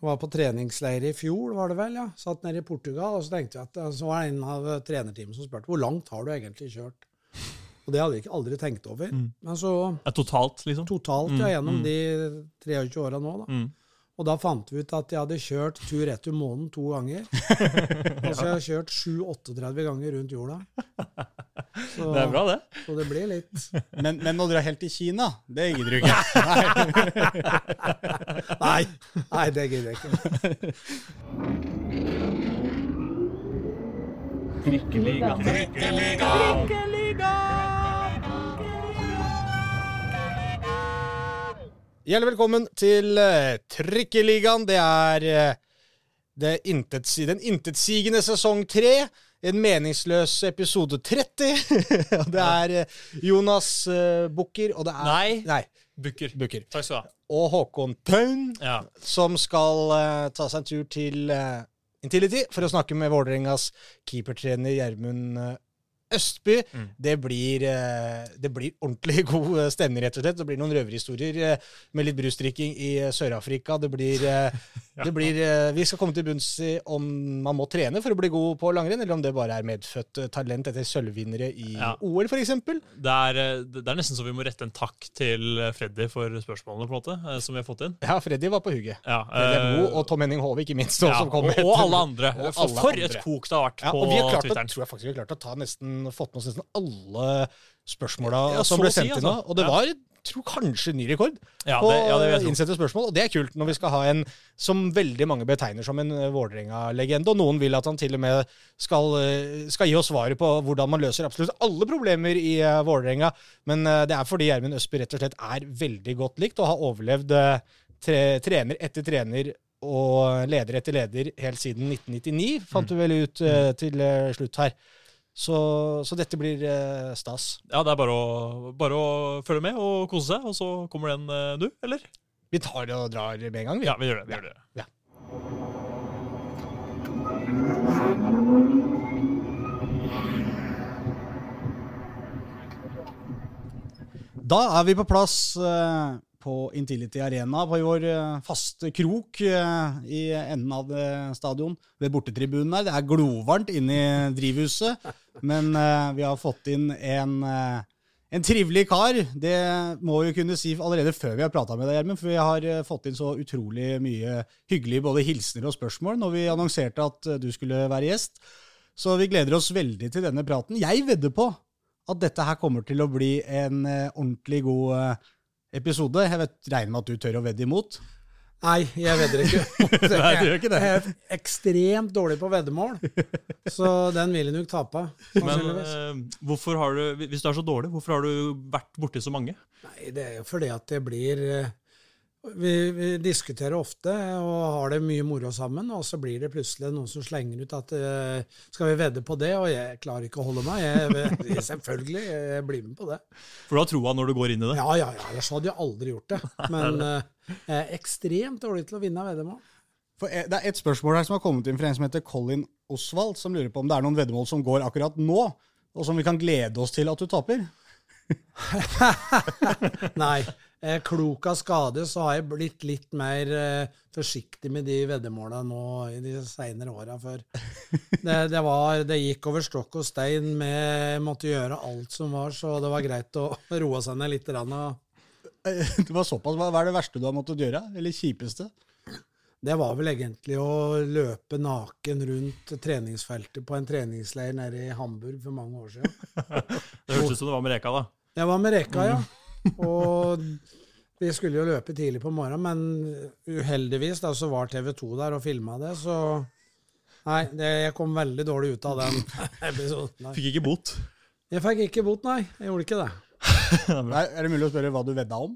var på treningsleir i fjor, var det vel, ja. Satt nede i Portugal, og så tenkte jeg at så var det en av trenerteamet som spurte hvor langt har du egentlig kjørt. Og det hadde ikke aldri tenkt over. Men så Ja, totalt, liksom? totalt, ja, gjennom de 23 åra nå, da. Mm. Og da fant vi ut at jeg hadde kjørt tur-retur månen to ganger. altså jeg har kjørt 7-38 ganger rundt jorda. Så, Det er bra, det. så det blir litt Men, men å dra helt til Kina, det gidder du ikke. Nei, nei det gidder jeg ikke. Hjertelig velkommen til uh, Trikkeligaen. Det er uh, det intets, den intetsigende sesong tre. En meningsløs episode 30. Det er uh, Jonas uh, Bukker, og det er Nei. Nei, Bukker. Bukker. Takk skal du ha. Og Håkon Paun, Ja. som skal ta seg en tur til Intility for å snakke med Vålerengas keepertrener Gjermund Østby. Mm. Det, blir, uh, det blir ordentlig god uh, stemning, rett og slett. Det blir noen røverhistorier uh, med litt brusdrikking i Sør-Afrika. Det blir, det blir Vi skal komme til bunns i om man må trene for å bli god på langrenn, eller om det bare er medfødt talent etter sølvvinnere i Ja. OL, f.eks. Det er, eh, det er nesten så vi må rette en takk til eh, Freddy for spørsmålene på en måte, eh, som vi har fått inn. Ja, Freddy var på hugget. Ja, Freddy eh, og Tom Henning Hove, ikke minst. ja, som kom og, og alle andre. Og alle for andre. et kok det har vært Ja, på og vi har klart å, tror jeg faktisk vi har klart å ta nesten, fått med oss nesten alle spørsmåla Ja, som ble sendt si, sendt inn altså. Og det Ja. var tror kanskje ny rekord Ja, på det, ja, det innsendte spørsmål. Og det er kult når vi skal ha en som veldig mange betegner som en eh, Vålerenga-legende. Og noen vil at han til og med skal, eh, skal gi oss svaret på hvordan man løser absolutt alle problemer i uh, Vålerenga. Men det er fordi Gjermund Østby rett og slett er veldig godt likt og har overlevd tre, trener etter trener og leder etter leder helt siden 1999, fant du vel ut til slutt her. Så, så dette blir eh, stas. Ja, det er bare å, bare å følge med og kose seg, og så kommer den eh, du, eller? Vi tar det og drar med en gang, vi. Ja, vi gjør det. Vi gjør det. Ja. Da er vi på plass eh, på Intility Arena, på vår eh, faste krok eh, i enden av eh, stadion, ved bortetribunen her. Det er glovarmt inne i drivhuset, men vi har fått inn en, en trivelig kar. Det må vi kunne si allerede før vi har prata med deg, Gjermund, for vi har fått inn så utrolig mye hyggelige både hilsener og spørsmål når vi annonserte at du skulle være gjest. Så vi gleder oss veldig til denne praten. Jeg vedder på at dette her kommer til å bli en ordentlig god episode. Jeg vet, regner med at du tør å vedde imot. Nei, jeg vedder ikke. Nei, du gjør ikke det. Jeg er ekstremt dårlig på veddemål, så den vil jeg nok tape. Men eh, hvorfor har du, hvis du er så dårlig, hvorfor har du vært borti så mange? Nei, det er jo fordi at det blir eh, vi, vi diskuterer ofte og har det mye moro sammen, og så blir det plutselig noen som slenger ut at eh, skal vi vedde på det, og jeg klarer ikke å holde meg. Jeg, jeg, selvfølgelig, jeg blir med på det. For du har troa når du går inn i det? Ja, ja, ja, ellers hadde jeg aldri gjort det. Men eh, jeg er ekstremt dårlig til å vinne veddemål. For eh, Det er et spørsmål her som har kommet inn fra en som heter Colin Osvald, som lurer på om det er noen veddemål som går akkurat nå, og som vi kan glede oss til at du taper. Nei. Eh, klok av skade så har jeg blitt litt mer eh, forsiktig med de veddemåla nå i de seinere åra. For det, det, var, det gikk over stokk og stein. med måtte gjøre alt som var, så det var greit å roe seg ned litt. Rann, og Eh, Det var såpass. Hva hva er det verste du har måttet gjøre? Eller kjipeste? Det var vel egentlig å løpe naken rundt treningsfeltet på en treningsleir nede i Hamburg for mange år siden. Det hørtes ut som det var med Reka, da. Det var med Reka, ja. Og vi skulle jo løpe tidlig på morgenen, men uheldigvis da, så var TV 2 der og filma det, så Nei, det, jeg kom veldig dårlig ut av den episoden. Fikk ikke bot. Jeg fikk ikke bot, nei. Jeg gjorde ikke det. Er, er det mulig å spørre hva du vedda om?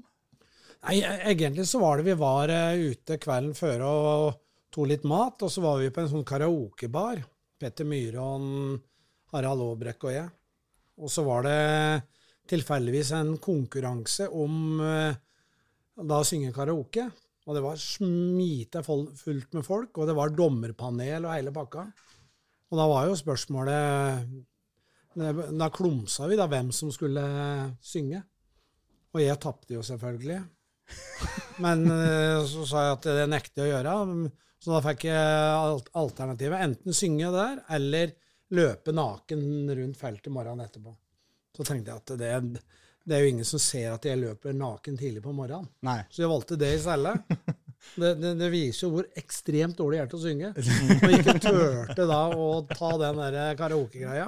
Nei, Egentlig så var det vi var eh, ute kvelden før og tok litt mat, og så var vi på en sånn karaokebar. Petter Myhron, Harald Aabrekk og jeg. Og så var det tilfeldigvis en konkurranse om eh, da å synge karaoke. Og det var smite fullt med folk, og det var dommerpanel og hele pakka. Og da var jo spørsmålet Da klumsa vi da hvem som skulle synge. Og jeg tapte jo selvfølgelig. Men eh, så sa jeg at det nekter jeg å gjøre. Så da fikk jeg alternativet enten synge der, eller løpe naken rundt feltet morgenen etterpå. Så tenkte jeg at det, det er jo ingen som ser at jeg løper naken tidlig på morgenen. Nei. Så jeg valgte det i stedet. Det, det, det viser jo hvor ekstremt dårlig jeg er til å synge. Og ikke turte da å ta den der karaokegreia.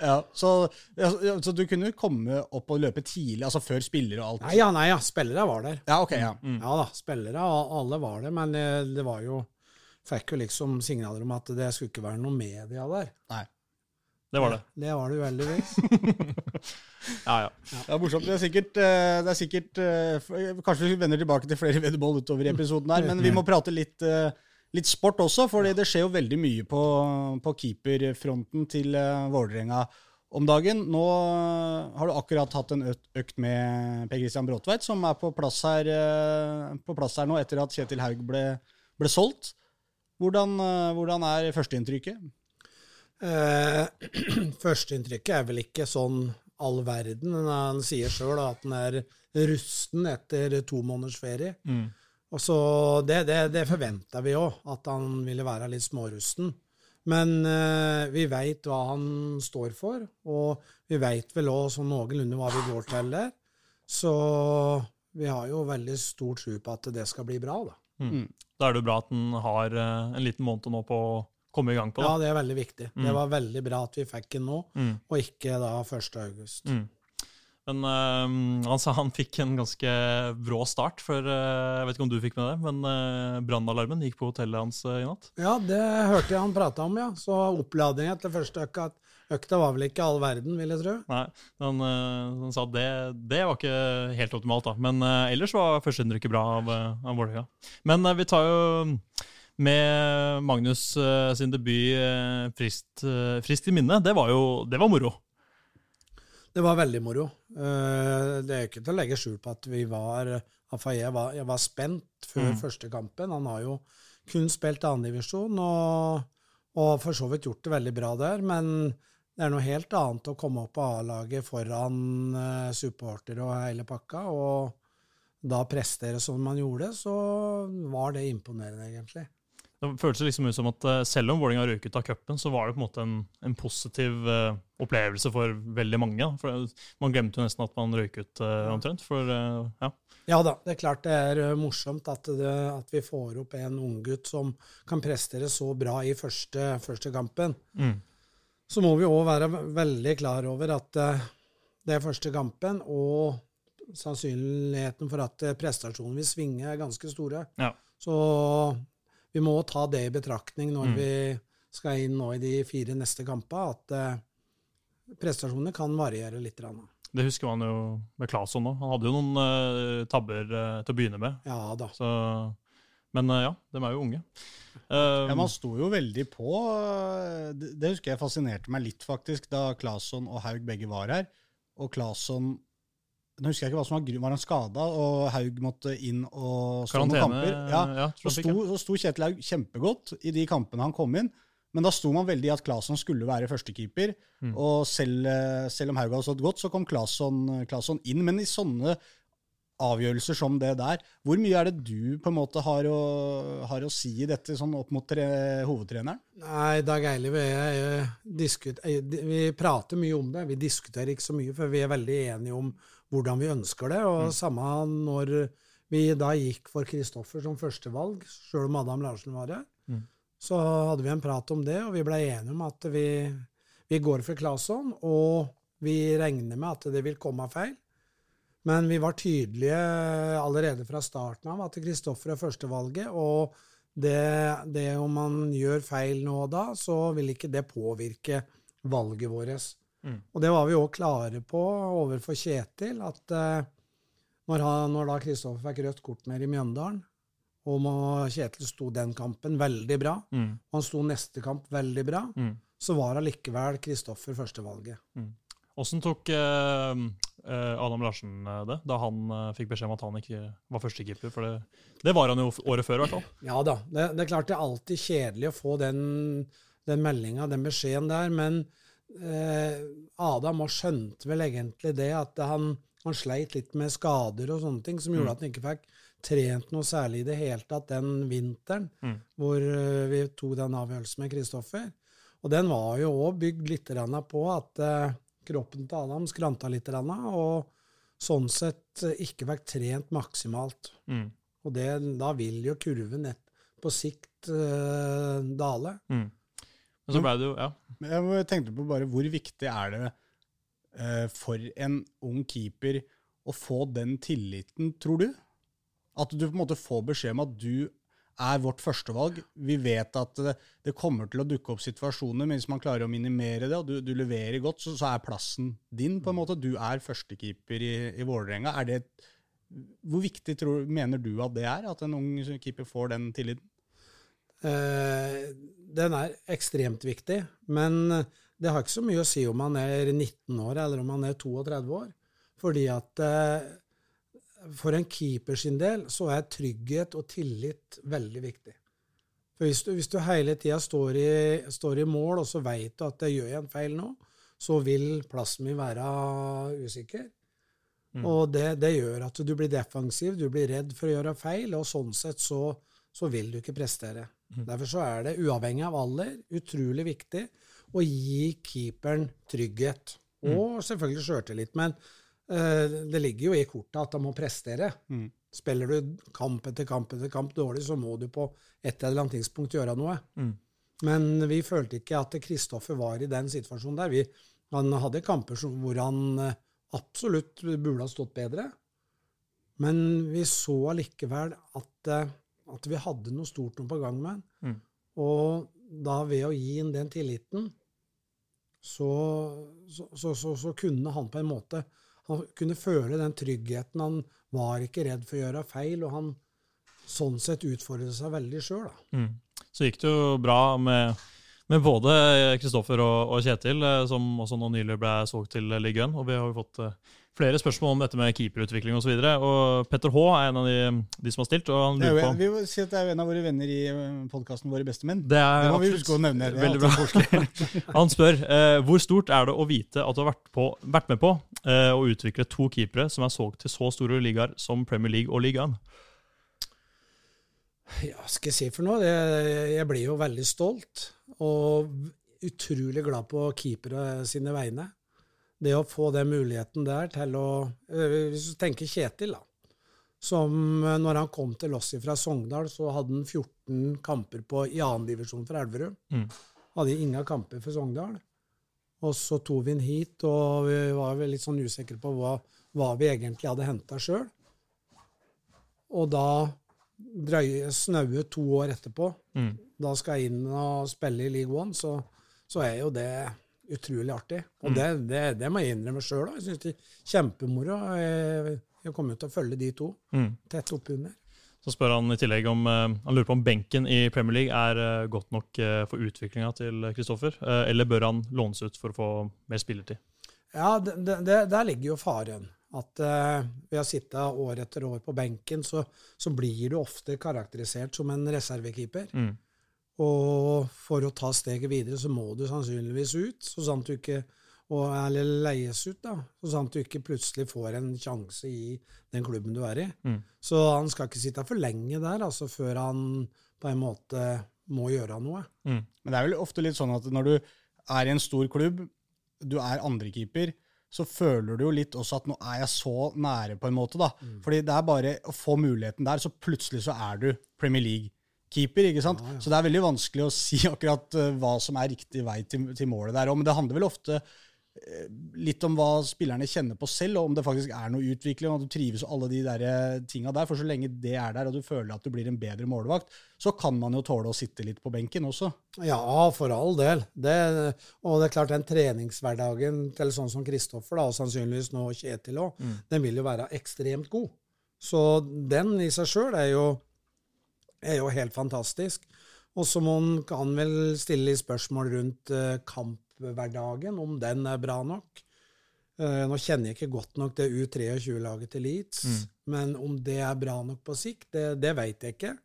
Ja, så, ja, så du kunne komme opp og løpe tidlig, altså før spillere og alt? Nei ja, nei ja, spillere var der. Ja, ok, ja. Ja da, spillere, og alle var der, men eh, det var jo Fikk jo liksom signaler om at det skulle ikke være noe media der. Nei. Det var det. Det var det uheldigvis. Ja, ja. Det er morsomt. Det er sikkert, eh, det er sikkert eh, Kanskje vi vender tilbake til flere veddemål utover i episoden her, men vi må prate litt, eh, litt sport også, for det skjer jo veldig mye på, på keeperfronten til Vålerenga om dagen. Nå har du akkurat hatt en økt med Per Christian Bråtveit, som er på plass her, på plass her nå etter at Kjetil Haug ble, ble solgt. Hvordan, hvordan er førsteinntrykket? Eh, Førsteinntrykket er vel ikke sånn all verden. Han sier sjøl at han er rusten etter to måneders ferie. Mm. Og så Det, det, det forventa vi òg, at han ville være litt smårusten. Men eh, vi veit hva han står for, og vi veit vel òg sånn noenlunde hva vi går til der. Så vi har jo veldig stor tro på at det skal bli bra, da. Da er det jo bra at han har eh, en liten måned nå på å komme i gang på. Ja, det er veldig viktig. Det var veldig bra at vi fikk den nå, Mm. og ikke da 1. august. Mm. Men øh, han sa han fikk en ganske brå start, for øh, jeg vet ikke om du fikk med det, men øh, brannalarmen gikk på hotellet hans i natt. Ja, det hørte jeg han prata om, ja. Så oppladninga til første økta, økta var vel ikke all verden, vil jeg tro. Nei, han, han sa at det, det var ikke helt optimalt, da. Men ellers var førsteinntrykket bra av, av Vålerenga. Men vi tar jo med Magnus uh, sin debut uh, frist, uh, frist i minne. Det var jo det var moro. Det var veldig moro. Det er ikke til å legge skjul på at vi var Afaye var, jeg var spent før Mm. første kampen. Han har jo kun spilt annendivisjon og, og for så vidt gjort det veldig bra der. Men det er noe helt annet å komme opp på A-laget foran eh, supporter og hele pakka. Og da prestere som man gjorde, så var det imponerende, egentlig. Det føltes liksom ut som at eh, selv om Vålerenga røk ut av cupen, så var det på en måte en, en positiv uh, opplevelse for veldig mange. da. For man glemte jo nesten at man røyk ut uh, omtrent. For uh, ja. Ja da, det er klart det er eh, morsomt at, det, at vi får opp en unggutt som kan prestere så bra i første, første kampen. Mm. Så må vi òg være veldig klar over at eh, det er første kampen, og sannsynligheten for at eh, prestasjonen vil svinge, er ganske store. Ja. Så vi må ta det i betraktning når Mm. vi skal inn nå i de fire neste kampene, at eh, prestasjonene kan variere litt. grann. Det husker man jo med Claesson òg. Han hadde jo noen eh, tabber eh, til å begynne med. Ja da. Så, men ja, de er jo unge. Eh, Ja, Man sto jo veldig på. Det, det husker jeg fascinerte meg litt, faktisk, da Claesson og Haug begge var her. Og Claesson Nå husker jeg ikke hva som var grunn, var han skada, og Haug måtte inn og stå noen kamper. Ja, ja, og sto, så sto Kjetil Haug kjempegodt i de kampene han kom inn. Men da sto man veldig i at Claesson skulle være førstekeeper. Mm. Og selv, eh, selv om Haug hadde stått godt, så kom Claesson inn. Men i sånne avgjørelser som det der, hvor mye er det du på en måte har å, har å si i dette sånn opp mot tre, hovedtreneren? Nei, Dag Eiliv og jeg vi prater mye om det. Vi diskuterer ikke så mye, for vi er veldig enige om hvordan vi ønsker det. Og samme når vi da gikk for Kristoffer som førstevalg, sjøl om Adam Larsen var her, Mm. så hadde vi en prat om det, og vi blei enige om at vi, vi går for Claesson, og vi regner med at det vil komme feil. Men vi var tydelige allerede fra starten av at Kristoffer er førstevalget, og det, det om man gjør feil nå og da, så vil ikke det påvirke valget vårt. Mm. Og det var vi òg klare på overfor Kjetil, at eh, når, han, når da Kristoffer fikk rødt kort nede i Mjøndalen, og Kjetil sto den kampen veldig bra, Mm, og han sto neste kamp veldig bra, mm. så var allikevel Kristoffer førstevalget. Åssen tok eh, eh, Adam Larsen eh, det, da han fikk beskjed om at han ikke var førstekeeper? For det, det var han jo året før, i hvert fall. Ja da, det, det er klart det er alltid kjedelig å få den, den meldinga, den beskjeden der, men Adam også skjønte vel egentlig det, at han han sleit litt med skader og sånne ting, som gjorde at han ikke fikk trent noe særlig i det hele tatt den vinteren Mm. hvor eh, vi tok den avgjørelsen med Kristoffer. Og den var jo òg bygd litt på at eh, kroppen til Adam skranta litt, og sånn sett eh, ikke fikk trent maksimalt. Mm. Og det, da vil jo kurven på sikt uh, dale. Mm. Men så ble det jo Ja. Jeg tenkte på bare hvor viktig er det eh, for en ung keeper å få den tilliten, tror du? At du på en måte får beskjed om at du er vårt førstevalg. Vi vet at det, det kommer til å dukke opp situasjoner, men hvis man klarer å minimere det, og du, du leverer godt, så, så er plassen din. på en måte. Du er førstekeeper i, i Vålerenga. Er hvor viktig tror, mener du at det er, at en ung keeper får den tilliten? Eh, den er ekstremt viktig, men det har ikke så mye å si om man er 19 år eller om man er 32 år. Fordi at eh, for en keeper sin del så er trygghet og tillit veldig viktig. For hvis du, hvis du hele tida står, i- står i mål, og så veit du at gjør jeg en feil nå, så vil plassen min være usikker. Mm. Og det, det gjør at du blir defensiv, du blir redd for å gjøre feil, og sånn sett så, så vil du ikke prestere. Derfor så er det, uavhengig av alder, utrolig viktig å gi keeperen trygghet. Og selvfølgelig sjøltillit. Men uh, det ligger jo i kortet at han må prestere. Mm. Spiller du kamp etter kamp etter kamp dårlig, så må du på et eller annet tidspunkt gjøre noe. Mm. Men vi følte ikke at Kristoffer var i den situasjonen der. Vi, han hadde kamper som, hvor han eh, absolutt burde ha stått bedre. Men vi så allikevel at, eh, at vi hadde noe stort noe på gang med. Mm. Og da ved å gi inn den tilliten, så, så, så, så, kunne han på en måte Han kunne føle den tryggheten. Han var ikke redd for å gjøre feil, og han sånn sett utfordret seg veldig sjøl. Mm. Så gikk det jo bra med, med både Kristoffer og, og Kjetil, eh, som også nå nylig ble solgt til Ligue 1. Og vi har jo fått eh, flere spørsmål om dette med keeperutvikling osv. Og, så og Petter H er en av de, de som har stilt. og han er lurer på... vi må si at det er jo en av våre venner i podkasten Våre bestemenn. Det, er Det må vi huske å nevne. Det Veldig bra. Han spør eh, hvor stort er det å vite at du har vært, på, vært med på eh, å utvikle to keepere som er solgt til så store ligaer som Premier League og Ligaen? Ja, skal jeg si for noe? Jeg, jeg blir jo veldig stolt, og utrolig glad på keepere sine vegne. Det å få den muligheten der til å øh, Hvis du tenker Kjetil, da. Som øh, når han kom til oss fra Sogndal, så hadde han 14 kamper på, i annendivisjon for Elverum. Mm. Hadde ingen kamper for Sogndal. Og så tok vi han hit, og vi var litt sånn usikre på hva, hva vi egentlig hadde henta sjøl. Og da drøye snaue to år etterpå, Mm. da skal jeg inn og spille i League One, så, så er jo det utrolig artig. Og det, det, det må jeg innrømme sjøl. Jeg syns det er kjempemoro. Jeg, jeg kommer jo til å følge de to Mm. tett oppunder. Så spør han i tillegg om eh, Han lurer på om benken i Premier League er eh, godt nok eh, for utviklinga til Kristoffer, eh, eller bør han lånes ut for å få mer spillertid? Ja, det, der ligger jo faren. At uh, ved å sitte år etter år på benken, så, så blir du ofte karakterisert som en reservekeeper. Mm. Og for å ta steget videre, så må du sannsynligvis ut, så sant du ikke og, eller leies ut, da, så sant du ikke plutselig får en sjanse i den klubben du er i. Mm. Så han skal ikke sitte for lenge der, altså før han på en måte må gjøre noe. Mm. Men det er vel ofte litt sånn at når du er i en stor klubb, du er andrekeeper, så føler du jo litt også at nå er jeg så nære, på en måte. da. Mm. Fordi det er bare å få muligheten der, så plutselig så er du Premier League-keeper. ikke sant? Ja, ja. Så det er veldig vanskelig å si akkurat uh, hva som er riktig vei til, til målet der. òg, Men det handler vel ofte litt om hva spillerne kjenner på selv, og om det faktisk er noe utvikling, og at du trives og alle de der eh, tinga der. For så lenge det er der, og du føler at du blir en bedre målvakt, så kan man jo tåle å sitte litt på benken også. Ja, for all del. Det, og det er klart, den treningshverdagen til sånn som Kristoffer, da, og sannsynligvis nå Kjetil òg, den vil jo være ekstremt god. Så den i seg sjøl er, jo- er jo helt fantastisk. Og så kan vel stille litt spørsmål rundt eh, kamphverdagen, om den er bra nok. Eh, nå kjenner jeg ikke godt nok det U23-laget til Leeds, men om det er bra nok på sikt, det, det veit jeg ikke.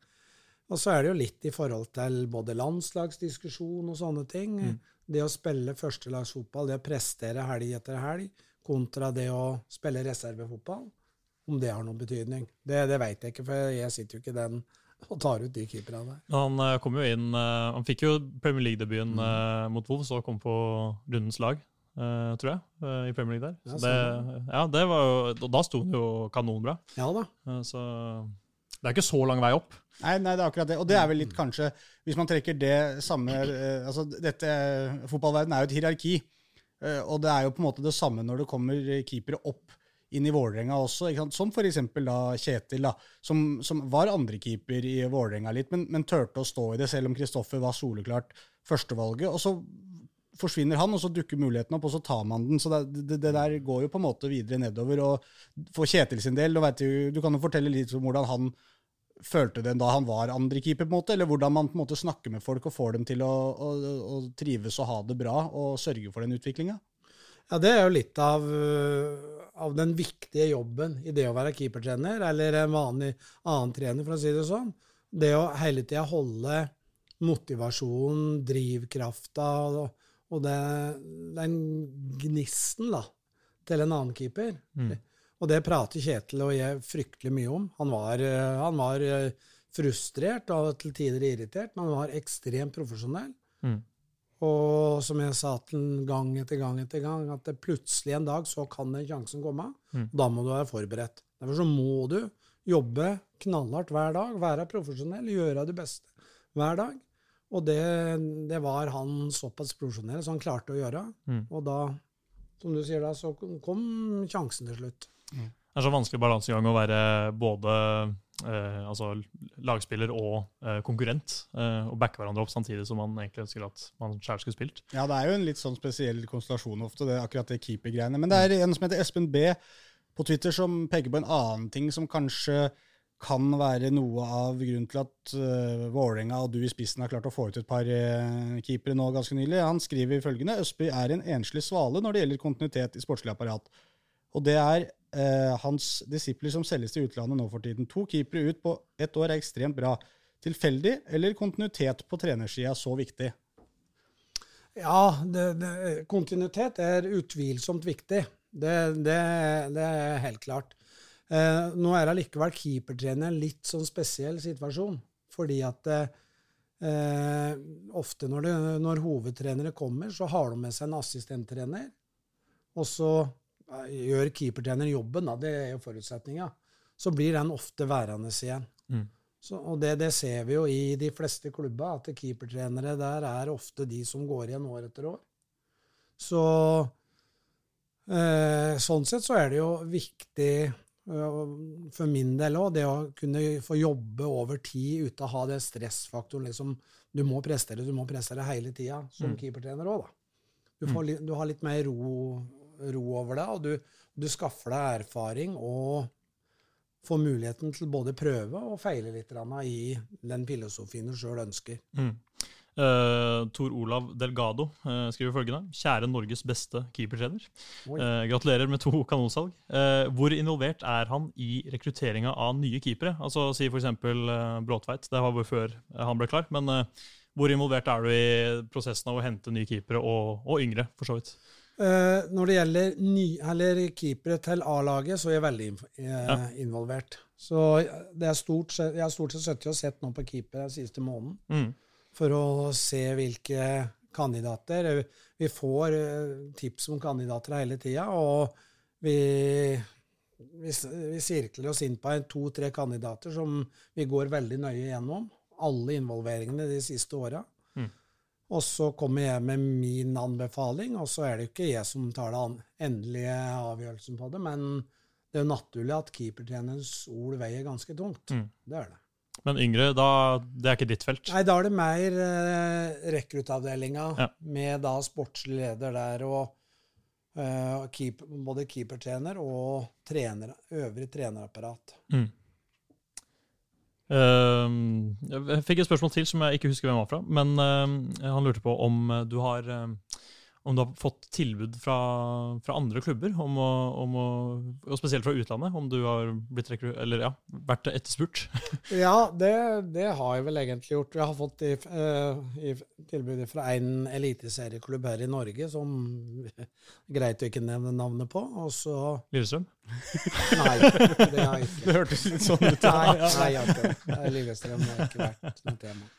Og så er det jo litt i forhold til både landslagsdiskusjon og sånne ting. Det å spille førstelagsfotball, det å prestere helg etter helg, kontra det å spille reservefotball, om det har noen betydning. Det, det veit jeg ikke, for jeg sitter jo ikke i den og tar ut de keeperne der. Han eh, kom jo inn eh, Han fikk jo Premier League-debuten mm. mot Wolves og kom på rundens lag, eh, tror jeg, eh, i Premier League der. Ja, Så det, ja, det var jo, da sto han jo kanonbra. Ja da. Eh, Så det er ikke så lang vei opp. Nei, nei, det er akkurat det. Og det er vel litt kanskje Hvis man trekker det samme eh, altså dette, Fotballverden er jo et hierarki. eh, og det er jo på en måte det samme når det kommer keepere opp inn i Vålerenga også. Som f.eks. Kjetil, da, som, som var andrekeeper i Vålerenga litt, men, men turte å stå i det, selv om Kristoffer var soleklart førstevalget. Og så forsvinner han, og så dukker muligheten opp, og så tar man den. Så det, det, det der går jo på en måte videre nedover. Og for Kjetil sin del, du, du kan jo fortelle litt om hvordan han følte det da han var andrekeeper, på en måte, eller hvordan man på en måte snakker med folk og får dem til å, å, å trives og ha det bra og sørge for den utviklinga. Ja, det er jo litt av, øh, av den viktige jobben i det å være keepertrener, eller en vanlig annen trener, for å si det sånn. Det å hele tida holde motivasjonen, drivkrafta og, og det, den gnisten da, til en annen keeper. Mm. Og det prater Kjetil og jeg fryktelig mye om. Han var, øh, han var øh, frustrert og til tider irritert, men han var ekstremt profesjonell. Mm. Og som jeg sa til gang etter gang etter gang, at det plutselig en dag så kan den sjansen komme. Mm. Da må du være forberedt. Derfor så må du jobbe knallhardt hver dag, være profesjonell, gjøre det beste hver dag. Og det, det var han såpass profesjonell så han klarte å gjøre. Mm. Og da, som du sier da, så kom sjansen til slutt. Det er så vanskelig balansegang å være både eh, altså lagspiller og eh, konkurrent, eh, og backe hverandre opp samtidig som man egentlig ønsker at man selv skulle spilt. Ja, det er jo en litt sånn spesiell konstellasjon ofte, det, akkurat det keepergreiene. Men det er en som heter Espen B på Twitter som peker på en annen ting som kanskje kan være noe av grunnen til at uh, Vålerenga og du i spissen har klart å få ut et par uh, keepere nå ganske nylig. Han skriver følgende Østby er en enslig svale når det gjelder kontinuitet i sportslig apparat. Og det er eh, hans disipler som selges til utlandet nå for tiden. To keepere ut på ett år er ekstremt bra. Tilfeldig eller kontinuitet på trenersida så viktig? Ja, det, det, kontinuitet er utvilsomt viktig. Det, det, er helt klart. Eh, nå er allikevel keepertrener en litt sånn spesiell situasjon. Fordi at eh, ofte når, når hovedtrenere kommer, så har de med seg en assistenttrener. Og så gjør keepertreneren jobben, da. Det er jo forutsetninga. Så blir den ofte værende igjen. Mm. Så, og det, det ser vi jo i de fleste klubber, at keepertrenere der er ofte de som går igjen år etter år. Så eh, sånn sett så er det jo viktig eh, for min del òg, det å kunne få jobbe over tid uten å ha det stressfaktoren. liksom, Du må prestere, du må prestere hele tida, som Mm. keepertrener òg, da. Du, får, du har litt mer ro, ro over det, og du, du skaffer deg erfaring og får muligheten til både prøve og feile litt i den filosofien du sjøl ønsker. Mm. Uh, Tor Olav Delgado uh, skriver følgende. Kjære Norges beste keepertrener. Oi. Eh, gratulerer med to kanonsalg. Eh, hvor involvert er han i rekrutteringa av nye keepere? Altså Si f.eks. Uh, Bråtveit. Det var før han ble klar. Men eh, hvor involvert er du i prosessen av å hente nye keepere, og, og yngre, for så vidt? Eh, når det gjelder ny, eller keepere til A-laget, så er jeg veldig eh, Ja. involvert. Så det er stort jeg har stort sett sittet og sett nå på keepere den siste måneden Mm. for å se hvilke kandidater. Vi får eh, tips om kandidater hele tida, og vi, vi, vi sirkler oss inn på to-tre kandidater som vi går veldig nøye gjennom. Alle involveringene de siste åra. Og så kommer jeg med min anbefaling, og så er det ikke jeg som tar den endelige avgjørelsen på det, men det er jo naturlig at keepertrenerens ord veier ganske tungt. Mm. Det er det. Men yngre, da, det er ikke ditt felt? Nei, da er det mer eh, rekruttavdelinga, Ja. med da sportslig leder der, og eh, keep, både keepertrener og trener, øvrig trenerapparat. Mm. Eh, jeg fikk et spørsmål til som jeg ikke husker hvem var fra. Men eh, han lurte på om du har eh, om du har fått tilbud fra, fra andre klubber, om å, om å, og spesielt fra utlandet, om du har blitt rekru- eller, ja, vært etterspurt. Ja, det, det har jeg vel egentlig gjort. Jeg har fått i, eh, i tilbudet fra en eliteserieklubb her i Norge som greit å ikke nevne navnet på. Og så Lillestrøm? Nei, det har jeg ikke. Det hørtes litt sånn ut. Nei, nei jeg har ikke det. Lillestrøm har ikke vært noe tema.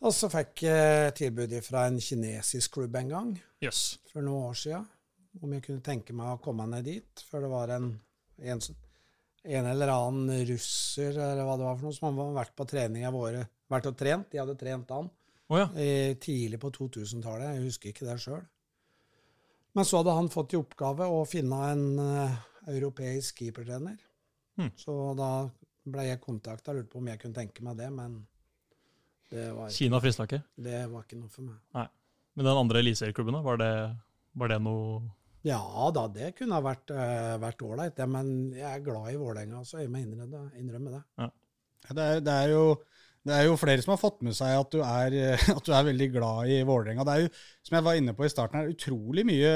Og så fikk jeg tilbud fra en kinesisk klubb en gang, yes. for noen år siden, om jeg kunne tenke meg å komme ned dit. før det var en, en, en eller annen russer eller hva det var for noe, som hadde vært på trening av våre Vært og trent. De hadde trent han oh, ja. tidlig på 2000-tallet. Jeg husker ikke det sjøl. Men så hadde han fått i oppgave å finne en uh, europeisk keepertrener. Hmm. Så da ble jeg kontakta og lurte på om jeg kunne tenke meg det, men det var, Kina frista ikke. det var ikke noe for meg. Men den andre eliteserieklubben? Var det, var det noe Ja da, det kunne ha vært eh, vært ålreit, det, men jeg er glad i Vålerenga, så jeg må innrømme, innrømme det. Ja, Det er, det, er jo, det er jo flere som har fått med seg at du er, at du er veldig glad i Vålerenga. Det er jo, som jeg var inne på i starten, her, utrolig mye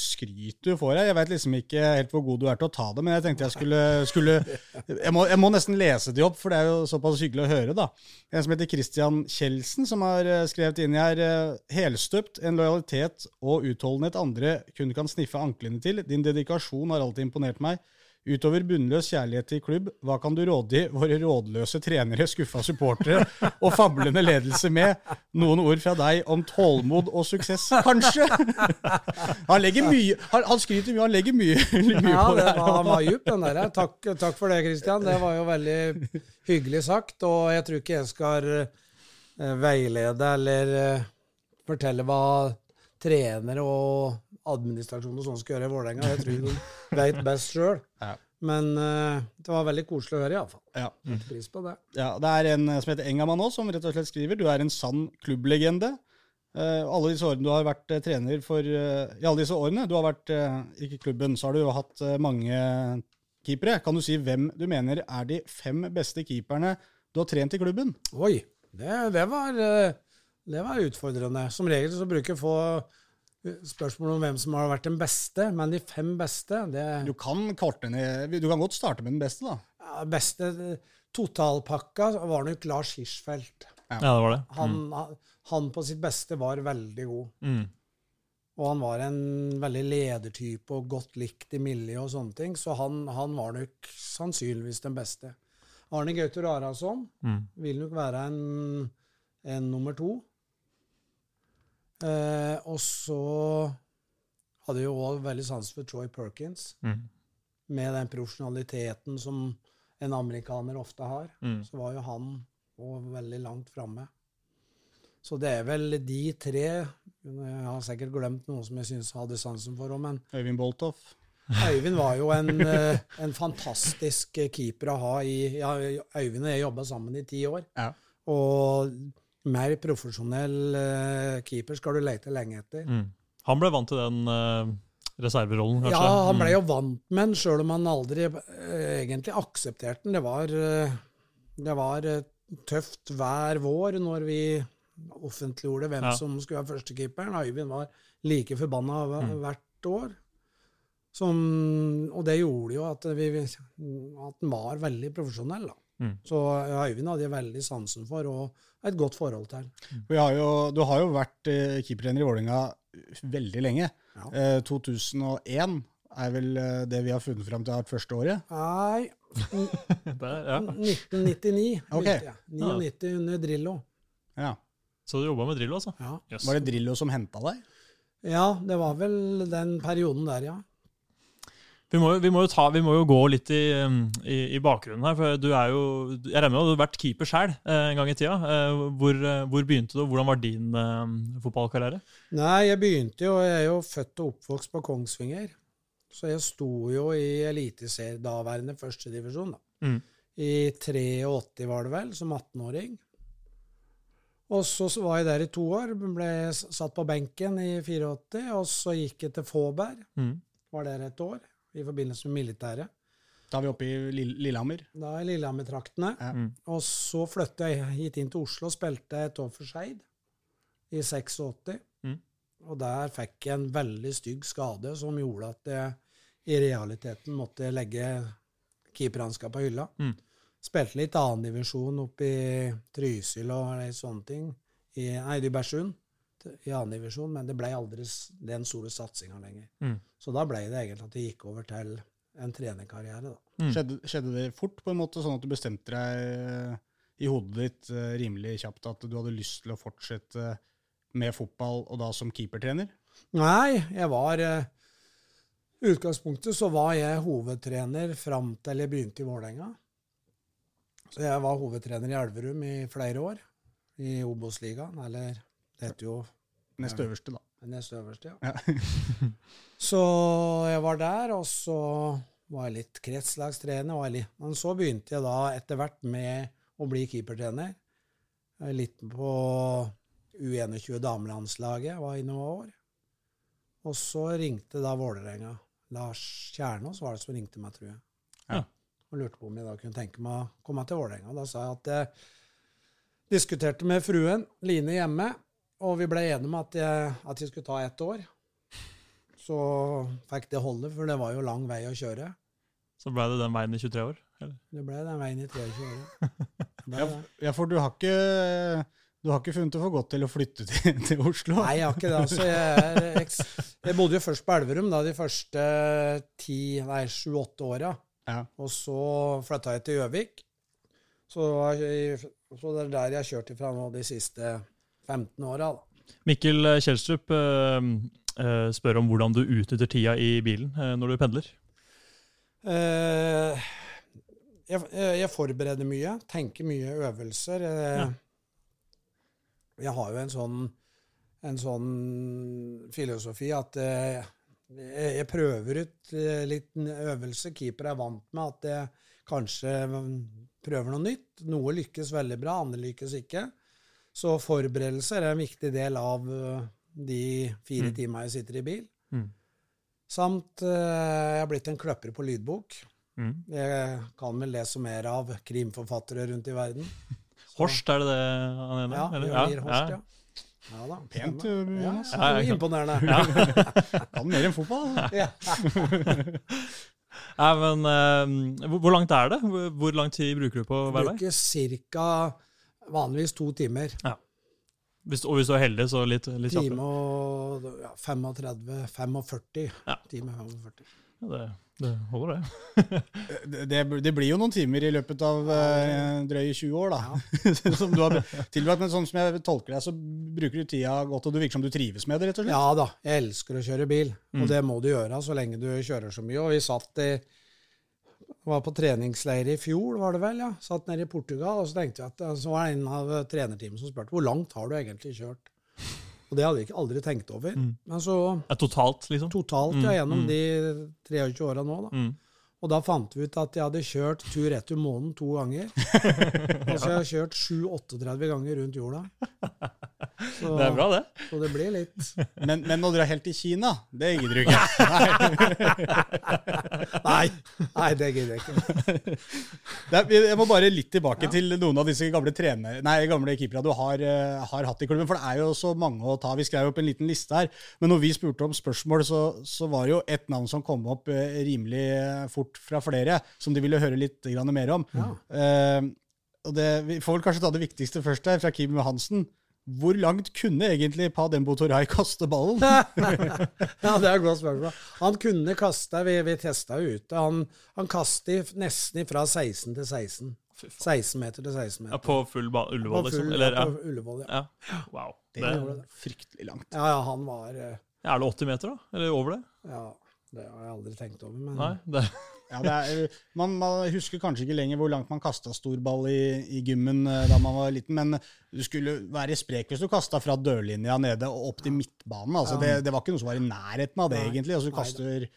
skryt du får her. Jeg vet liksom ikke helt hvor god du er til å ta det, men jeg tenkte jeg skulle, skulle jeg, må, jeg må nesten lese de opp, for det er jo såpass hyggelig å høre, da. En som heter Christian Kjeldsen, som har eh, skrevet inn her eh, Helstøpt, en lojalitet og utholdenhet andre kun kan sniffe anklene til. Din dedikasjon har alltid imponert meg. Utover bunnløs kjærlighet til klubb, hva kan du rådgi våre rådløse trenere, skuffa supportere og fablende ledelse med? Noen ord fra deg om tålmod og suksess, kanskje? Han legger mye Han, han skryter mye, han legger mye, mye Ja, på det det her. var, han var djup, den der. Takk, takk for det, Kristian. Det var jo veldig hyggelig sagt. Og jeg tror ikke jeg skal eh, veilede eller eh, fortelle hva trenere og administrasjon og sånn skal gjøre i Vålerenga. Jeg tror de veit best sjøl. Ja. Men uh, det var veldig koselig å høre, iallfall. Ja. Setter pris på det. Ja, Det er en som heter Engamann også, som rett og slett skriver du er en sann klubblegende. Uh, alle disse årene du har vært uh, trener for eh, I alle disse årene du har vært eh, i klubben, så har du jo hatt eh, mange keepere. Kan du si hvem du mener er de fem beste keeperne du har trent i klubben? Oi, det, det, var, eh, det var utfordrende. Som regel så bruker jeg få eh, spørsmål om hvem som har vært den beste, men de fem beste det Du kan korte ned Du kan godt starte med den beste, da. ja, beste totalpakka var nok Lars Hirschfeldt. Ja, det var det. Han, han på sitt beste var veldig god. Mm. Og han var en veldig ledertype og godt likt i miljøet og sånne ting, så han, han var nok sannsynligvis den beste. Arne Gauter Arason Mm. vil nok være en, en nummer to. Eh, og så hadde jeg jo òg veldig sans for Troy Perkins, Mm. med den profesjonaliteten som en amerikaner ofte har. Mm. Så var jo han òg veldig langt framme. Så det er vel de tre Jeg har sikkert glemt noen som jeg syns hadde sansen for òg, men Øyvind Boltoff. Øyvind var jo en, eh, en fantastisk keeper å ha i ja, Øyvind og jeg jobba sammen i ti år. Ja. Og mer profesjonell uh, keeper skal du lete lenge etter. Mm. Han ble vant til den uh, reserverollen, kanskje? Ja, han ble Mm. jo vant med den, sjøl om han aldri uh, egentlig aksepterte den. Det var, det var tøft hver vår når vi offentliggjorde hvem Ja. som skulle være førstekeeperen. Øyvind var like forbanna Mm. hvert år. Som, og det gjorde jo at, vi, at den var veldig profesjonell. Da. Mm. Så Øyvind hadde jeg veldig sansen for, og et godt forhold til. Vi har jo, du har jo vært eh, keepertrener i Vålerenga veldig lenge. Ja. Eh, 2001 er vel eh, det vi har funnet fram til har vært første året. Nei, Der, ja. 1999 Okay. begynte jeg. 99 under Drillo. Ja. Så du jobba med Drillo, altså? Ja. Yes. Var det Drillo som henta deg? Ja, det var vel den perioden der, ja. Vi må, vi, må jo ta, vi må jo gå litt i, um, i, i bakgrunnen her. for du er jo, Jeg regner med at du har vært keeper sjøl en gang i tida. Eh, hvor, eh, hvor begynte du, og hvordan var din eh, fotballkarriere? Nei, jeg begynte jo Jeg er jo født og oppvokst på Kongsvinger. Så jeg sto jo i eliteserie, daværende førstedivisjon, da. Mm. I 83 var det vel, som 18-åring. Og så var jeg der i to år. Ble satt på benken i 84, og så gikk jeg til Fåberg. Mm. Var der et år i forbindelse med militæret. Da er vi oppe i Lill- Lillehammer. Da i Lillehammer-traktene. Ja. Mm. Og så flytta jeg hit inn til Oslo og spilte et år for Skeid i 86. Mm. Og der fikk jeg en veldig stygg skade som gjorde at jeg i realiteten måtte legge keeperhanska på hylla. Mm. Spilte litt annendivisjon oppe i Trysil og sånne ting. I, nei, i Bersund i annendivisjon, men det ble aldri den store satsinga lenger. Mm. Så da ble det egentlig at det gikk over til en trenerkarriere, da. Mm. Skjedde, skjedde det fort, på en måte, sånn at du bestemte deg i hodet ditt eh, rimelig kjapt at du hadde lyst til å fortsette med fotball, og da som keepertrener? Nei, jeg var eh, I utgangspunktet så var jeg hovedtrener fram til jeg begynte i Vålerenga. Så jeg var hovedtrener i Elverum i flere år, i Obos-ligaen, eller det heter jo Nest øverste, da. nest øverste, ja. Ja. Så jeg var der, og så var jeg litt kretslagstrener. litt- Men så begynte jeg da etter hvert med å bli keepertrener. Er Litt på U21 damelandslaget, var i noen år. Og så ringte da Vålerenga. Lars Kjernås var det som ringte meg, tror jeg. Ja. Og lurte på om jeg da kunne tenke meg å komme til Vålerenga. Da sa jeg at jeg diskuterte med fruen, Line, hjemme, og vi ble enige om at jeg, at jeg skulle ta ett år. Så fikk det holde, for det var jo lang vei å kjøre. Så ble det den veien i 23 år? Eller? Det ble den veien i 23 år. Ja, ja, for du har ikke du har ikke funnet det for godt til å flytte til, til Oslo? Nei, jeg har ikke det. Altså, jeg, er eks jeg bodde jo først på Elverum da, de første ti, nei, sju-åtte åra. Ja. Og så flytta jeg til Gjøvik. Så, så det er der jeg har kjørt ifra nå de siste 15 åra. Mikkel Kjelstrup eh, eh, spør om hvordan du utnytter tida i bilen eh, når du pendler. Jeg, jeg forbereder mye, tenker mye øvelser. Jeg, jeg har jo en sånn, en sånn filosofi at jeg, jeg prøver ut litt øvelse. Keeper er vant med at jeg kanskje mm, prøver noe nytt. Noe lykkes veldig bra, andre lykkes ikke. Så forberedelser er en viktig del av eh, de fire Mm. timene jeg sitter i bil. Mm. Samt eh, jeg har blitt en kløpper på lydbok. Mm. Jeg kan vel lese mer av krimforfattere rundt i verden. Horst, er det det han heter? Ja, eller? Ja, Horst, ja. Ja da. Pent. Ja, Jonas. Ja, ja, Imponerende. Kan mer enn fotball. Ja. Nei, men uh, hvor, langt er det? Hvor lang tid bruker du på hver vei? Bruker ca. vanligvis to timer. Hvis, og hvis du er heldig, så litt, litt Time kjappere. og ja, 35 45. Ja. Time 45. Ja, det, det holder, det. Det, det, det blir jo noen timer i løpet av eh, drøye 20 år, da. som du har tilbrakt. Men sånn som jeg tolker deg, så bruker du tida godt, og du virker som du trives med det, rett og slett. Ja da, jeg elsker å kjøre bil. Mm. Og det må du gjøre så lenge du kjører så mye. Og vi satt i var på treningsleir i fjor, var det vel, ja. Satt nede i Portugal, og så tenkte jeg at så var det en av trenerteamet som spurte hvor langt har du egentlig kjørt. Og det hadde vi ikke aldri tenkt over. Mm. Men så Ja, totalt, liksom? totalt, ja, Mm, gjennom mm. de 23 åra nå, da. Mm. Og da fant vi ut at jeg hadde kjørt tur-retur månen to ganger. Altså jeg har kjørt 7-38 ganger rundt jorda. Så, Det er bra, det. så det blir litt Men, men å dra helt til Kina, det gidder du ikke. Nei, nei det gidder jeg ikke. Det er, jeg må bare litt tilbake til noen av disse gamle trener, nei, gamle keeperne du har, eh, har hatt i klubben. For det er jo så mange å ta. Vi skrev opp en liten liste her. Men når vi spurte om spørsmål, så, så var det jo et navn som kom opp eh, rimelig fort fra flere, som de ville høre litt grann mer om. Ja. Uh, og det, vi får vel kanskje ta det viktigste først her, fra Kim Johansen. Hvor langt kunne egentlig Padembo Toray kaste ballen? Ja, det er et godt spørsmål. Han kunne kaste, vi, vi testa jo ute, han, han kastet nesten fra 16 til 16. 16 meter til 16 Ja, meter. på full Ullevål, liksom? Eller, ja, ja. på Ullevål, ja. ja. Wow. Det Det, er fryktelig langt. Ja, ja, han var eh, er det 80 meter, da? Eller over det? Ja, det har jeg aldri tenkt over, men Nei? Det, Ja, det er, man, man husker kanskje ikke lenger hvor langt man kasta storball i, i gymmen eh, da man var liten, men du skulle være sprek hvis du kasta fra dørlinja nede og opp til midtbanen. Altså, det, det var ikke noe som var i nærheten av det, egentlig. Altså, du kaster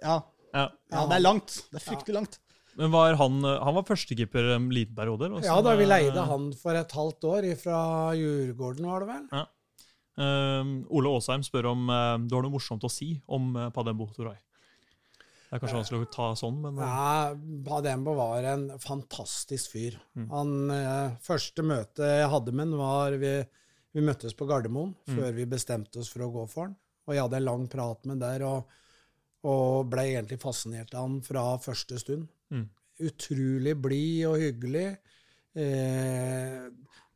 ja, ja. ja, det er langt. Det er fryktelig langt. Men var han, han var førstekeeper en liten periode? Ja da, vi leide eh, han for et halvt år fra Djurgården, var det vel? eh, Ole Aasheim spør om uh, du har noe morsomt å si om uh, Padembo Toray. Det er kanskje vanskelig å ta sånn, men eh, Ja, Badembo var en fantastisk fyr. Mm. Han, eh, første møte jeg hadde med ham, var vi, Vi møttes på Gardermoen Mm. før vi bestemte oss for å gå for han. Og jeg hadde en lang prat med ham der, og, og ble egentlig fascinert av han fra første stund. Mm. Utrolig blid og hyggelig. Eh,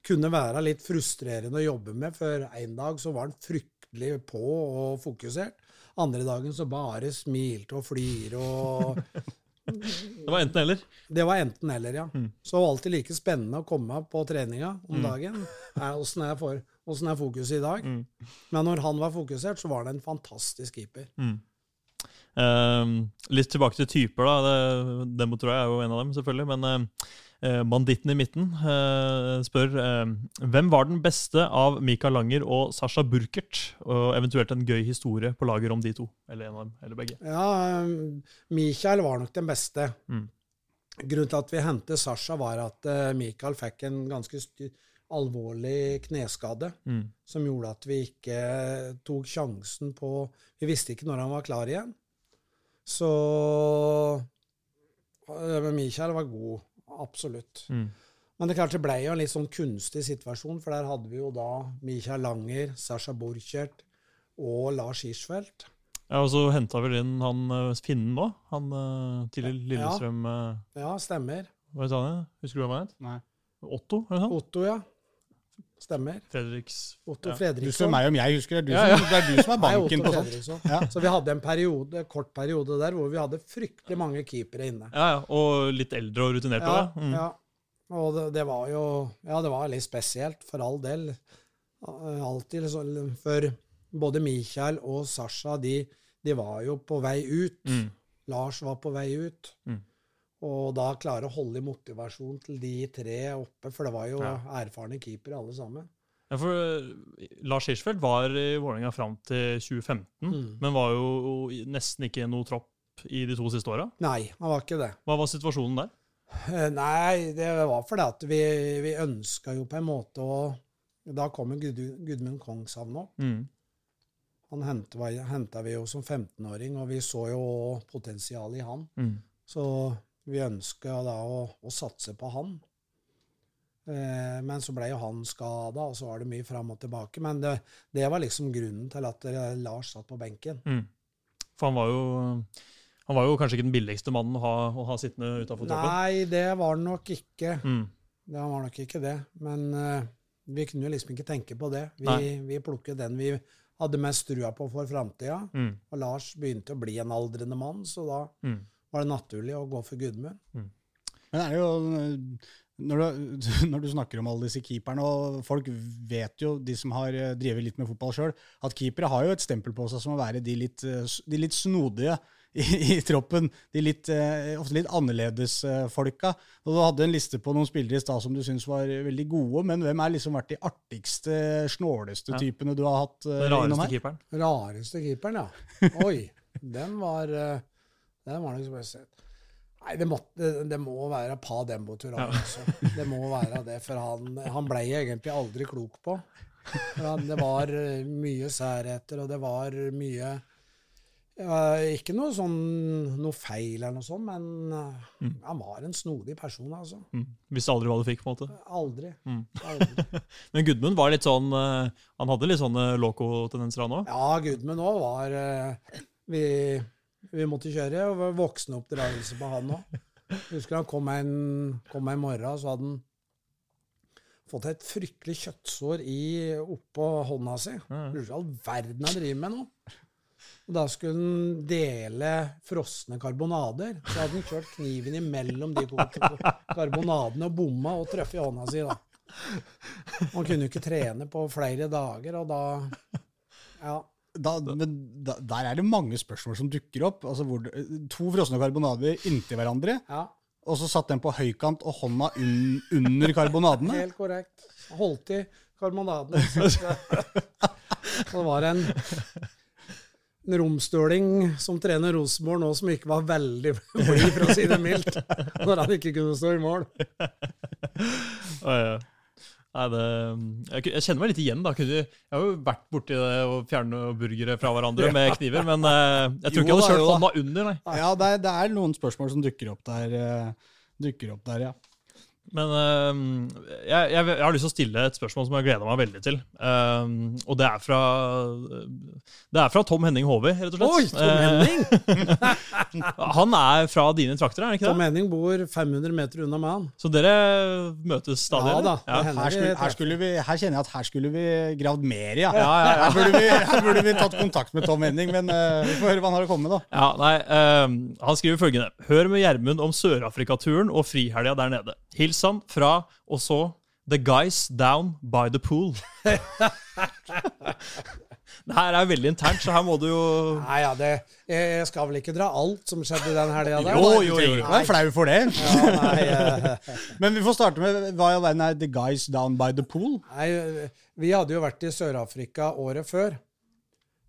kunne være litt frustrerende å jobbe med, for en dag så var han fryktelig på og fokusert. Andre dagen så bare smilte og flirte og Det var enten eller. Det var enten eller, ja. Mm. Så det var alltid like spennende å komme på treninga om Mm. dagen. Åssen mm. er, for- er fokuset i dag? Mm. Men når han var fokusert, så var han en fantastisk keeper. Mm. Ehm, litt tilbake til typer, da. Demo tror jeg er jo en av dem, selvfølgelig. Men eh, banditten i midten eh, spør eh, hvem var den beste av Mikael Langer og Sasha Burkert? Og eventuelt en gøy historie på lager om de to. Eller en av dem, eller begge. Ja, Mikael var nok den beste. Mm. Grunnen til at vi hentet Sasha, var at Mikael fikk en ganske alvorlig kneskade. Mm. som gjorde at vi ikke tok sjansen på Vi visste ikke når han var klar igjen. Så Mikael var god, absolutt. Mm. Men det klart det ble jo en litt sånn kunstig situasjon, for der hadde vi jo da Michael Langer, Sasha Borchert og Lars Hirschfeldt. Ja, og så henta vel inn han eh, finnen nå. Han eh, til Lillestrøm Ja, Ja, stemmer. Hva het han? igjen? Husker du hva han het? Otto? Er det sånn? Otto, ja. Stemmer. Fredriks Otto Ja. Du spør meg om jeg husker det. Det Ja, ja. du, som, det er du som er Nei, banken Otto på sånt. Fredriksson. Ja. Så vi hadde en periode, kort periode der hvor vi hadde fryktelig mange keepere inne. Ja, ja. Og litt eldre og rutinerte. Ja, også, Mm. ja. Og det, det var jo Ja, det var litt spesielt, for all del. Alltid så, For både Michael og Sasha, de, de var jo på vei ut. Mm. Lars var på vei ut. Mm. Og da klare å holde i motivasjon til de tre oppe, for det var jo Ja. erfarne keepere alle sammen. Ja, for eh, Lars Hirschfeldt var i Vålerenga fram til 2015, Mm. men var jo nesten ikke noe tropp i de to siste åra. Nei, han var ikke det. Hva var situasjonen der? Eh, Nei, det var fordi at vi, vi ønska jo på en måte å Da kom jo Gud, Gudmund Kongshavn opp. Mm. Han henta vi jo som 15-åring, og vi så jo potensialet i han. Mm. Så vi ønska da å, å satse på han. Eh, men så ble jo han skada, og så var det mye fram og tilbake. Men det, det var liksom grunnen til at eh, Lars satt på benken. Mm. For han var jo han var jo kanskje ikke den billigste mannen å ha, å ha sittende utafor troppen. Nei, det var han nok ikke. Mm. Det var nok ikke det. Men uh, vi kunne jo liksom ikke tenke på det. Vi, vi plukket den vi hadde mest trua på for framtida. Mm. Og Lars begynte å bli en aldrende mann, så da Mm. Var det naturlig å gå for Gudmund. Men det er jo når du, når du snakker om alle disse keeperne, og folk vet jo, de som har eh, drevet litt med fotball sjøl, at keepere har jo et stempel på seg som å være de litt, eh, de litt snodige i, i troppen. De litt, eh, ofte litt annerledes eh, folka. Og du hadde en liste på noen spillere i stad som du syns var veldig gode, men hvem er liksom vært de artigste, snåleste Ja. typene du har hatt eh, Den innom rareste her? keeperen. Rareste keeperen, ja. Oi, den var eh, Den var nok spesiell. Nei, det, måtte, det, det må være Pa Dembo Turan Ja. også. Det må være det, for han, han ble jeg egentlig aldri klok på. Han, det var eh, mye særheter, og det var mye ja, Ikke noe sånn noe feil eller noe sånt, men mm. han var en snodig person, altså. Mm. Visste aldri hva du fikk, på en måte. Aldri. Mm. aldri. Men Gudmund var litt sånn eh, Han hadde litt sånne loco-tendenser, han òg. Ja, Gudmund òg var eh, vi, vi måtte kjøre og var voksenoppdragelse på han òg. Husker han kom en, kom en morgen, så hadde han fått et fryktelig kjøttsår i, oppå hånda si. Lurer på all verden han driver med nå. Og da skulle han dele frosne karbonader. Så hadde han kjørt kniven imellom de karbonadene og bomma og truffet i hånda si. da. Han kunne jo ikke trene på flere dager, og da Ja. Da, men da, der er det mange spørsmål som dukker opp. Altså hvor, to frosne karbonader inntil hverandre, ja og så satt den på høykant og hånda un, under karbonadene. Helt korrekt. Holdt i karbonadene. Så det var en, en romstøling som trener Rosenborg nå, som ikke var veldig blid, for å si det mildt, når han ikke kunne stå i mål. Nei, det, jeg, jeg kjenner meg litt igjen. da. Jeg har jo vært borti det å fjerne burgere fra hverandre med kniver, men eh, jeg tror Jo ikke jeg hadde kjørt hånda under. nei. Ja, det er, det er noen spørsmål som dukker opp der. eh, dukker opp der, ja. Men uh, jeg, jeg, jeg har lyst til å stille et spørsmål som jeg gleder meg veldig til. Uh, og det er fra Det er fra Tom Henning Håvi, rett og slett. Oi, Tom Henning! Eh, han er fra dine trakter, er han ikke Tom? Henning bor 500 meter unna meg. Så dere møtes stadig? Ja da. Ja. Her, skulle, her, skulle vi, her kjenner jeg at her skulle vi gravd mer, ja. Ja, ja, ja. Her, burde vi, her burde vi tatt kontakt med Tom Henning, men eh, vi får høre hva han har å komme med, da. Ja, nei, øhm, Han skriver følgende Hør med Gjermund om Sør-Afrikaturen og frihelga der nede. Hils han fra og så The Guys Down by the Pool. det her er veldig internt, så her må du jo Nei, ja, det, jeg skal vel ikke dra alt som skjedde i den helga der? Jo, jo, jo, Du er flau for det. Ja, nei, uh... Men vi får starte med hva i all verden er The Guys Down by the Pool? nei, vi hadde jo vært i Sør-Afrika året før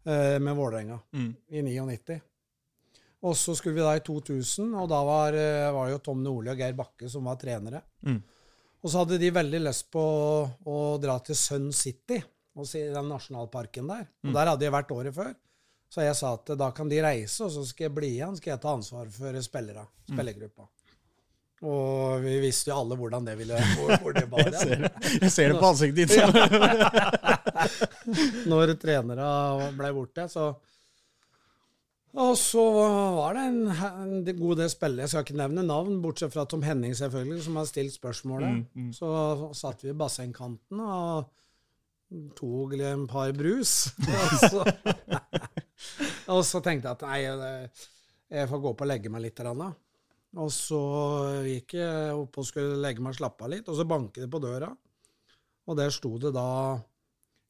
eh, med Vålerenga, Mm. i 99. Og så skulle vi da i 2000, og da var, eh, var jo Tom Nordli og Geir Bakke som var trenere. Mm. Og så hadde de veldig lyst på å, å dra til Sun City, og se den nasjonalparken der. Og der hadde jeg vært året før. Så jeg sa at da kan de reise, og så skal jeg bli igjen, skal jeg ta ansvar for spillere, spillergruppa. Og vi visste jo alle hvordan det ville hvor, hvor det bar hen. Jeg ser det på ansiktet ditt. Når trenere ble borte, så Og så var det en, en god del spillere, jeg skal ikke nevne navn, bortsett fra Tom Henning selvfølgelig, som har stilt spørsmålet. Så satt vi i bassengkanten og tok en par brus. og, så, og så tenkte jeg at nei, jeg får gå opp og legge meg litt. Anna. Og så gikk jeg opp og skulle legge meg og slappe av litt, og så banket det på døra. Og der sto det da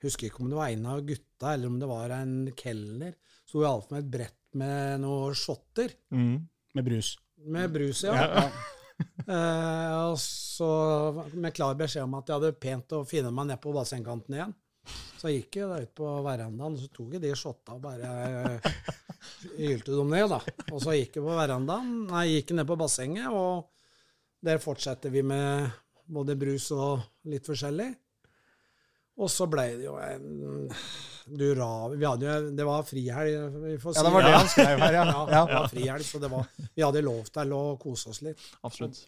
Husker ikke om det var en av gutta, eller om det var en kelner. Sto iallfall med et brett med noen shotter. mm. Med brus. Med brus, ja. Ja, Eh, og så med klar beskjed om at jeg hadde pent å finne meg ned på bassengkanten igjen. Så gikk jeg da ut på verandaen, så tok jeg de shotta og bare eh, hylte dem ned, da. Og så gikk jeg på verandaen, nei, gikk ned på bassenget, og der fortsetter vi med både brus og litt forskjellig. Og så ble det jo en dura... Vi hadde jo, det var frihelg, vi får si. Ja, det var det han skrev her, ja. Ja, det var frihelg, så det var, vi hadde lov til å kose oss litt. Absolutt.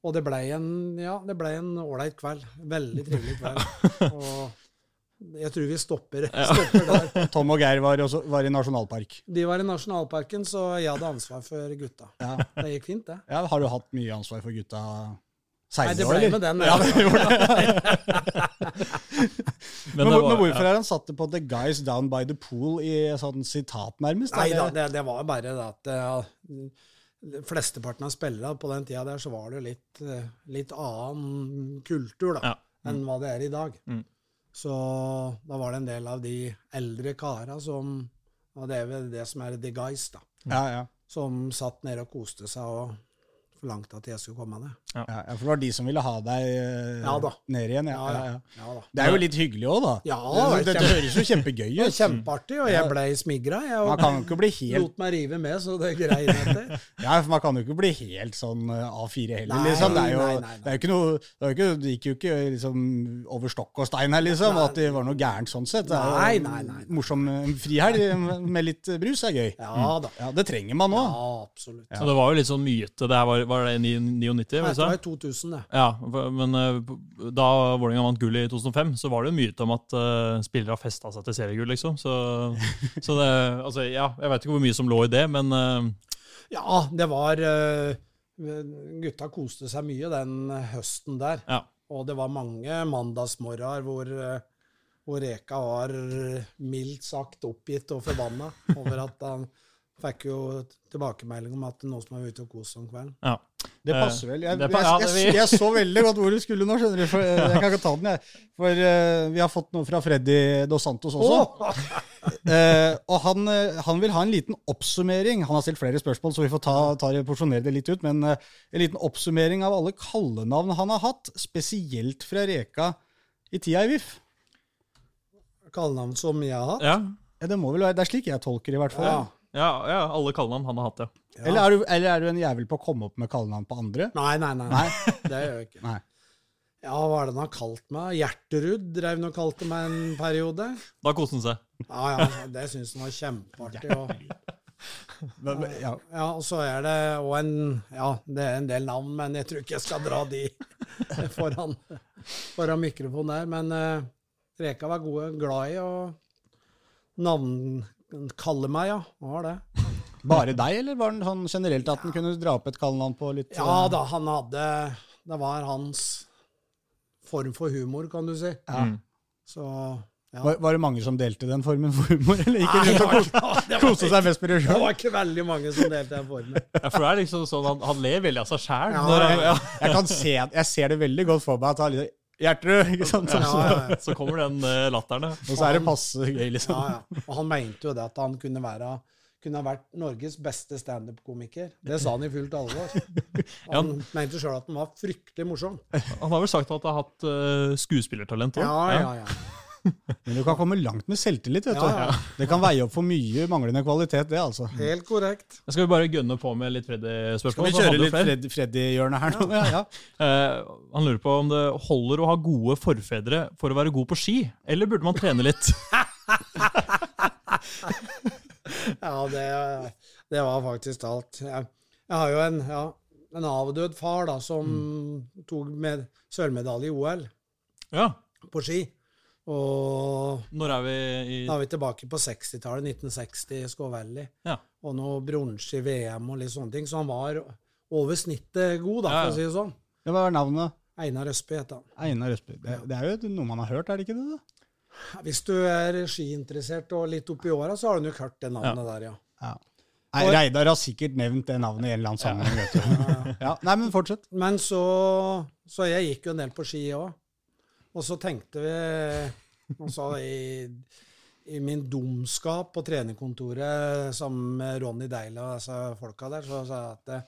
Og det blei en ja, det ble en ålreit kveld. Veldig trivelig kveld. Og jeg tror vi stopper, stopper der. Tom og Geir var, også, var i nasjonalpark. De var i nasjonalparken, så jeg hadde ansvar for gutta. Ja. Det gikk fint, det. Ja, har du hatt mye ansvar for gutta Nei, det ble år, med den. Ja, Ja. det gjorde det. Men, Men, var- men hvorfor er han satt på 'The Guys Down by the Pool' i sånn sitat, nærmest? Nei da, det- det, var bare det at ja, Flesteparten av spillere på den tida der, så var det litt, eh, litt annen kultur da, Ja. enn hva det er i dag. Mm. Så da var det en del av de eldre kara som Og det er vel det som er the guys, da. Ja, ja. Som satt nede og koste seg og forlangte at jeg skulle komme ned. ja, ja, For det var de som ville ha deg eh, Ja ned igjen? Ja, Ja, ja, ja. ja. Ja da. Det er jo litt hyggelig òg, da. Ja, det, det dette høres jo kjempegøy ut. kjempeartig, og jeg ble smigra. Jeg Man kan jo ikke bli helt lot meg rive med, så det grein etter. Ja, for man kan jo ikke bli helt sånn eh, A4 heller, Nei, liksom. Det er jo, nei, nei, nei. Det er jo ikke noe Det, ikke, det gikk jo ikke liksom over stokk og stein her, liksom. Nei. At det var noe gærent sånn sett. Det er jo Nei, nei, nei, nei. Morsom eh, frihelg med litt brus er gøy. Ja da. Ja, Det trenger man Ja, nå. absolutt. Så det var jo litt sånn myte. Det her var, var det i 99? Nei, Det var i 2000, det. Ja, men eh, da Vålerenga vant gull i 2005, så var det jo mye myte om at uh, spillere har festa seg til seriegull, liksom. Så, så det Altså, ja, jeg vet ikke hvor mye som lå i det, men uh, Ja, det var uh, Gutta koste seg mye den høsten der. ja. Og det var mange mandagsmorgener hvor, hvor Reka var mildt sagt oppgitt og forbanna over at han fikk jo tilbakemelding om at noen som er ute og koser om kvelden. ja. Det passer vel. Jeg, jeg, jeg, jeg, så veldig godt hvor du skulle nå, skjønner du. For, eh, jeg kan ikke ta den, jeg. For uh, vi har fått noe fra Freddy Dos Santos også. Oh! uh, og han, eh, han vil ha en liten oppsummering. Han har stilt flere spørsmål, så vi får ta, ta det, porsjonere det litt ut. Men uh, en liten oppsummering av alle kallenavn han har hatt, spesielt fra Reka i tida i VIF. Kallenavn som jeg har hatt. Ja, Ja, det må vel være, det er slik jeg tolker i hvert fall. Ja. Ja, ja alle kallenavn han har hatt, ja. Ja. Eller, er du, eller er du en jævel på å komme opp med kallenavn på andre? Nei, nei, nei. Nei. Det gjør jeg ikke. Nei. Ja, hva er det han har kalt meg? Hjerterud drev han og kalte meg en periode. Da koste han seg. Ja, ja, det syns han var kjempeartig. Og, Men- men- Ja. ja, og så er det òg en Ja, det er en del navn, men jeg tror ikke jeg skal dra de. foran, foran mikrofonen der. Men uh, Reka var gode, glad i å navnkalle meg, ja. Han var det. Bare deg, eller var det sånn generelt at han kunne dra opp et kallenavn på litt Ja da, han hadde Det var hans form for humor, kan du si. Ja. Mm. Så ja. var, var det mange som delte den formen for humor, eller gikk Nei, rundt og det var- det koste seg mest med det Det var ikke veldig mange som delte den formen. Ja, for det er liksom sånn Han, han ler veldig av seg sjæl. Jeg kan se, jeg ser det veldig godt for meg at han liksom Gjertrud, ikke sant? Ja, ja, ja. Så kommer den uh, latteren. Og så er det passe gøy, liksom. Ja, ja. Og han mente jo det at han kunne, være, kunne ha vært Norges beste standup-komiker. Det sa han i fullt alvor. Han mente sjøl at han var fryktelig morsom. Han har vel sagt at han har hatt uh, skuespillertalent òg. Ja, ja, ja. Men du kan komme langt med selvtillit, vet du. Ja, ja. Det kan veie opp for mye manglende kvalitet, det, altså. Helt korrekt. Skal vi bare gønne på med litt Skal Freddy-spørsmål? vi kjøre litt. Fred, Freddy-hjørnet her nå? Ja, ja. Eh, han lurer på om det holder å ha gode forfedre for å være god på ski, eller burde man trene litt? Ja, det, det var faktisk alt. Jeg, jeg har jo en, ja, en avdød far da, som tok med sølvmedalje i OL Ja. på ski. Og Når er vi i da er vi tilbake på 60-tallet, 1960, Skåvelli. Ja. Og noe bronse i VM og litt sånne ting. Så han var over snittet god, da, Ja, ja. for å si det sånn. Ja, hva var navnet. Einar Østby het han. Einar Østby. Det, det er jo noe man har hørt, er det ikke det? da? Hvis du er skiinteressert og litt oppi åra, så har du nok hørt det navnet der, ja. Ja. Nei, Reidar har sikkert nevnt det navnet i en eller annen sammenheng. du. Ja. Nei, men fortsett. Men så Så jeg gikk jo en del på ski òg. Og så tenkte vi altså i, I min dumskap på trenerkontoret sammen med Ronny Deila og altså, folka der, så sa jeg at, det-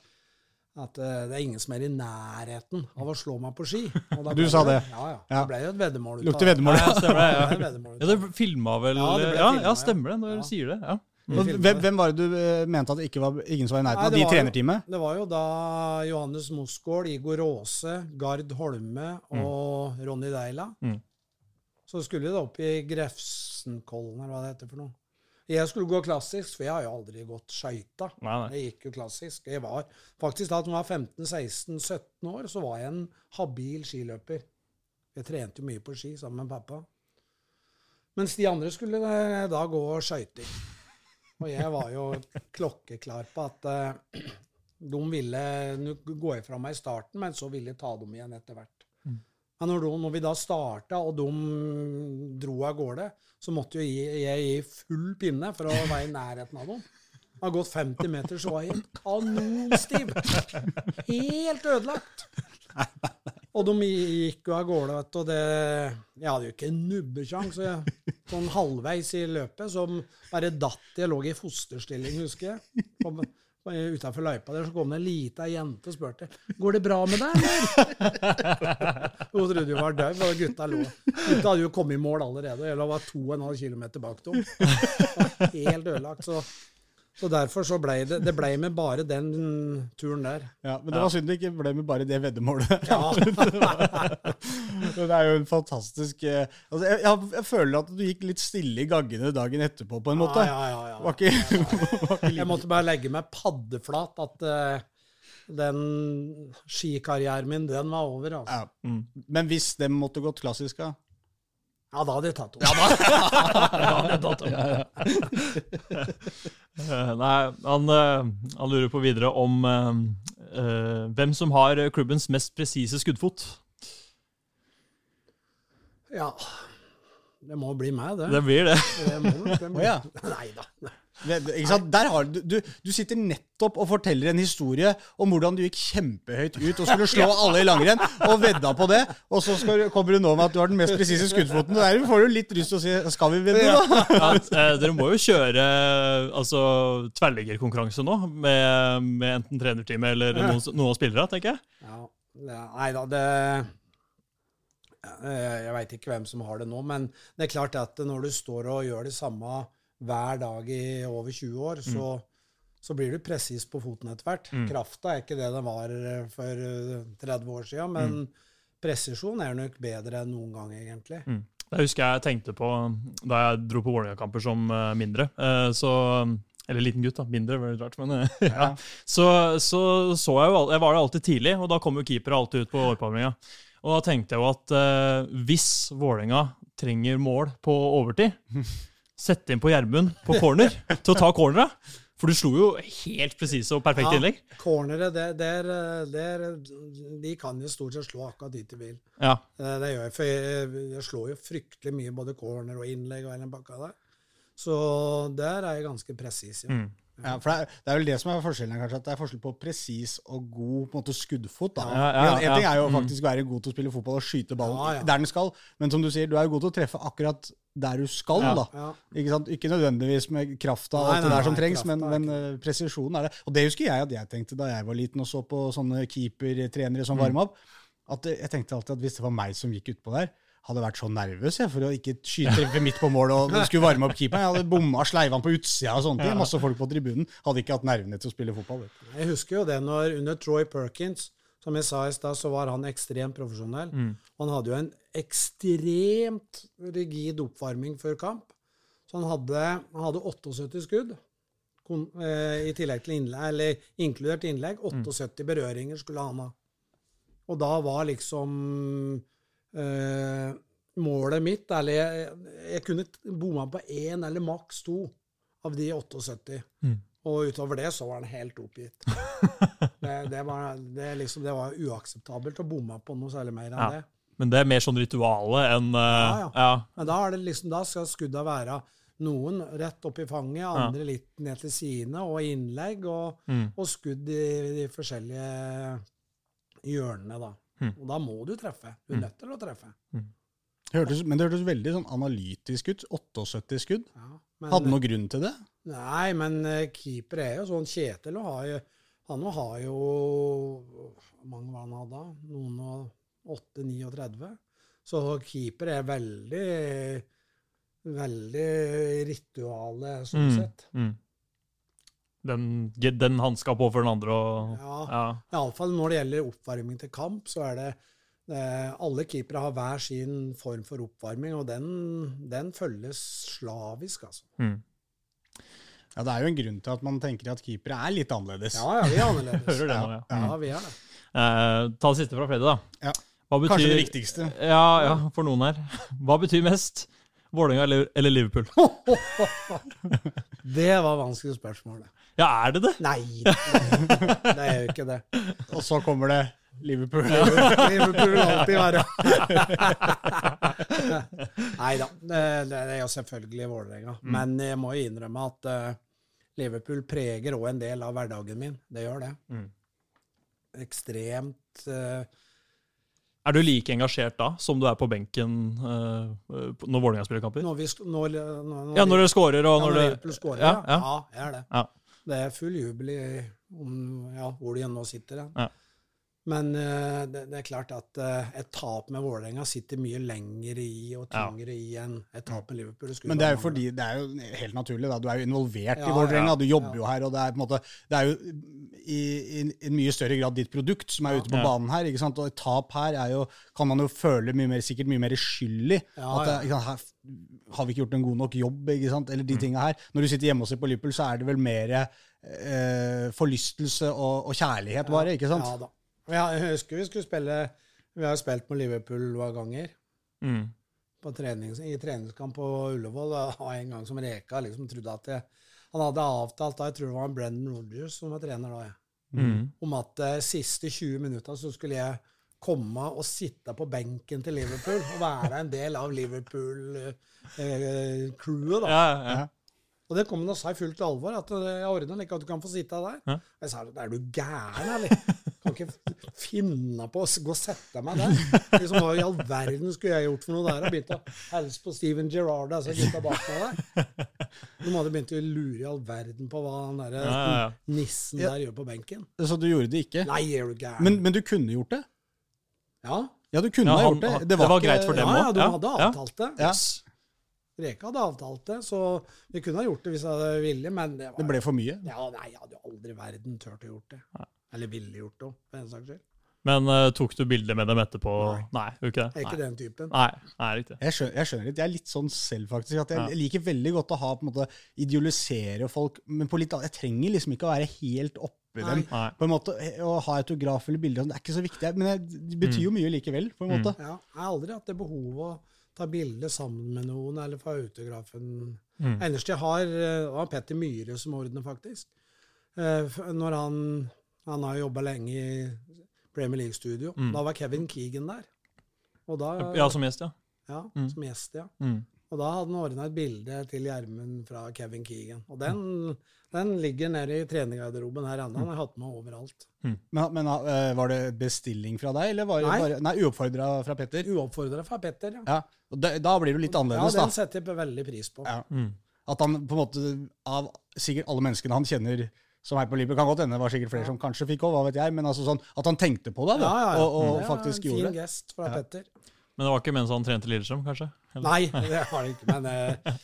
at det det er ingen som er i nærheten av å slå meg på ski. Og da Du sa det? Ja, ja. Ja. Det ble jo et veddemål. Lukter veddemål. Ja, stemmer det. Ja, Ja, ja det filma vel Ja, det ja, filmet, ja, stemmer det når Ja. du sier det. Ja. Hvem, hvem var det du eh, mente at det ikke var ingen som var i nærheten av de i trenerteamet? Det var jo da Johannes Mosgaard, Igor Aase, Gard Holme og Ronny Deila. Mm. Så skulle det opp i Grefsenkollen, eller hva det heter for noe. Jeg skulle gå klassisk, for jeg har jo aldri gått skøyta. Jeg gikk jo klassisk. Jeg var faktisk da jeg var 15-16-17 år, så var jeg en habil skiløper. Jeg trente jo mye på ski sammen med pappa. Mens de andre skulle eh, da gå skøyting. Og jeg var jo klokkeklar på at eh, de ville nu- gå ifra meg i starten, men så ville jeg ta dem igjen etter hvert. Men når, når vi da starta, og de dro av gårde, så måtte jo jeg, jeg gi full pinne for å være i nærheten av dem. Jeg har gått 50 meter, så var jeg kanonstiv. Helt ødelagt. Og de gikk jo av gårde, vet du, og det Jeg hadde jo ikke en nubbesjans. Sånn halvveis i løpet, som bare datt jeg lå i fosterstilling, husker jeg. Utafor løypa der så kom det en lita jente og spurte går det bra med deg, eller? Hun trodde hun var død, og gutta lo. Gutta hadde jo kommet i mål allerede, og jeg lå en 2,5 km bak dem. Helt ødelagt. Så, så derfor så ble det Det ble med bare den turen der. Ja, men det var synd det ikke ble med bare det veddemålet. Ja. Det er jo en fantastisk eh, altså, jeg, jeg, jeg føler at du gikk litt stille i gaggene dagen etterpå, på en måte. Ja, ja, ja, Var ikke, Jeg måtte bare legge meg paddeflat at uh, den skikarrieren min, den var over. Altså. ja. Mm. Men hvis det måtte gått klassisk, da? Ja, da hadde jeg tatt henne. Eh, nei, han, eh, han lurer på videre om eh, eh, hvem som har klubbens mest presise skuddfot. Ja. Det må bli meg, det. Det blir det. det må, det må. Oh, ja. Nei da. Ikke sant? Der har du, du, du sitter nettopp og forteller en historie om hvordan du gikk kjempehøyt ut og skulle slå alle i langrenn, og vedda på det, og så skal, kommer du nå med at du har den mest presise skuddfoten. Der får du litt lyst til å si skal vi vedde, da? Ja, eh, dere må jo kjøre altså, tverrliggerkonkurranse nå, med, med enten trenerteamet eller noen, noen spillere, tenker jeg. Ja, nei da, det eh, Jeg veit ikke hvem som har det nå, men det er klart at når du står og gjør det samme hver dag i over 20 år, så, så blir du presis på foten etter hvert. Krafta er ikke det den var eh, for eh, 30 år siden, men presisjon er nok bedre enn noen gang, egentlig. Mm. Det husker jeg tenkte på da jeg dro på Vålerenga-kamper som eh, mindre. Eh, Så Eller liten gutt, da. Mindre, var det rart. Men eh, ja. Så, så så jeg jo Jeg var det alltid tidlig, og da kom jo keepere alltid ut på oppvarminga. Og da tenkte jeg jo at eh, hvis Vålerenga trenger mål på overtid, sette inn på Gjermund på corner til å ta cornera. For du slo jo helt presise og perfekte innlegg. Cornere, det, der, der, de kan jo stort sett slå akkurat dit de vil. Ja. Eh, Det gjør jeg, for jeg, jeg slår jo fryktelig mye både corner og innlegg og hele bakke pakka der. Så der er jeg ganske presis. Ja. Mm. Ja, for det er, det er vel det som er forskjellen kanskje. At det er forskjell på presis og god på en måte, skuddfot. da. Ja, ja, en ting er jo Mm. faktisk å være god til å spille fotball og skyte ballen Ja, ja. der den skal, men som du sier, du er jo god til å treffe akkurat der du skal. Ja. da. Ja. Ikke, sant? ikke nødvendigvis med krafta og alt det nei, der som nei, trengs, men, men uh, presisjonen er det. Og det husker jeg at jeg tenkte da jeg var liten og så på sånne keepertrenere Mm. som varma opp. At jeg tenkte alltid at hvis det var meg som gikk utpå der, hadde vært så nervøs jeg, for å ikke skyte midt på mål og skulle varme opp keeperen. Jeg hadde bomma sleivene på utsida og sånne ting. Masse folk på tribunen. Hadde ikke hatt nervene til å spille fotball. Vet du. Jeg husker jo det når under Troy Perkins, som jeg sa i stad, så var han ekstremt profesjonell. Han hadde jo en ekstremt rigid oppvarming før kamp. Så han hadde, han hadde 78 skudd, kon, eh, i tillegg til innlegg, eller inkludert innlegg. 78 berøringer skulle han ha. Og da var liksom eh, målet mitt Eller jeg, jeg kunne bomma på én eller maks to av de 78. Og utover det så var han helt oppgitt. Det, det, var, det, liksom, det var uakseptabelt å bomme på noe særlig mer enn Ja. det. Men det er mer sånn ritualet enn uh, Ja, ja. ja. Men da, er det liksom, da skal skudda være noen rett opp i fanget, andre litt ned til sidene, og innlegg, og, Mm. og skudd i de forskjellige hjørnene, da. Mm. Og da må du treffe. Du er nødt til å treffe. Mm. hørtes, men det hørtes veldig sånn analytisk ut. 78 skudd. Ja. Men, Hadde noe grunn til det? Nei, men eh, keeper er jo sånn. Kjetil har jo, han har jo Hvor mange var han hadde da? Noen og 8-39. Så keeper er veldig Veldig rituale, sånn Mm. sett. Mm. Den, den hanska på for den andre og Ja. ja. Iallfall når det gjelder oppvarming til kamp, så er det eh, Alle keepere har hver sin form for oppvarming, og den, den følges slavisk, altså. Mm. Ja, Det er jo en grunn til at man tenker at keepere er litt annerledes. Ja, ja, vi er annerledes. Hører det nå, ja. Ja, vi er det. Eh, ta det siste fra Freddy, da. Ja. Hva betyr, Kanskje det viktigste. Ja, ja, for noen her. Hva betyr mest? Vålerenga eller, eller Liverpool? Det var vanskelig spørsmål, det. Ja, er det det? Nei, det er jo ikke det. Og så kommer det Liverpool. Liverpool vil alltid være Nei da, det, er jo selvfølgelig Vålerenga. Men jeg må jo innrømme at eh, Liverpool preger òg en del av hverdagen min. Det gjør det. Mm. Ekstremt eh, Er du like engasjert da som du er på benken uh, når Vålerenga spiller kamper? Når, vi, når, når, når, Ja, når dere scorer og ja, når når det Liverpool scorer, Ja, ja. ja. ja, jeg er det. Det er full jubel i om, ja, hvor de nå sitter. Ja. Men uh, det, det er klart at uh, et tap med Vålerenga sitter mye lenger i og Ja. i enn et tap med Liverpool. Det Men det er jo fordi det er jo helt naturlig. da. Du er jo involvert Ja, i Vålerenga. ja, Du jobber ja. jo her, og det er på en måte Det er jo i, i, i mye større grad ditt produkt som er ute på Ja. banen her. ikke sant? Og et tap her er jo, kan man jo føle mye mer, sikkert mye mer skyldig. Ja, at det, ikke sant, her har vi ikke gjort en god nok jobb? ikke sant? Eller de Mm. tinga her. Når du sitter hjemme og ser på Liverpool, så er det vel mer eh, forlystelse og, og kjærlighet, bare. ikke sant? Ja da. Og Jeg, husker vi skulle spille Vi har spilt med Liverpool hver ganger. Mm. På trenings, I treningskamp på Ullevål. Var en gang som Reka liksom trodde at jeg, han hadde avtalt da, jeg tror det var Brendan Rodgers som var trener da, jeg, Mm. om at de siste 20 minutta så skulle jeg komme og sitte på benken til Liverpool og være en del av Liverpool-crewet. da. Ja, ja. Og det kom han og sa i fullt alvor, at eh, jeg ordner ikke at du kan få sitte der. Ja. Jeg sa er du gæren, eller? Kan ikke finne på å gå og sette meg der. Liksom, hva i all verden skulle jeg gjort for noe der? Og begynte å hilse på Steven Gerrard, altså gutta bak meg der. De hadde begynt å lure i all verden på hva han der Ja, ja, ja. nissen der gjør på benken. Så du gjorde det ikke? Nei, er du gæren? Men, men du kunne gjort det? ja. Ja, du kunne Ja, ha han- gjort det. Det var, det var ikke- greit for dem ja, ja, de Ja, hadde avtalt det. Ja. Reka hadde avtalt det, så vi kunne ha gjort det hvis jeg ville, men det, var, Det ble for mye. Ja, nei, jeg hadde jo aldri i verden turt å gjort det. Eller ville gjort det, for en saks skyld. Men uh, tok du bilde med dem etterpå? Nei. Nei, ikke Jeg er ikke Nei. den typen. Nei, nei, riktig. Jeg skjønner, jeg skjønner litt. Jeg er litt sånn selv, faktisk. At jeg Ja. liker veldig godt å ha på en måte idealisere folk, men på litt, jeg trenger liksom ikke å være helt oppi dem. På en måte, Å ha autograf eller bilde, det er ikke så viktig. Men det- det betyr jo mye likevel, på en måte. Ja, jeg har aldri hatt det behovet å ta bilde sammen med noen eller få autografen. Mm. Eneste jeg har, eh, var Petter Myhre som ordner, faktisk. Eh, Når han Han har jobba lenge i Premier League-studio. Mm. Da var Kevin Keegan der. Og da, Ja, som gjest, ja. ja, Mm. som gjest, ja. Mm. Og da hadde han ordna et bilde til Gjermund fra Kevin Keegan. Og den, den ligger nede i trenergarderoben her ennå. Han har hatt med overalt. Men, men eh, var det bestilling fra deg, eller var det Nei. bare Nei, uoppfordra fra Petter? Uoppfordra fra Petter, ja. Ja, og da, da blir det annerledes, da. Ja, den setter jeg veldig pris på. Ja. Mm. At han på en måte, av sikkert alle menneskene han kjenner som er på Liverpool, kan godt hende det var sikkert flere som kanskje fikk òg, hva vet jeg, men altså sånn at han tenkte på det, da, Ja, ja, ja. og, og faktisk en gjorde fin det. gest fra Ja. Petter. Men det var ikke mens han trente Lillestrøm, kanskje? Eller? Nei, det var det ikke. Men eh,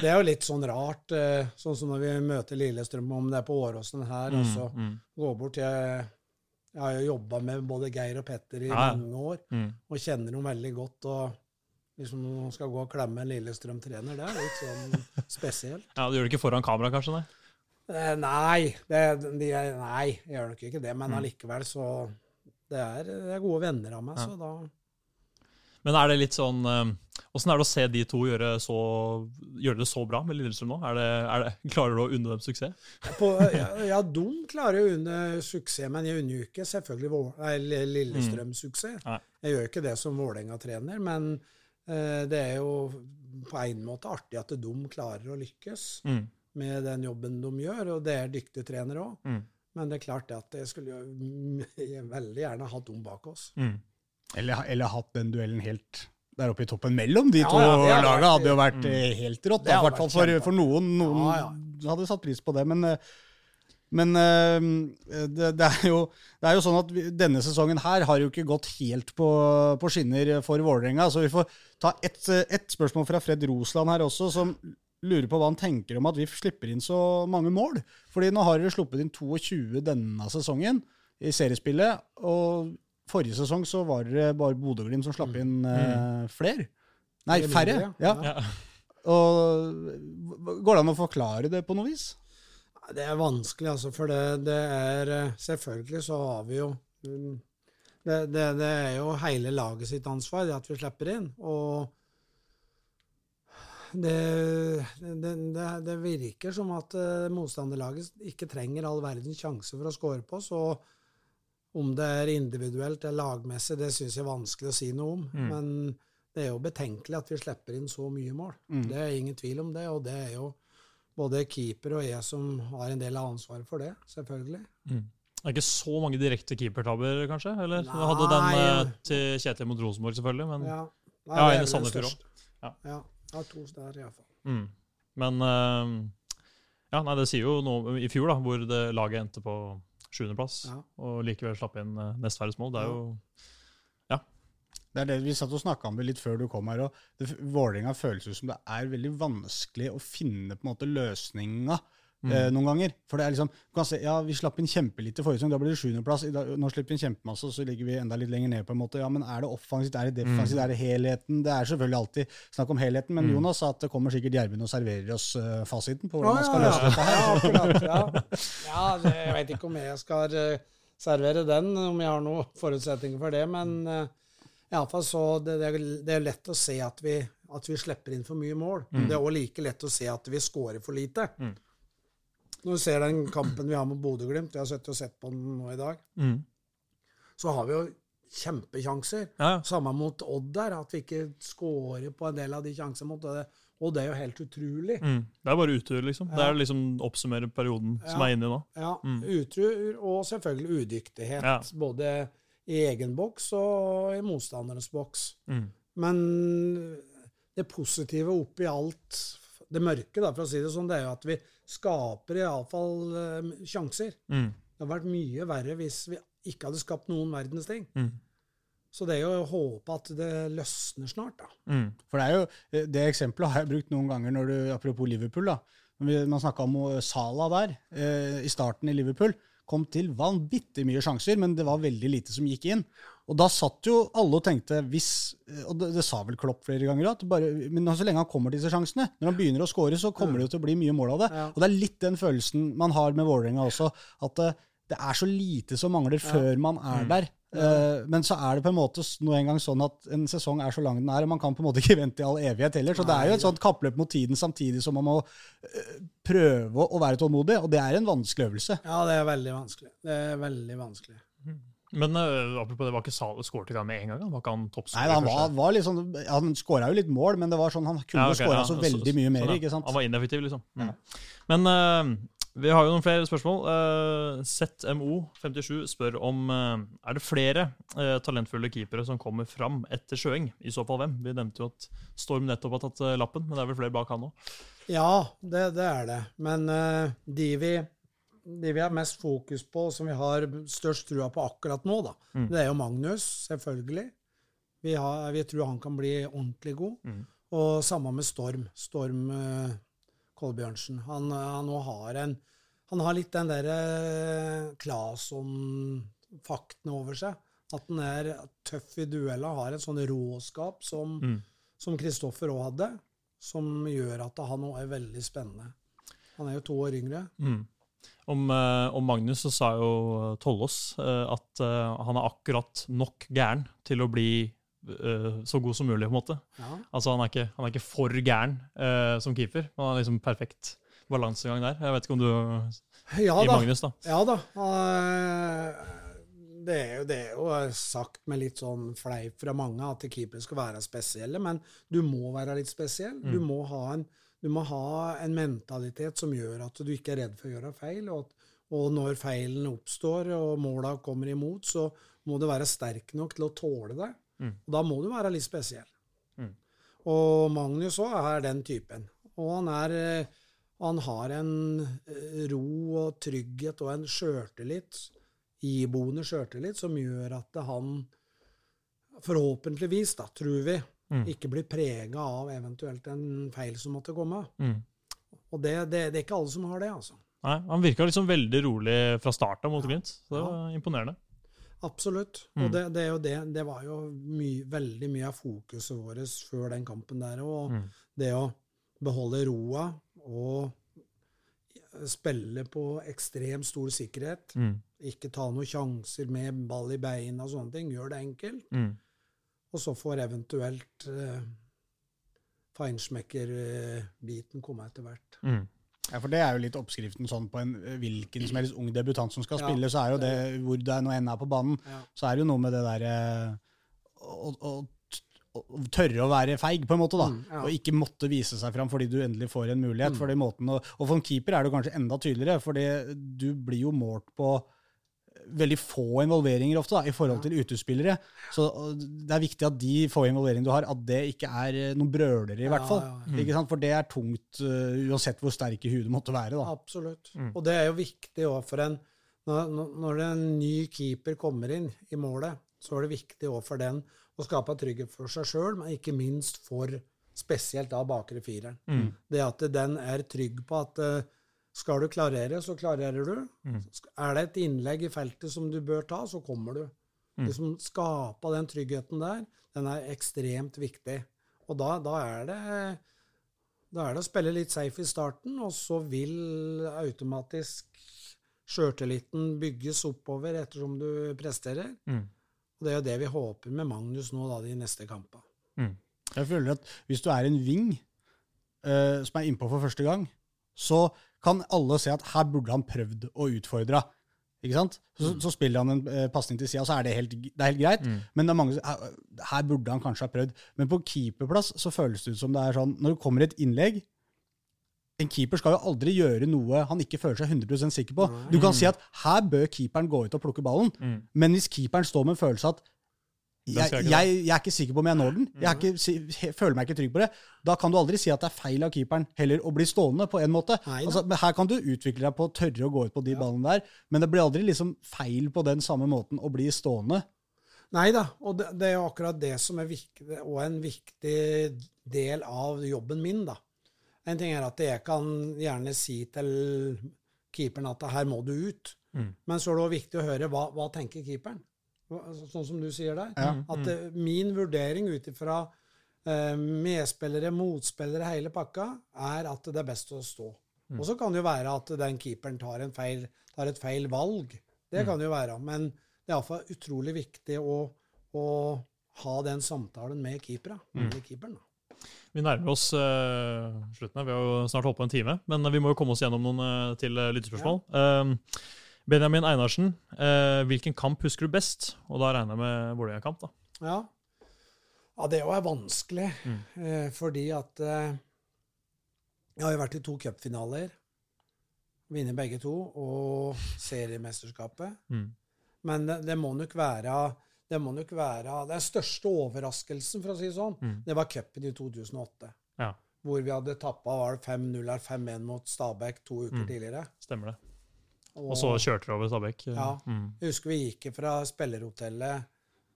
det er jo litt sånn rart, eh, sånn som når vi møter Lillestrøm, om det er på Åråsen her, og så Mm, går bort til Jeg har jo jobba med både Geir og Petter i Ja, ja. mange år, mm. og kjenner dem veldig godt. og liksom når man skal gå og klemme en Lillestrøm-trener, det er litt sånn spesielt. Ja, Du gjør det ikke foran kamera, kanskje? Nei? Eh, nei, det, de nei, jeg gjør nok ikke det, men Mm. allikevel så det er, det er gode venner av meg, Ja. så da Men er det litt sånn Åssen er det å se de to gjøre, så, gjøre det så bra med Lillestrøm nå? Er det, er det, klarer du å unne dem suksess? På, ja, ja, de klarer jo unne suksess, men jeg unner jo ikke selvfølgelig Lillestrøm suksess. Mm. Jeg gjør ikke det som Vålerenga-trener, men eh, det er jo på en måte artig at de klarer å lykkes Mm. Med den jobben de gjør, og det er dyktige trenere òg. Mm. Men det er klart at jeg skulle jo veldig gjerne hatt dem bak oss. Mm. Eller, eller hatt den duellen helt der oppe i toppen mellom de Ja, to ja, lagene vært- hadde jo vært Mm. eh, helt rått, i hvert fall for, for noen. Noen Ja, hadde satt pris på det, men eh, men eh, det, det, er jo, det er jo sånn at vi, denne sesongen her har jo ikke gått helt på, på skinner for Vålerenga. Så vi får ta ett et spørsmål fra Fred Rosland her også, som lurer på hva han tenker om at vi slipper inn så mange mål. Fordi nå har dere sluppet inn 22 denne sesongen i seriespillet. Og forrige sesong så var det bare Bodø-Glimt som slapp inn eh, flere. Nei, færre. Ja. Ja. Og Går det an å forklare det på noe vis? Det er vanskelig, altså, for det, det er eh, Selvfølgelig så har vi jo mm, det, det, det er jo hele laget sitt ansvar, det at vi slipper inn. Og det, det, det, virker som at eh, motstanderlaget ikke trenger all verdens sjanse for å score på. Så om det er individuelt eller lagmessig, det syns jeg er vanskelig å si noe om. Mm. Men det er jo betenkelig at vi slipper inn så mye mål. Mm. Det er ingen tvil om det, og det er jo både keeper og jeg som har en del av ansvaret for det, selvfølgelig. Mm. Det er ikke så mange direkte keepertabber, kanskje? Eller? Nei. Vi hadde den eh, til Kjetil mot Rosenborg, selvfølgelig. Men, Ja, Ja, det er vel Sandefjord største. Ja. Ja, ja, to der iallfall. mm. men uh, ja, nei, det sier jo noe i fjor, da, hvor det, laget endte på sjuendeplass, Ja. og likevel slapp inn uh, nest færrest mål. Det er jo Det er det Vi satt og snakka om det litt før du kom her. og det, Vålerenga føles ut som det er veldig vanskelig å finne på en måte løsninga Mm. eh, noen ganger. For det er liksom, du kan se, ja, Vi slapp inn kjempelite forrige sesong, da ble det sjuendeplass. Nå slipper vi inn kjempemasse, så ligger vi enda litt lenger ned. på en måte. Ja, Men er det offensivt, er det defensivt, er det helheten? Det er selvfølgelig alltid snakk om helheten, men Mm. Jonas sa at det kommer sikkert Gjermund og serverer oss uh, fasiten på hvordan man skal ja, løse dette her. Ja, akkurat. Ja, ja det, jeg veit ikke om jeg skal uh, servere den, om jeg har noen forutsetninger for det. Men uh, iallfall så det, det, er, det er lett å se at vi, at vi slipper inn for mye mål. Mm. Det er òg like lett å se at vi scorer for lite. Mm. Når du ser den kampen vi har med Bodø-Glimt, jeg har sett sett på den nå i dag, mm. så har vi jo kjempekjanser. Ja, ja. Samme mot Odd der, at vi ikke scorer på en del av de sjansene mot det. Og det er jo helt utrolig. Mm. Det er bare utur, liksom. Det er liksom oppsummere perioden som er inne nå. Ja, Mm. Utur og selvfølgelig udyktighet. Ja. Både i egen boks og i motstanderens boks. Mm. Men det positive oppi alt, det mørke, da, for å si det sånn, det er jo at vi skaper iallfall uh, sjanser. Mm. Det hadde vært mye verre hvis vi ikke hadde skapt noen verdens ting. Mm. Så det er jo å håpe at det løsner snart, da. Mm. For det er jo, eh, det eksempelet har jeg brukt noen ganger når du, apropos Liverpool. da. Man snakka om Sala Salah der, eh, i starten i Liverpool. kom til vanvittig mye sjanser, men det var veldig lite som gikk inn. Og da satt jo alle og tenkte hvis, Og det, det sa vel Klopp flere ganger at bare, men så lenge han kommer til disse sjansene, når han begynner å score, så kommer det jo til å bli mye mål av det. Ja. Og det er litt den følelsen man har med Vålerenga også, at det, det er så lite som mangler før man er der. Uh, men så er det på en måte nå en gang sånn at en sesong er så lang den er, og man kan på en måte ikke vente i all evighet heller. Så det er jo et sånt kappløp mot tiden samtidig som man må uh, prøve å være tålmodig, og det er en vanskelig øvelse. Ja, det er veldig vanskelig. Det er veldig vanskelig. Men uh, apropos det, var ikke Sale skåret ikke han med en gang? han Var ikke han Nei. Han var, var sånn, han skåra jo litt mål, men det var sånn, han kunne Ja, okay, skåra ja, så veldig mye mer. sånn, ja. ikke sant? Han var ineffektiv, liksom. Mm. Men uh, vi har jo noen flere spørsmål. Uh, ZMO57 spør om eh, er det flere eh, talentfulle keepere som kommer fram etter Sjøeng. I så fall hvem? Vi nevnte jo at Storm nettopp har tatt eh, lappen, men det er vel flere bak han òg. Ja, det, det er det. Men eh, de, vi, de vi har mest fokus på, som vi har størst trua på akkurat nå, da, Mm. det er jo Magnus, selvfølgelig. Vi, har, vi tror han kan bli ordentlig god. Mm. Og samme med Storm. Storm uh, Kolbjørnsen. Han, eh, han har en Han har litt den derre Claesson-faktene over seg. At han er tøff i dueller, har en sånn råskap som Mm. som Kristoffer òg hadde, som gjør at han òg er veldig spennende. Han er jo to år yngre. Mm. Om, eh, om Magnus så sa jo Tollås eh, at eh, han er akkurat nok gæren til å bli eh, så god som mulig, på en måte. Ja. Altså Han er ikke, han er ikke for gæren eh, som keeper. Han er liksom perfekt balansegang der. Jeg vet ikke om du Ja I da. Magnus, da. Ja da. Eh, Det er, jo, det er jo sagt med litt sånn fleip fra mange at keepere skal være spesielle, men du må være litt spesiell. Du, Mm. må ha en, du må ha en mentalitet som gjør at du ikke er redd for å gjøre feil. Og, at, og når feilen oppstår og måla kommer imot, så må du være sterk nok til å tåle det. Mm. Og da må du være litt spesiell. Mm. Og Magnus òg er den typen. Og han er han har en eh, ro og trygghet og en sjøltillit, iboende sjøltillit, som gjør at han forhåpentligvis, da, tror vi, Mm. ikke bli prega av eventuelt en feil som måtte komme. Mm. Og det, det, det er ikke alle som har det, altså. Nei, Han virka liksom veldig rolig fra starten mot Ja. Glimt. Så det var imponerende. Absolutt. Mm. Og det, det er jo det. Det var jo my, veldig mye av fokuset vårt før den kampen der. Og Mm. det å beholde roa og spille på ekstremt stor sikkerhet. Mm. Ikke ta noen sjanser med ball i beina og sånne ting. Gjør det enkelt. Og så får eventuelt eh, feinschmecker-biten komme etter hvert. Mm. Ja, for Det er jo litt oppskriften sånn på en eh, hvilken som helst ung debutant som skal Ja. spille, så er jo det hvor det nå enn er på banen, Ja. så er det jo noe med det derre å, å, å tørre å være feig, på en måte, da. Mm, ja. Og ikke måtte vise seg fram fordi du endelig får en mulighet. Mm. fordi måten å, og for en keeper er det kanskje enda tydeligere, fordi du blir jo målt på veldig få involveringer ofte da, i forhold til utespillere. Så det er viktig at de få involveringene du har, at det ikke er eh, noen brølere, i hvert fall. ja, ja. Ikke sant? For det er tungt, uh, uansett hvor sterk i huet du måtte være. da. Absolutt. Mm. Og det er jo viktig òg for en når, når- en ny keeper kommer inn i målet, så er det viktig òg for den å skape trygghet for seg sjøl, men ikke minst for spesielt da bakre fireren. Mm. Det at den er trygg på at eh, skal du klarere, så klarerer du. Mm. Er det et innlegg i feltet som du bør ta, så kommer du. Mm. Liksom skaper den tryggheten der, den er ekstremt viktig. Og da, da er det da er det å spille litt safe i starten, og så vil automatisk sjøltilliten bygges oppover ettersom du presterer. Mm. Og det er jo det vi håper med Magnus nå da, de neste kampene. Mm. Jeg føler at hvis du er en ving eh, som er innpå for første gang, så kan alle se at her burde han prøvd å utfordre. Ikke sant? Så, så spiller han en uh, pasning til sida, så er det helt, det er helt greit. Mm. Men det er mange, her, her burde han kanskje ha prøvd. Men på keeperplass så føles det ut som det er sånn Når det kommer et innlegg En keeper skal jo aldri gjøre noe han ikke føler seg 100% sikker på. Du kan si at her bør keeperen gå ut og plukke ballen, Mm. men hvis keeperen står med en følelse at jeg, jeg jeg, jeg er ikke sikker på om jeg når den. Jeg er ikke, jeg føler meg ikke trygg på det. Da kan du aldri si at det er feil av keeperen heller å bli stående på en måte. Nei. Altså, her kan du utvikle deg på å tørre å gå ut på de Ja. ballene der, men det blir aldri liksom feil på den samme måten å bli stående. Nei da, og det, det er jo akkurat det som er viktig, og en viktig del av jobben min, da. En ting er at jeg kan gjerne si til keeperen at her må du ut, Mm. Men så er det òg viktig å høre hva, hva tenker keeperen. Hva- Sånn som du sier der. Ja. At eh, min vurdering ut ifra eh, medspillere, motspillere, hele pakka, er at det er best å stå. Mm. Og så kan det jo være at den keeperen tar, en feil, tar et feil valg. Det Mm. kan det jo være. Men det er iallfall utrolig viktig å, å ha den samtalen med keepera. Mm. Med keeperen, da. Vi nærmer oss uh, slutten her. Vi har jo snart holdt på en time. Men vi må jo komme oss gjennom noen uh, til uh, lyttespørsmål. Um, Benjamin Einarsen, eh, hvilken kamp husker du best? Og da regner jeg med Vålerenga-kamp. da. Ja. ja, det er jo vanskelig, Mm. eh, fordi at eh, Jeg har jo vært i to cupfinaler. Vinner begge to. Og seriemesterskapet. Mm. Men det, det må nok være det må nok være Den største overraskelsen, for å si det sånn, Mm. det var cupen i 2008. Ja, Hvor vi hadde tappa var det 5-0 eller 5-1 mot Stabæk to uker Mm. tidligere. stemmer det. Og så kjørte dere over Stabæk. eh, Ja. Mm. Jeg husker vi gikk fra spillerhotellet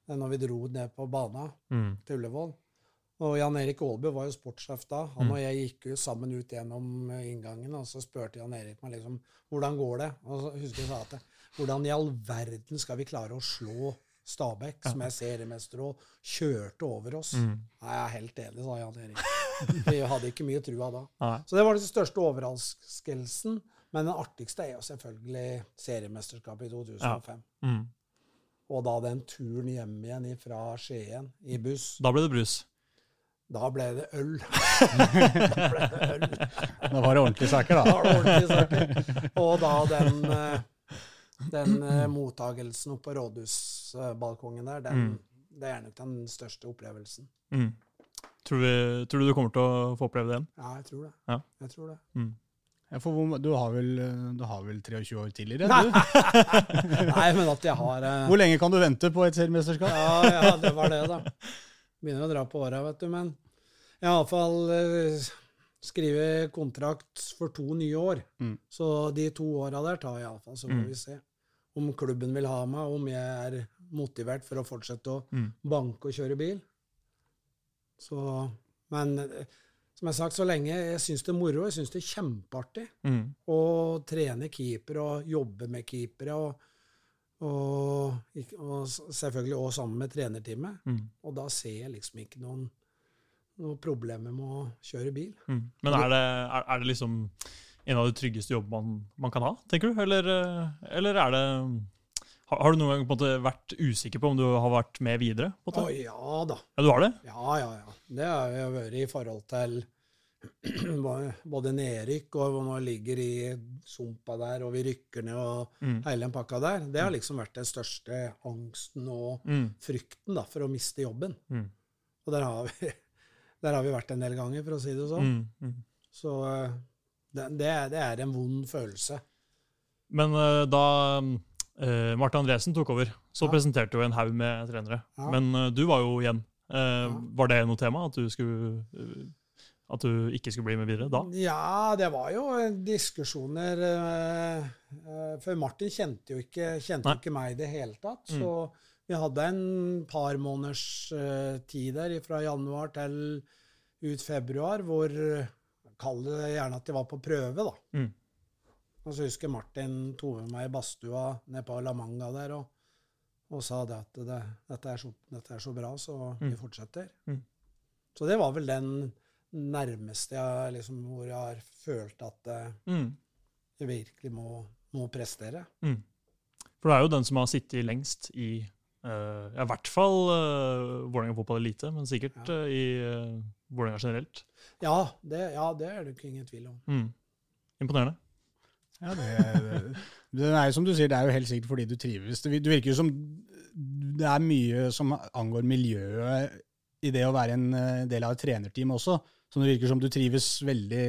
eh, når vi dro ned på bana Mm. til Ullevål. Og Jan Erik Aalbu var jo sportssjef da. Han Mm. og jeg gikk jo sammen ut gjennom eh, inngangen, og så spurte Jan Erik meg liksom hvordan går det? Og så husker jeg sa at hvordan i all verden skal vi klare å slå Stabæk, som er seriemester, og kjørte over oss? Mm. Nei, jeg er helt enig, sa Jan Erik. Vi hadde ikke mye trua da. Nei. Så det var den største overraskelsen. Men den artigste er jo selvfølgelig seriemesterskapet i 2005. Mm. Og da den turen hjem igjen fra Skien i buss. Da ble det brus. Da ble det øl. Da var det ordentlige saker, Da da. var det ordentlige saker. Og da den, eh, den eh, mottagelsen oppe på rådhusbalkongen der, den, Mm. det er nok den største opplevelsen. Mm. Tror, vi, tror du du kommer til å få oppleve det igjen? Ja, jeg tror det. Ja. Jeg tror det. Mm. Ja, for hvor- du, har vel, du har vel 23 år tidligere? Du? Nei, men at jeg har eh, Hvor lenge kan du vente på et seriemesterskap? Ja, ja, det var det, da. Begynner å dra på åra, vet du. Men jeg har iallfall eh, skrevet kontrakt for to nye år. Mm. Så de to åra der tar jeg iallfall, så får Mm. vi se. Om klubben vil ha meg, om jeg er motivert for å fortsette å Mm. banke og kjøre bil. Så Men eh, som jeg har sagt, så lenge jeg syns det er moro, jeg syns det er kjempeartig Mm. å trene keeper og jobbe med keepere. Og, og, og selvfølgelig også sammen med trenerteamet. Mm. Og da ser jeg liksom ikke noen, noen problemer med å kjøre bil. Mm. Men er det, er, er det liksom en av de tryggeste jobbene man, man kan ha, tenker du? Eller, eh, eller er det har, har du noen gang på en måte vært usikker på om du har vært med videre? På Å ja da. Ja, du har det? Ja, ja, ja. Det har jeg vært i forhold til både nedrykk og hvor man ligger i sumpa der, og vi rykker ned og Mm. hele den pakka der. Det har liksom vært den største angsten og Mm. frykten da, for å miste jobben. Mm. Og der har vi, der har vi vært en del ganger, for å si det sånn. Mm. Mm. Så eh, det, det, er, det er en vond følelse. Men eh, da uh, Marte Andresen tok over, så Ja. presenterte jo en haug med trenere. Ja. Men uh, du var jo igjen. Uh, Ja. Var det noe tema? At du, skulle, uh, at du ikke skulle bli med videre da? Ja, det var jo eh, diskusjoner eh, eh, For Martin kjente jo ikke, kjente ikke meg i det hele tatt. Mm. Så vi hadde en par måneders eh, tid der fra januar til ut februar, hvor Kall det gjerne at de var på prøve, da. Mm. Og så husker Martin tok med meg i badstua nede på La Manga der og, og sa det at det, dette, er så, dette er så bra, så vi Mm. fortsetter. Mm. Så det var vel den nærmeste jeg liksom, hvor jeg har følt at eh, Mm. jeg virkelig må, må prestere. Mm. For du er jo den som har sittet lengst i uh, ja, i hvert fall uh, Vålerenga fotball elite, men sikkert Ja. uh, i uh, Vålerenga generelt. Ja, det, ja, det er det ikke ingen tvil om. Mm. Imponerende. Ja, det, det, det er jo som du sier, det er jo helt sikkert fordi du trives. Det, du virker jo som det er mye som angår miljøet i det å være en eh, del av et trenerteam også, som det virker som du trives veldig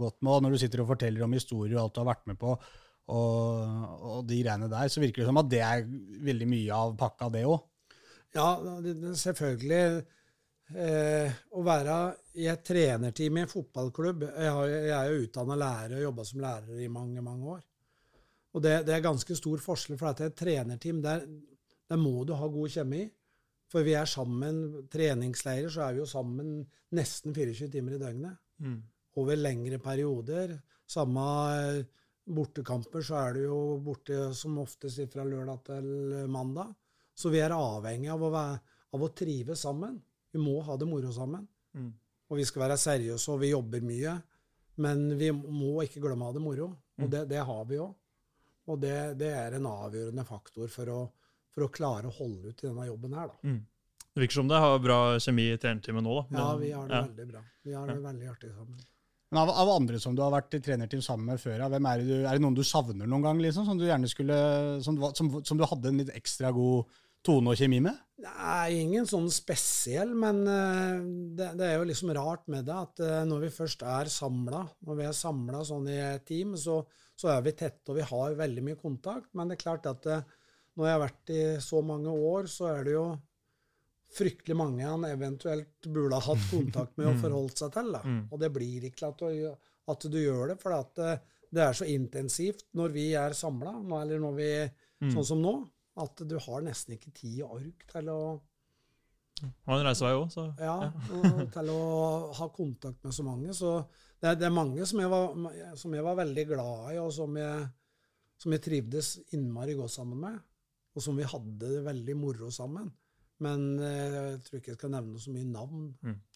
godt med. Og når du sitter og forteller om historier og alt du har vært med på, og, og de greiene der, så virker det som at det er veldig mye av pakka, det òg. Ja, det, det, selvfølgelig. Eh, å være i et trenerteam i en fotballklubb Jeg, har, jeg er jo utdanna lærer og jobba som lærer i mange mange år. Og det, det er ganske stor forskjell, for at et trenerteam, der, der må du ha god kjemi. For vi er sammen, treningsleirer, så er vi jo sammen nesten 24 timer i døgnet. Mm. Over lengre perioder. Samme eh, bortekamper så er det jo borte som oftest fra lørdag til mandag. Så vi er avhengig av å, være, av å trives sammen. Vi må ha det moro sammen. Mm. Og vi skal være seriøse, og vi jobber mye. Men vi må ikke glemme å ha det moro. Og Mm. det, det har vi òg. Og det, det er en avgjørende faktor for å, for å klare å holde ut i denne jobben her, da. Mm. Det virker som det har bra kjemi i trenerteamet nå, da. Ja, vi har det ja. veldig bra. Vi har det veldig artig sammen. Men av, av andre som du har vært i trenerteam sammen med før, hvem er, det du, er det noen du savner noen gang, liksom, som du gjerne skulle, som, som, som du hadde en litt ekstra god tone og kjemi med? Nei, ingen sånn spesiell, men eh, det, det er jo liksom rart med det at eh, når vi først er samla, når vi er samla sånn i team, så, så er vi tette, og vi har veldig mye kontakt. Men det er klart at eh, når jeg har vært i så mange år, så er det jo fryktelig mange han eventuelt burde ha hatt kontakt med og forholdt seg til. Da. Mm. Og det blir ikke at du, at du gjør det, for det er så intensivt når vi er samla, eller når vi, Mm. sånn som nå, at du har nesten ikke tid og ork til å Har en reisevei òg, så ja, ja. til å ha kontakt med så mange. Så det, er- det er mange som jeg, var, som jeg var veldig glad i, og som jeg, som jeg trivdes innmari godt sammen med. Og som vi hadde det veldig moro sammen. Men eh, jeg tror ikke jeg skal nevne så mye navn.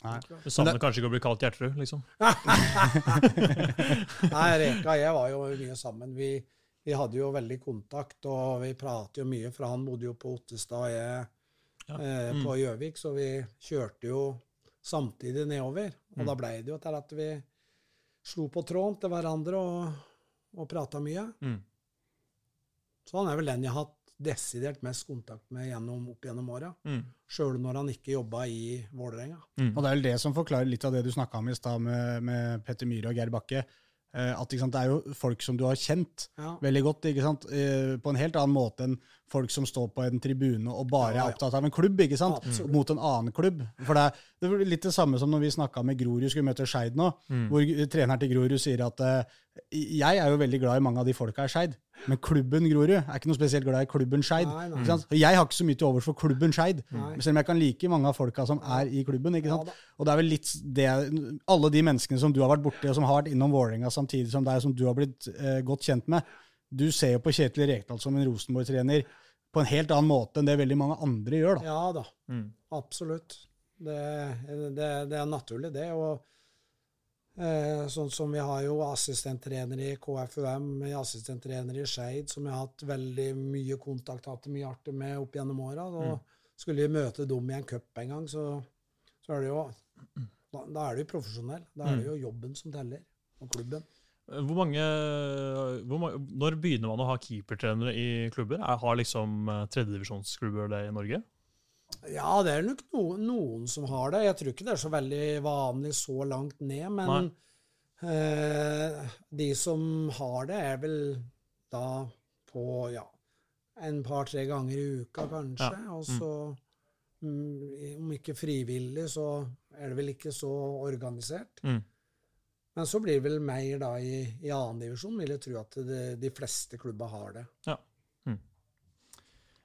Nei. Du savner kanskje ikke å bli kalt Gjertrud, liksom? Nei, Reka og jeg var jo mye sammen. Vi, vi hadde jo veldig kontakt, og vi pratet jo mye, for han bodde jo på Ottestad og jeg Ja. eh, Mm. på Gjøvik, så vi kjørte jo samtidig nedover. Og Mm. da blei det jo til at vi slo på tråden til hverandre og, og prata mye. Mm. Så han er vel den jeg har hatt desidert mest kontakt med gjennom, opp gjennom åra. Mm. Sjøl når han ikke jobba i Vålerenga. Mm. Og det er vel det som forklarer litt av det du snakka om i stad med, med Petter Myhre og Geir Bakke. Eh, at sant, Det er jo folk som du har kjent Ja. veldig godt, ikke sant? Eh, på en helt annen måte enn folk som står på en tribune og bare Ja, ja. er opptatt av en klubb, ikke sant? Absolutt. mot en annen klubb. For det det er litt det samme som når vi snakka med Grorud, skulle møte Skeid nå, Mm. hvor treneren til Grorud sier at eh, jeg er jo veldig glad i mange av de folka i Skeid, men klubben Grorud er ikke noe spesielt glad i klubben Skeid. Jeg har ikke så mye til overs for klubben Skeid, selv om jeg kan like mange av folka som er i klubben. ikke sant? Ja, Og det er vel litt det, alle de menneskene som du har vært borti, og som har vært innom Vålerenga samtidig som deg, som du har blitt eh, godt kjent med. Du ser jo på Kjetil Rekdal som en Rosenborg-trener på en helt annen måte enn det veldig mange andre gjør. da. Ja da. Mm. Absolutt. Det, det, det er naturlig, det. Og eh, sånn som vi har jo assistenttrenere i KFUM, assistenttrenere i Skeid, som jeg har hatt veldig mye kontakt hatt mye artig med opp gjennom åra. Mm. Skulle vi møte dem i en cup en gang, så, så er det jo da, da er du profesjonell. Da er det Mm. jo jobben som teller, og klubben. Hvor mange, hvor mange Når begynner man å ha keepertrenere i klubber? Er, har liksom eh, tredjedivisjonsklubber det i Norge? Ja, det er nok noen, noen som har det. Jeg tror ikke det er så veldig vanlig så langt ned, men eh, de som har det, er vel da på ja, en par-tre ganger i uka, kanskje. Ja. Og så, mm, om ikke frivillig, så er det vel ikke så organisert. Mm. Men så blir det vel mer da i, i annendivisjon, vil jeg tro at det, de fleste klubber har det.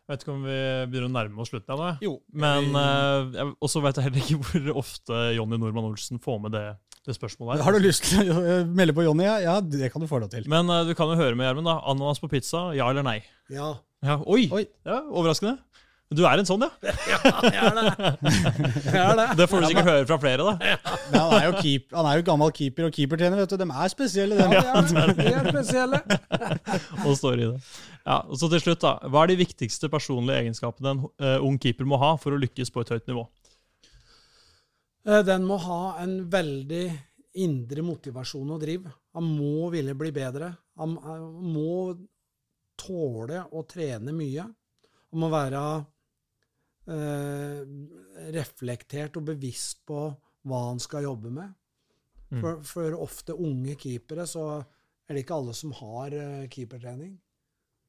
Jeg vet ikke om vi begynner å nærme oss slutten av det. Jo, Men eh, jeg- også vet jeg heller ikke hvor ofte Jonny Normann Olsen får med det, det spørsmålet. her. Har du lyst til å eh, melde på Jonny? Ja, ja det kan du få lov til. Men eh, du kan jo høre med Gjermund. da. Ananas på pizza, ja eller nei? Ja, Ja, oi! Oi. Ja, Overraskende. Du er en sånn, ja. jeg er det. Jeg er det. Det får du sikkert høre fra flere, da. Men han, er jo keep, han er jo gammel keeper og keepertrener, vet du. De er spesielle, Ja, dem. er. De er spesielle. Og står i det. Ja, og så til slutt, da. Hva er de viktigste personlige egenskapene en uh, ung keeper må ha for å lykkes på et høyt nivå? Eh, Den må ha en veldig indre motivasjon og driv. Han må ville bli bedre. Han han må tåle å trene mye. Han må være reflektert og bevisst på hva han skal jobbe med. Mm. For, for ofte unge keepere så er det ikke alle som har eh, keepertrening.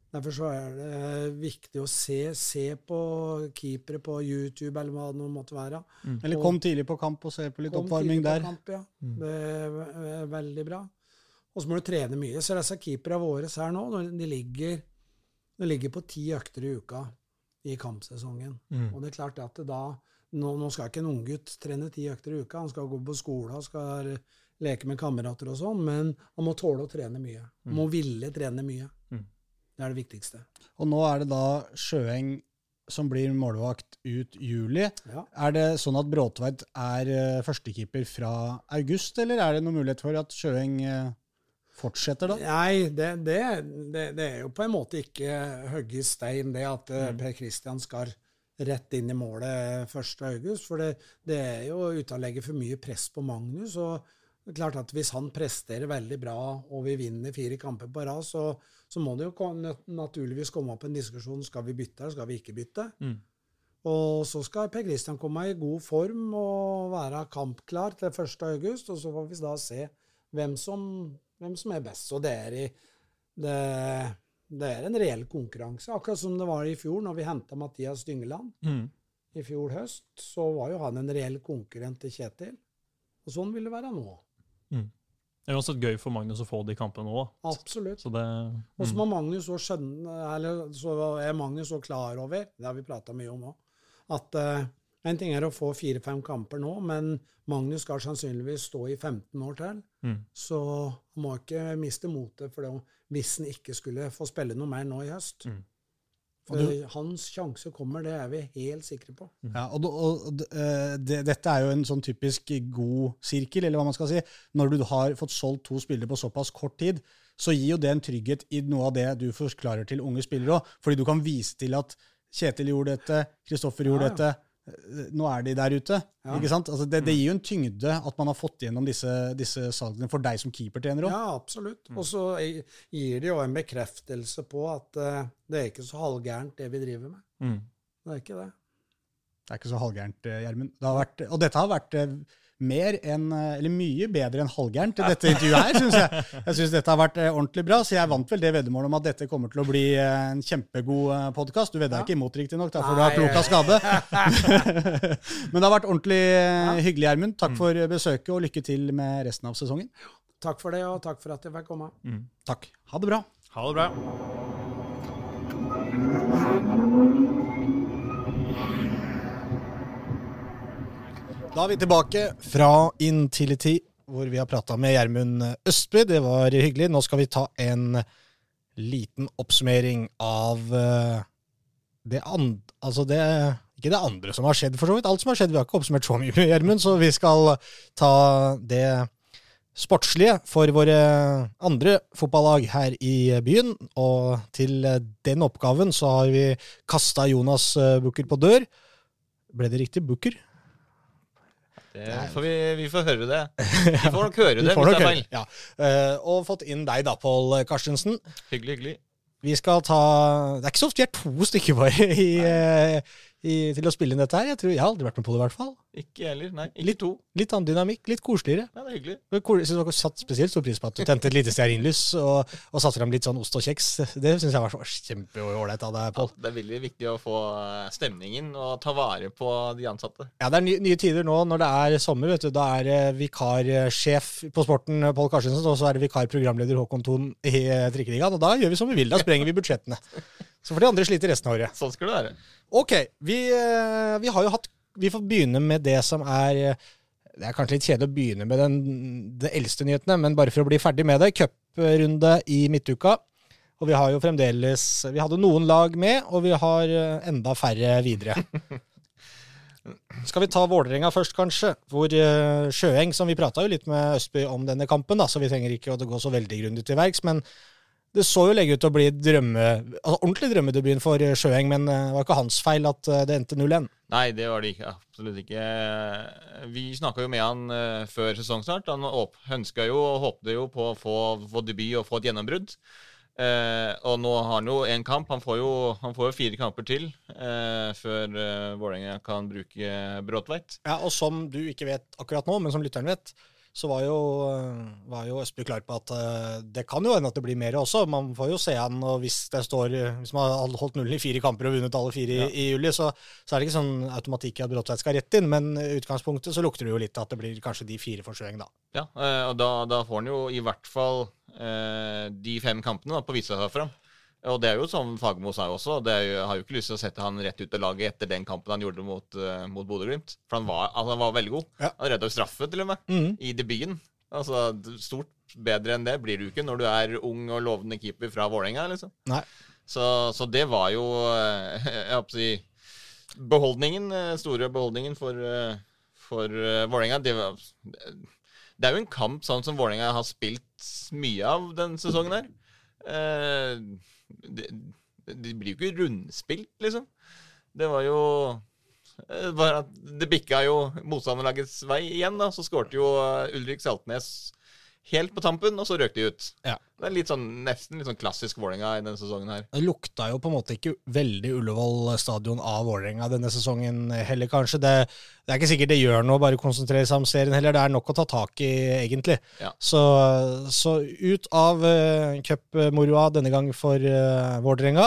Derfor så er det viktig å se, se på keepere på YouTube eller hva det måtte være. Eller kom tidlig på kamp og se på litt Kom oppvarming tidlig på der. Kamp, ja. Mm. Det er er veldig bra. Og så må du trene mye. Så disse keeperne våre her nå, de ligger, de ligger på ti økter i uka i kampsesongen. Mm. Og det er klart at da, nå, nå skal ikke en unggutt trene ti økter i uka. Han skal gå på skole og skal leke med kamerater og sånn, men han må tåle å trene mye. Han må ville trene mye. Mm. Det er det viktigste. Og nå er det da Sjøeng som blir målvakt ut juli. Ja. Er det sånn at Bråtveit er eh, førstekeeper fra august, eller er det noen mulighet for at Sjøeng eh, fortsetter da? Nei, det, det, det, det er jo på en måte ikke hogge i stein, det at Mm. Per Kristian skal rett inn i målet 1. august. For det, det er jo uten å legge for mye press på Magnus. og det er klart at Hvis han presterer veldig bra og vi vinner fire kamper på rad, så, så må det jo naturligvis komme opp en diskusjon skal vi bytte eller skal vi ikke bytte. Mm. Og så skal Per Kristian komme i god form og være kampklar til 1. august, og så får vi da se hvem som, hvem som er best. Og det er, i, det, det er en reell konkurranse, akkurat som det var i fjor når vi henta Mathias Dyngeland. Mm. I fjor høst så var jo han en reell konkurrent til Kjetil. Og sånn vil det være nå. Det er uansett gøy for Magnus å få de kampene nå. Absolutt. Så det Og så mm. Magnus så skjønne, eller så er Magnus så klar over, det har vi prata mye om òg, at eh, en ting er å få fire-fem kamper nå, men Magnus skal sannsynligvis stå i 15 år til. Mm. Så han må ikke miste motet for det, hvis han ikke skulle få spille noe mer nå i høst. Mm. For hans sjanse kommer, det er vi helt sikre på. Ja, og, og, og eh, det, Dette er jo en sånn typisk god sirkel, eller hva man skal si. Når du har fått solgt to spillere på såpass kort tid, så gir jo det en trygghet i noe av det du forklarer til unge spillere òg. Fordi du kan vise til at Kjetil gjorde dette, Kristoffer gjorde Ja, ja. dette. Nå er de der ute. Ja. ikke sant? Altså det, det gir jo en tyngde at man har fått gjennom disse, disse salgene for deg som keepertrener òg. Ja, absolutt. Og så gir det jo en bekreftelse på at eh, det er ikke så halvgærent, det vi driver med. Mm. Det er ikke det. Det er ikke så halvgærent, eh, Gjermund. Det vært- Og dette har vært eh, mer enn, eh, eller mye bedre enn halvgærent, dette intervjuet her, syns jeg. Jeg syns dette har vært eh, ordentlig bra, så jeg vant vel det veddemålet om at dette kommer til å bli eh, en kjempegod podkast. Du vedda Ja. ikke imot, riktignok, for du har klok av skade. Men det har vært ordentlig hyggelig, Gjermund. Takk Mm. for besøket, og lykke til med resten av sesongen. Takk for det, og takk for at jeg fikk komme. Mm. Takk. Ha det bra. Ha det bra. Da er vi tilbake fra Intility, hvor vi har prata med Gjermund Østby. Det var hyggelig. Nå skal vi ta en liten oppsummering av eh, det andre Altså det Ikke det andre som har skjedd, for så vidt. Alt som har skjedd. Vi har ikke oppsummert så mye med Gjermund, så vi skal ta det sportslige for våre andre fotballag her i byen. Og til den oppgaven så har vi kasta Jonas Booker på dør. Ble det riktig? Booker? Det får vi, vi får høre det. Vi får nok høre det hvis det er feil. Ja. Eh, og fått inn deg da, Pål Karstensen. Hyggelig, hyggelig. Vi skal ta Det er ikke så ofte vi er to stykker bare i, i, til å spille inn dette her. Jeg, tror, jeg har aldri vært med på det, i hvert fall. Ikke heller. Nei, ikke Litt- to. Litt annen dynamikk, litt koseligere. Ja, det er hyggelig. Jeg synes dere satt spesielt stor pris på at du tente et lite stearinlys og, og satte frem litt sånn ost og kjeks. Det syns jeg var så kjempeålreit av deg, Ja, det er veldig viktig å få eh, stemningen og ta vare på de ansatte. Ja, det er nye, nye tider nå når det er sommer. vet du. Da er det vikarsjef på sporten Pål Karstensen, og så er det vikarprogramleder Håkon Thon i eh, Trikkeligaen. Og da gjør vi som vi vil. Da sprenger vi budsjettene. Så får de andre slite resten av året. Sånn skal det være. Ok, vi, eh, vi har jo hatt Vi får begynne med det som er eh, Det er kanskje litt kjedelig å begynne med den, det eldste nyhetene, men bare for å bli ferdig med det. Cuprunde i midtuka. Og vi har jo fremdeles Vi hadde noen lag med, og vi har eh, enda færre videre. Skal vi ta Vålerenga først, kanskje? Hvor Sjøeng, som vi prata jo litt med Østby om denne kampen, da, så vi trenger ikke å gå så veldig grundig til verks. Men det så jo legge ut til å bli drømme, altså ordentlig drømmedebuten for eh, Sjøeng, men eh, det var ikke hans feil at eh, det endte 0-1. Nei, det var det ikke. Absolutt ikke. Vi snakka jo med han før sesongstart. Han ønska jo og håpte jo på å få, få debut og få et gjennombrudd. Eh, og nå har han jo én kamp. Han får jo, han får jo fire kamper til eh, før eh, Vålerenga kan bruke Bråtveit. Ja, og som du ikke vet akkurat nå, men som lytteren vet, så var jo, eh, var jo Østby klar på at eh, det kan jo hende at det blir mer også. Man får jo se an, og hvis det står Hvis man har holdt nullen i fire kamper og vunnet alle fire i, i juli, så, så er det ikke sånn automatikk i at Bråtveit skal rett inn, men i utgangspunktet så lukter det jo litt at det blir kanskje de fire forsøkene, da. Ja, eh, og da, da får han jo i hvert fall eh, de fem kampene da, på å vise seg fram. Og det er jo som Fagermo sa også, det jo, jeg har jo ikke lyst til å sette han rett ut av laget etter den kampen han gjorde mot, uh, mot Bodø-Glimt. For han var, altså, han var veldig god. Ja. Han redda straffe, til og med, mm. i debuten. Altså, Stort bedre enn det blir du ikke når du er ung og lovende keeper fra Vålerenga, liksom. Så, så det var jo eh, Jeg håper å si Beholdningen, eh, store beholdningen for, for Vålerenga det, det er jo en kamp sånn som Vålerenga har spilt mye av denne sesongen her. Eh, det, de blir jo ikke rundspilt, liksom. Det var jo eh, bare at Det bikka jo motstanderlagets vei igjen, da. Så skårte jo eh, Ulrik Saltnes helt på tampen, og så røk de ut. Ja. Det er litt sånn, nesten litt sånn klassisk Vålerenga i denne sesongen her. Det lukta jo på en måte ikke veldig Ullevål stadion av Vålerenga denne sesongen heller, kanskje. Det, det er ikke sikkert det gjør noe å bare konsentrere seg om serien heller. Det er nok å ta tak i, egentlig. Ja. Så, så ut av uh, cupmoroa denne gang for uh, Vålerenga.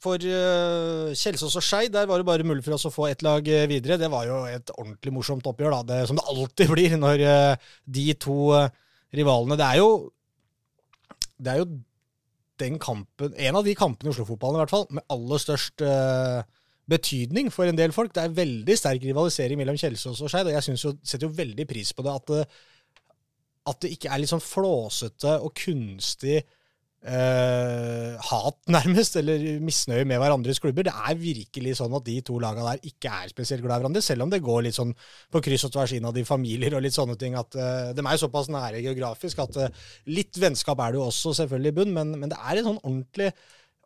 For uh, Kjelsås og Skei, der var det bare mulig for oss å få ett lag eh, videre. Det var jo et ordentlig morsomt oppgjør, da. Det, som det alltid blir når uh, de to uh, rivalene Det er jo Det er jo den kampen, en av de kampene i Oslo-fotballen i hvert fall, med aller størst uh, betydning for en del folk. Det er veldig sterk rivalisering mellom Kjelsås og Skeid, og jeg jo, setter jo veldig pris på det at, det at det ikke er litt sånn flåsete og kunstig eh, hat, nærmest, eller misnøye med hverandres klubber. Det er virkelig sånn at de to laga der ikke er spesielt glad i hverandre, selv om det går litt sånn på kryss og tvers innad i familier og litt sånne ting. at eh, De er jo såpass nære geografisk at eh, litt vennskap er det jo også selvfølgelig i bunn, men, men det er en sånn ordentlig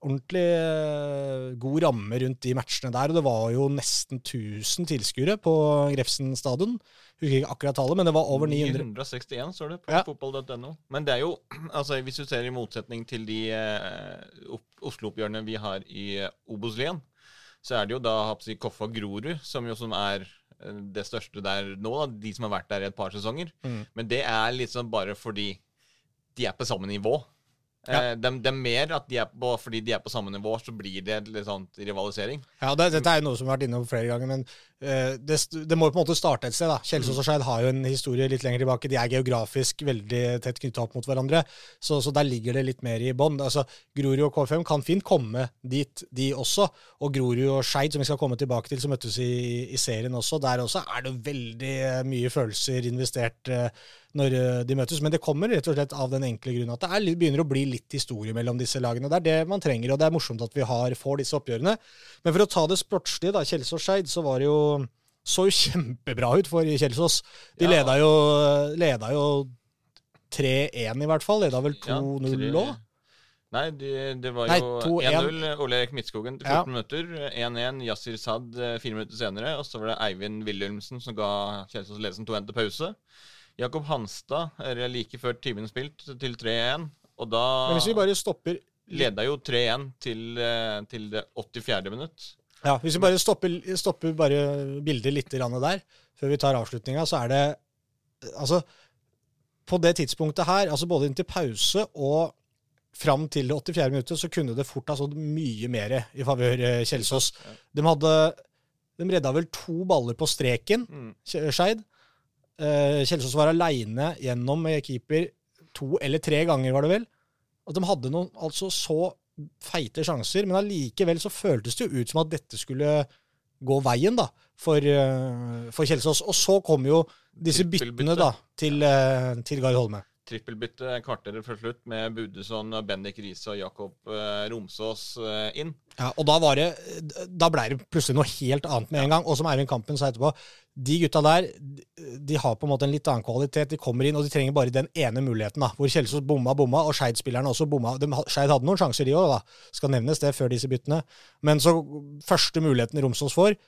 ordentlig eh, god ramme rundt de matchene der. og Det var jo nesten 1000 tilskuere på Grefsen stadion. Husker ikke akkurat tallet, men det var over 900. 961 står det på Ja. fotball.no. Men det er jo, altså hvis du ser i motsetning til de uh, Oslo-oppgjørene vi har i uh, Obos-Lien, så er det jo da si, Koffa Grorud som jo som er eh, det største der nå, da, de som har vært der i et par sesonger. Mm. Men det er liksom bare fordi de er på samme nivå. Eh, det, de er mer at de er på, fordi de er på samme nivå, så blir det litt sånn rivalisering. Ja, det, Dette er jo noe som vi har vært innom flere ganger, men eh, det, det må jo på en måte starte et sted. da. Kjelsås og Skeid har jo en historie litt lenger tilbake. De er geografisk veldig tett knytta opp mot hverandre, så, så der ligger det litt mer i bånn. Altså, Grorud og KFM kan fint komme dit, de også. Og Grorud og Skeid, som vi skal komme tilbake til, som møttes i, i serien også, der også er det veldig eh, mye følelser investert eh, når eh, de møtes. Men det kommer rett og slett av den enkle grunn at det er, begynner å bli litt historie mellom disse lagene. Det er det man trenger, og det er morsomt at vi har, får disse oppgjørene. Men for å ta det sportslige, da, Kjelsås-Skeid, så var det jo så jo kjempebra ut for Kjelsås. De Ja. leda jo, leda jo 3-1 i hvert fall. Leda vel 2-0 tre- òg? Nei, det, det var jo 2-1. 1-0. Ole Erik Midtskogen til Ja. 14 minutter. 1-1 Yasir Sad eh, fire minutter senere. Og så var det Eivind Wilhelmsen som ga Kjelsås ledelsen 2-1 til pause. Jakob Hanstad er like før timen spilt til 3-1. Og da Men hvis vi bare stopper leda jo 3-1 til, eh, til det 84. minutt. Ja, Hvis vi bare stopper, stopper bare bildet litt der, før vi tar avslutninga, så er det Altså, på det tidspunktet her, altså både inntil pause og fram til det 84. minuttet, så kunne det fort ha stått mye mer i favør eh, Kjelsås. De hadde De redda vel to baller på streken, Mm. Skeid. Eh, Kjelsås var aleine gjennom med keeper to eller tre ganger, var det vel. At de hadde noen altså så feite sjanser, men allikevel så føltes det jo ut som at dette skulle gå veien da, for, eh, for Kjelsås. Og så kom jo disse byttene da, til, uh, til Gard Holme. Trippelbytte kvarteret før slutt med Budesson, Bendik Riise og Jakob eh, Romsås eh, inn. Ja, og da var det, da ble det plutselig noe helt annet med en gang. Og som Eivind Kampen sa etterpå, de gutta der de har på en måte en litt annen kvalitet. De kommer inn, og de trenger bare den ene muligheten. da, Hvor Kjelsås bomma, bomma, og Skeid-spillerne også bomma. Skeid hadde noen sjanser, de òg. Skal nevnes det før disse byttene. Men så første muligheten Romsås får,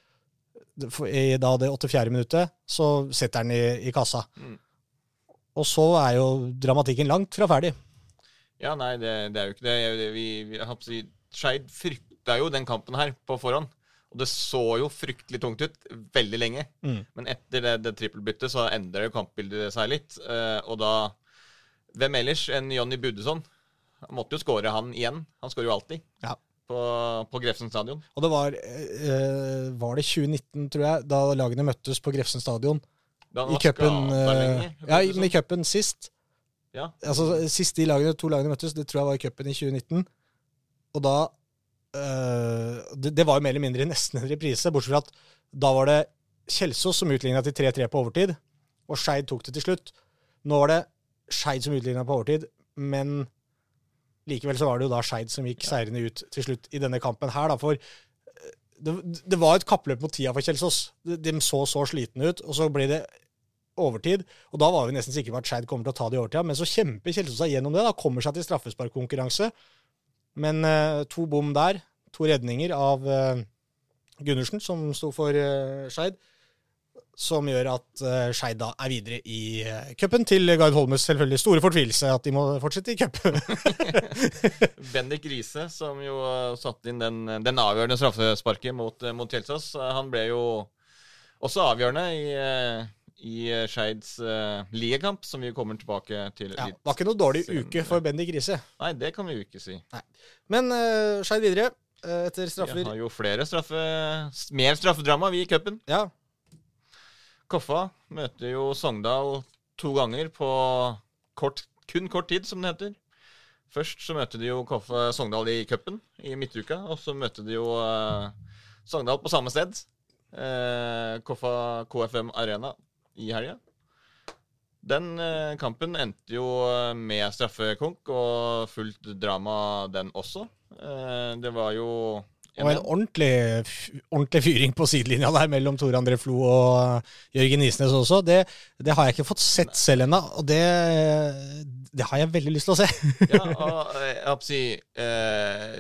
i da det 84. minuttet, så setter han i, i kassa. Mm. Og så er jo dramatikken langt fra ferdig. Ja, nei, det, det er jo ikke det. Jeg- Vi, vi, Skeid frykta jo den kampen her på forhånd. Og det så jo fryktelig tungt ut veldig lenge. Mm. Men etter det, det trippelbyttet så endrer jo kampbildet seg litt. eh, og da Hvem ellers enn Jonny Budesson? Han måtte jo skåre, han igjen. Han skårer jo alltid. Ja. På, på Grefsen stadion. Og det var, eh, var det 2019, tror jeg, da lagene møttes på Grefsen stadion. I cupen eh, Ja, men i cupen sist. Ja. Altså, Sist de lagene, to lagene møttes, det tror jeg var i cupen i 2019. Og da øh, det, det var jo mer eller mindre nesten en reprise, bortsett fra at da var det Kjelsås som utligna til 3-3 på overtid, og Skeid tok det til slutt. Nå var det Skeid som utligna på overtid, men likevel så var det jo da Skeid som gikk seirende ut til slutt i denne kampen her, da, for øh, det, det var et kappløp mot tida for Kjelsås. De, de så så slitne ut, og så ble det overtid. Og da var vi nesten sikre på at Skeid kommer til å ta det i overtida. Men så kjemper Kjelsås seg gjennom det. da, Kommer seg til straffesparkkonkurranse. Men uh, to bom der. To redninger av uh, Gundersen, som sto for uh, Skeid. Som gjør at uh, Skeid da er videre i uh, cupen, til Gard Holmes selvfølgelig store fortvilelse at de må fortsette i cup. Bendik Riise, som jo satte inn den, den avgjørende straffesparket mot, mot Kjelsås, han ble jo også avgjørende i, i uh, Skeids uh, ligakamp, som vi kommer tilbake til Ja, litt var ikke noe dårlig senere. uke for Bendik Riise. Nei, det kan vi jo ikke si. Men uh, Skeid videre uh, etter Vi har jo flere straffe... Mer straffedrama, vi i cupen. Ja, Koffa møter jo Sogndal to ganger på kort, kun kort tid, som det heter. Først så møtte de jo Koffa Sogndal i cupen i midtuka, og så møtte de jo eh, Sogndal på samme sted. Eh, Koffa KFM Arena i helga. Den eh, kampen endte jo eh, med straffekonk og fullt drama, den også. Eh, det var jo og en ordentlig, ordentlig fyring på sidelinja der mellom Tor André Flo og Jørgen Isnes også. Det, det har jeg ikke fått sett selv ennå, og det, det har jeg veldig lyst til å se. Ja, og jeg håper å si eh,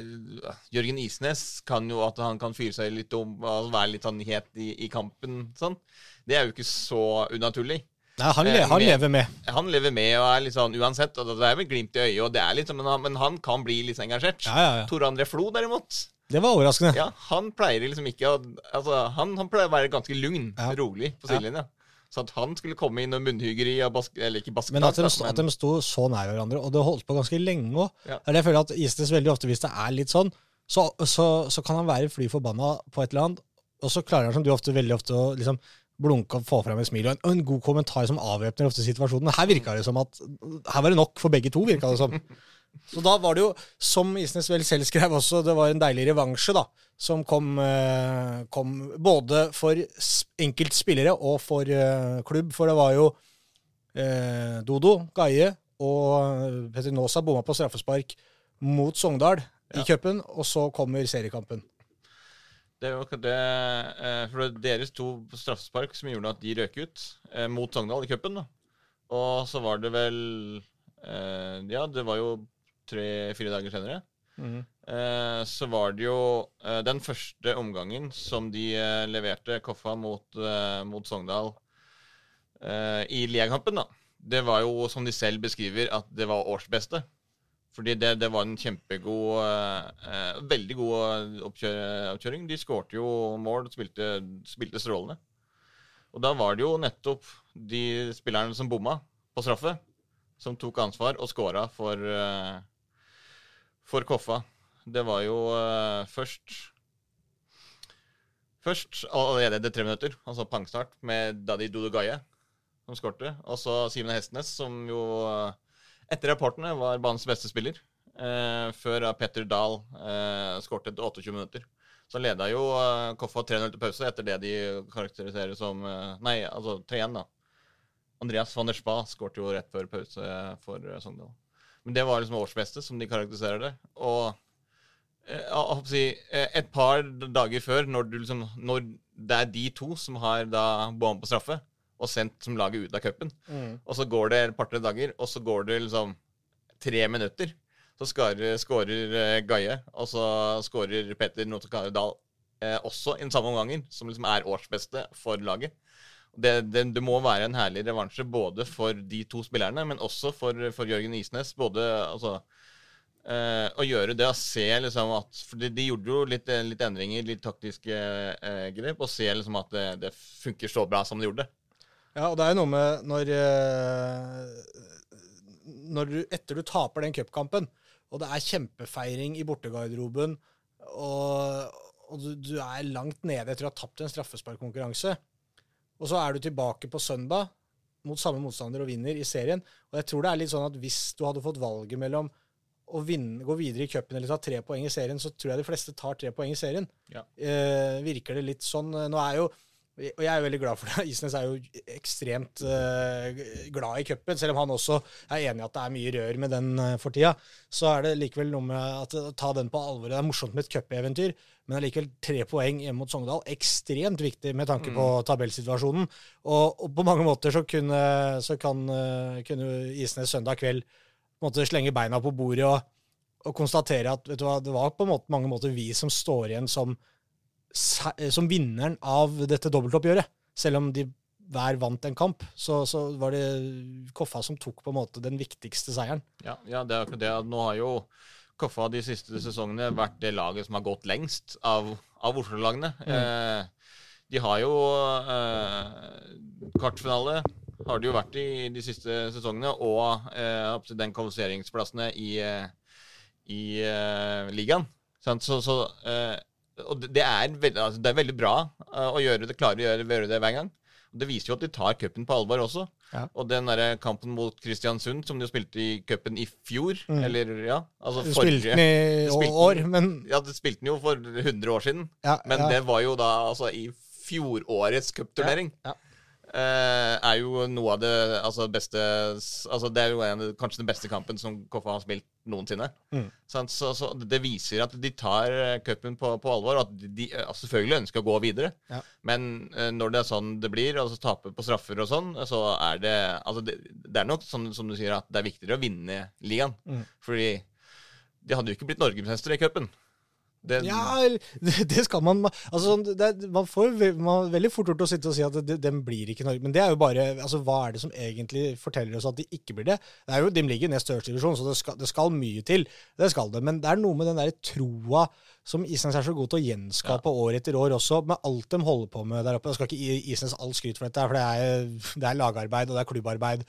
Jørgen Isnes kan jo at han kan fyre seg litt om og være litt sånn het i, i kampen. Sånn. Det er jo ikke så unaturlig. Nei, han, le, Eh, han lever med. Han lever med og er litt sånn uansett. Og det er vel glimt i øyet, og det er litt sånn, men, han, kan bli litt engasjert. Ja, ja, ja. Tor André Flo, derimot, Det var overraskende. ja, han pleier liksom ikke å altså, han, han pleier å være ganske lugn, Ja. rolig på Ja. sidelinja. Så at han skulle komme inn og munnhyggeri og baske, Eller ikke basketak, Men at de, da, men... at de sto så nær hverandre, og det holdt på ganske lenge òg. Ja. Jeg føler at Isnes veldig ofte, hvis det er litt sånn, så, så, så kan han være fly forbanna på et eller annet, og så klarer han som du ofte veldig ofte å liksom blunke og få frem et smil og en, og en god kommentar som avvæpner ofte situasjonen. Her virka det som at her var det nok for begge to, virka det som. Så da var det jo, som Isnes vel selv skrev også, det var en deilig revansje, da. Som kom, eh, kom både for enkeltspillere og for eh, klubb. For det var jo eh, Dodo, Gaie og Petter Nåsa bomma på straffespark mot Sogndal i cupen, og så kommer seriekampen. Det jo det eh, For det var deres to straffespark som gjorde at de røk ut eh, mot Sogndal i cupen. Og så var det vel eh, Ja, det var jo tre-fire dager senere. Eh, så var det jo den første omgangen som de leverte Koffa mot, mot Sogndal eh, i liakampen, da. Det var jo, som de selv beskriver, at det var årsbeste. Fordi det, det var en kjempegod eh, eh, Veldig god oppkjør, oppkjøring. De skårte jo mål og spilte, spilte strålende. Og da var det jo nettopp de spillerne som bomma på straffe, som tok ansvar og skåra for, eh, for Koffa. Det var jo eh, først Først allerede etter tre minutter, altså pangstart, med Daddy Dodo Gaie, som skårte. Og så Simen Hestnes, som jo eh, etter rapportene var banens beste spiller. Eh, før Petter Dahl eh, skåret etter 28 minutter. Så leda jo eh, Koffa 3-0 til pause etter det de karakteriserer som eh, Nei, altså 3-1, da. Andreas van der Spa skåret jo rett før pause for eh, Sogndal. Men det var liksom årsbeste, som de karakteriserer det. Og eh, si, et par dager før, når, liksom, når det er de to som har bomma på straffe, og sendt som laget ut av cupen, og så går det et par-tre dager, og så går det liksom tre minutter. Så skårer, eh, Gaie, og så skårer Peter Notakare Dahl eh, også i den samme omgangen, som liksom er årsbeste for laget. Det, det, det må være en herlig revansje både for de to spillerne, men også for, for Jørgen Isnes. Både altså eh, Å gjøre det og se liksom at For de, de gjorde jo litt, litt endringer, litt taktiske eh, grep, og se liksom at det, det funker så bra som de gjorde. Ja, og det er jo noe med når eh, Når du, etter du taper den cupkampen, og det er kjempefeiring i bortegarderoben, og, og du, du er langt nede etter å ha tapt en straffesparkkonkurranse, og så er du tilbake på søndag mot samme motstander og vinner i serien. Og jeg tror det er litt sånn at hvis du hadde fått valget mellom å vinne, gå videre i cupen eller ta tre poeng i serien, så tror jeg de fleste tar tre poeng i serien. Ja. Eh, virker det litt sånn. Nå er jo og jeg er veldig glad for det. Isnes er jo ekstremt uh, glad i cupen, selv om han også er enig i at det er mye rør med den uh, for tida. Så er det likevel noe med at å ta den på alvor. Det er morsomt med et cupeventyr, men allikevel tre poeng hjemme mot Sogndal. Ekstremt viktig med tanke på tabellsituasjonen. Og, og på mange måter så kunne, så kan, uh, kunne Isnes søndag kveld måte slenge beina på bordet og, og konstatere at vet du hva, det var på måte, mange måter vi som står igjen som som vinneren av dette dobbeltoppgjøret. Selv om de hver vant en kamp, så, så var det Koffa som tok på en måte den viktigste seieren. Ja, ja, det er akkurat det. Nå har jo Koffa de siste sesongene vært det laget som har gått lengst av, av Oslo-lagene. Eh, de har jo eh, kvartfinale har det jo vært i de siste sesongene, og eh, den kvalifiseringsplassene i, eh, i eh, ligaen. Så, så, eh, og det- er, veldig, altså, det er veldig bra eh, å gjøre det, klare å gjøre, gjøre det hver gang. Det viser jo at de tar cupen på alvor også. Ja. Og den der kampen mot Kristiansund, som de jo spilte i cupen i fjor, Mm. eller ja altså Du spilte den i Spilte år, men Ja, de spilte den jo for 100 år siden. ja, Men det var jo da altså i fjorårets cupturnering. Ja, er jo noe av det altså, beste altså, Det er jo en, kanskje den beste kampen som Koffa har spilt noensinne. Mm. Så, så det viser at de tar eh, cupen på, på alvor, og at de, eh, selvfølgelig ønsker å gå videre. Ja. Men eh, når det er sånn det blir, altså tape på straffer og sånn, så er det altså det, det er nok sånn som du sier, at det er viktigere å vinne ligaen. Mm. Fordi de hadde jo ikke blitt norgesmestere i cupen. Det- Ja, det, skal man altså, sånn, det, Man får man, veldig fort gjort å sitte og si at det, den blir ikke Norge. Men det er jo bare altså, Hva er det som egentlig forteller oss at de ikke blir det? det er jo, de ligger i nest øverste divisjon, så det skal, det skal mye til. Det skal det. Men det er noe med den der troa som Isnes er så god til å gjenskape år etter år også, med alt de holder på med der oppe. Jeg skal ikke Isnes all skryt for dette, for det er, det er lagarbeid og det er klubbarbeid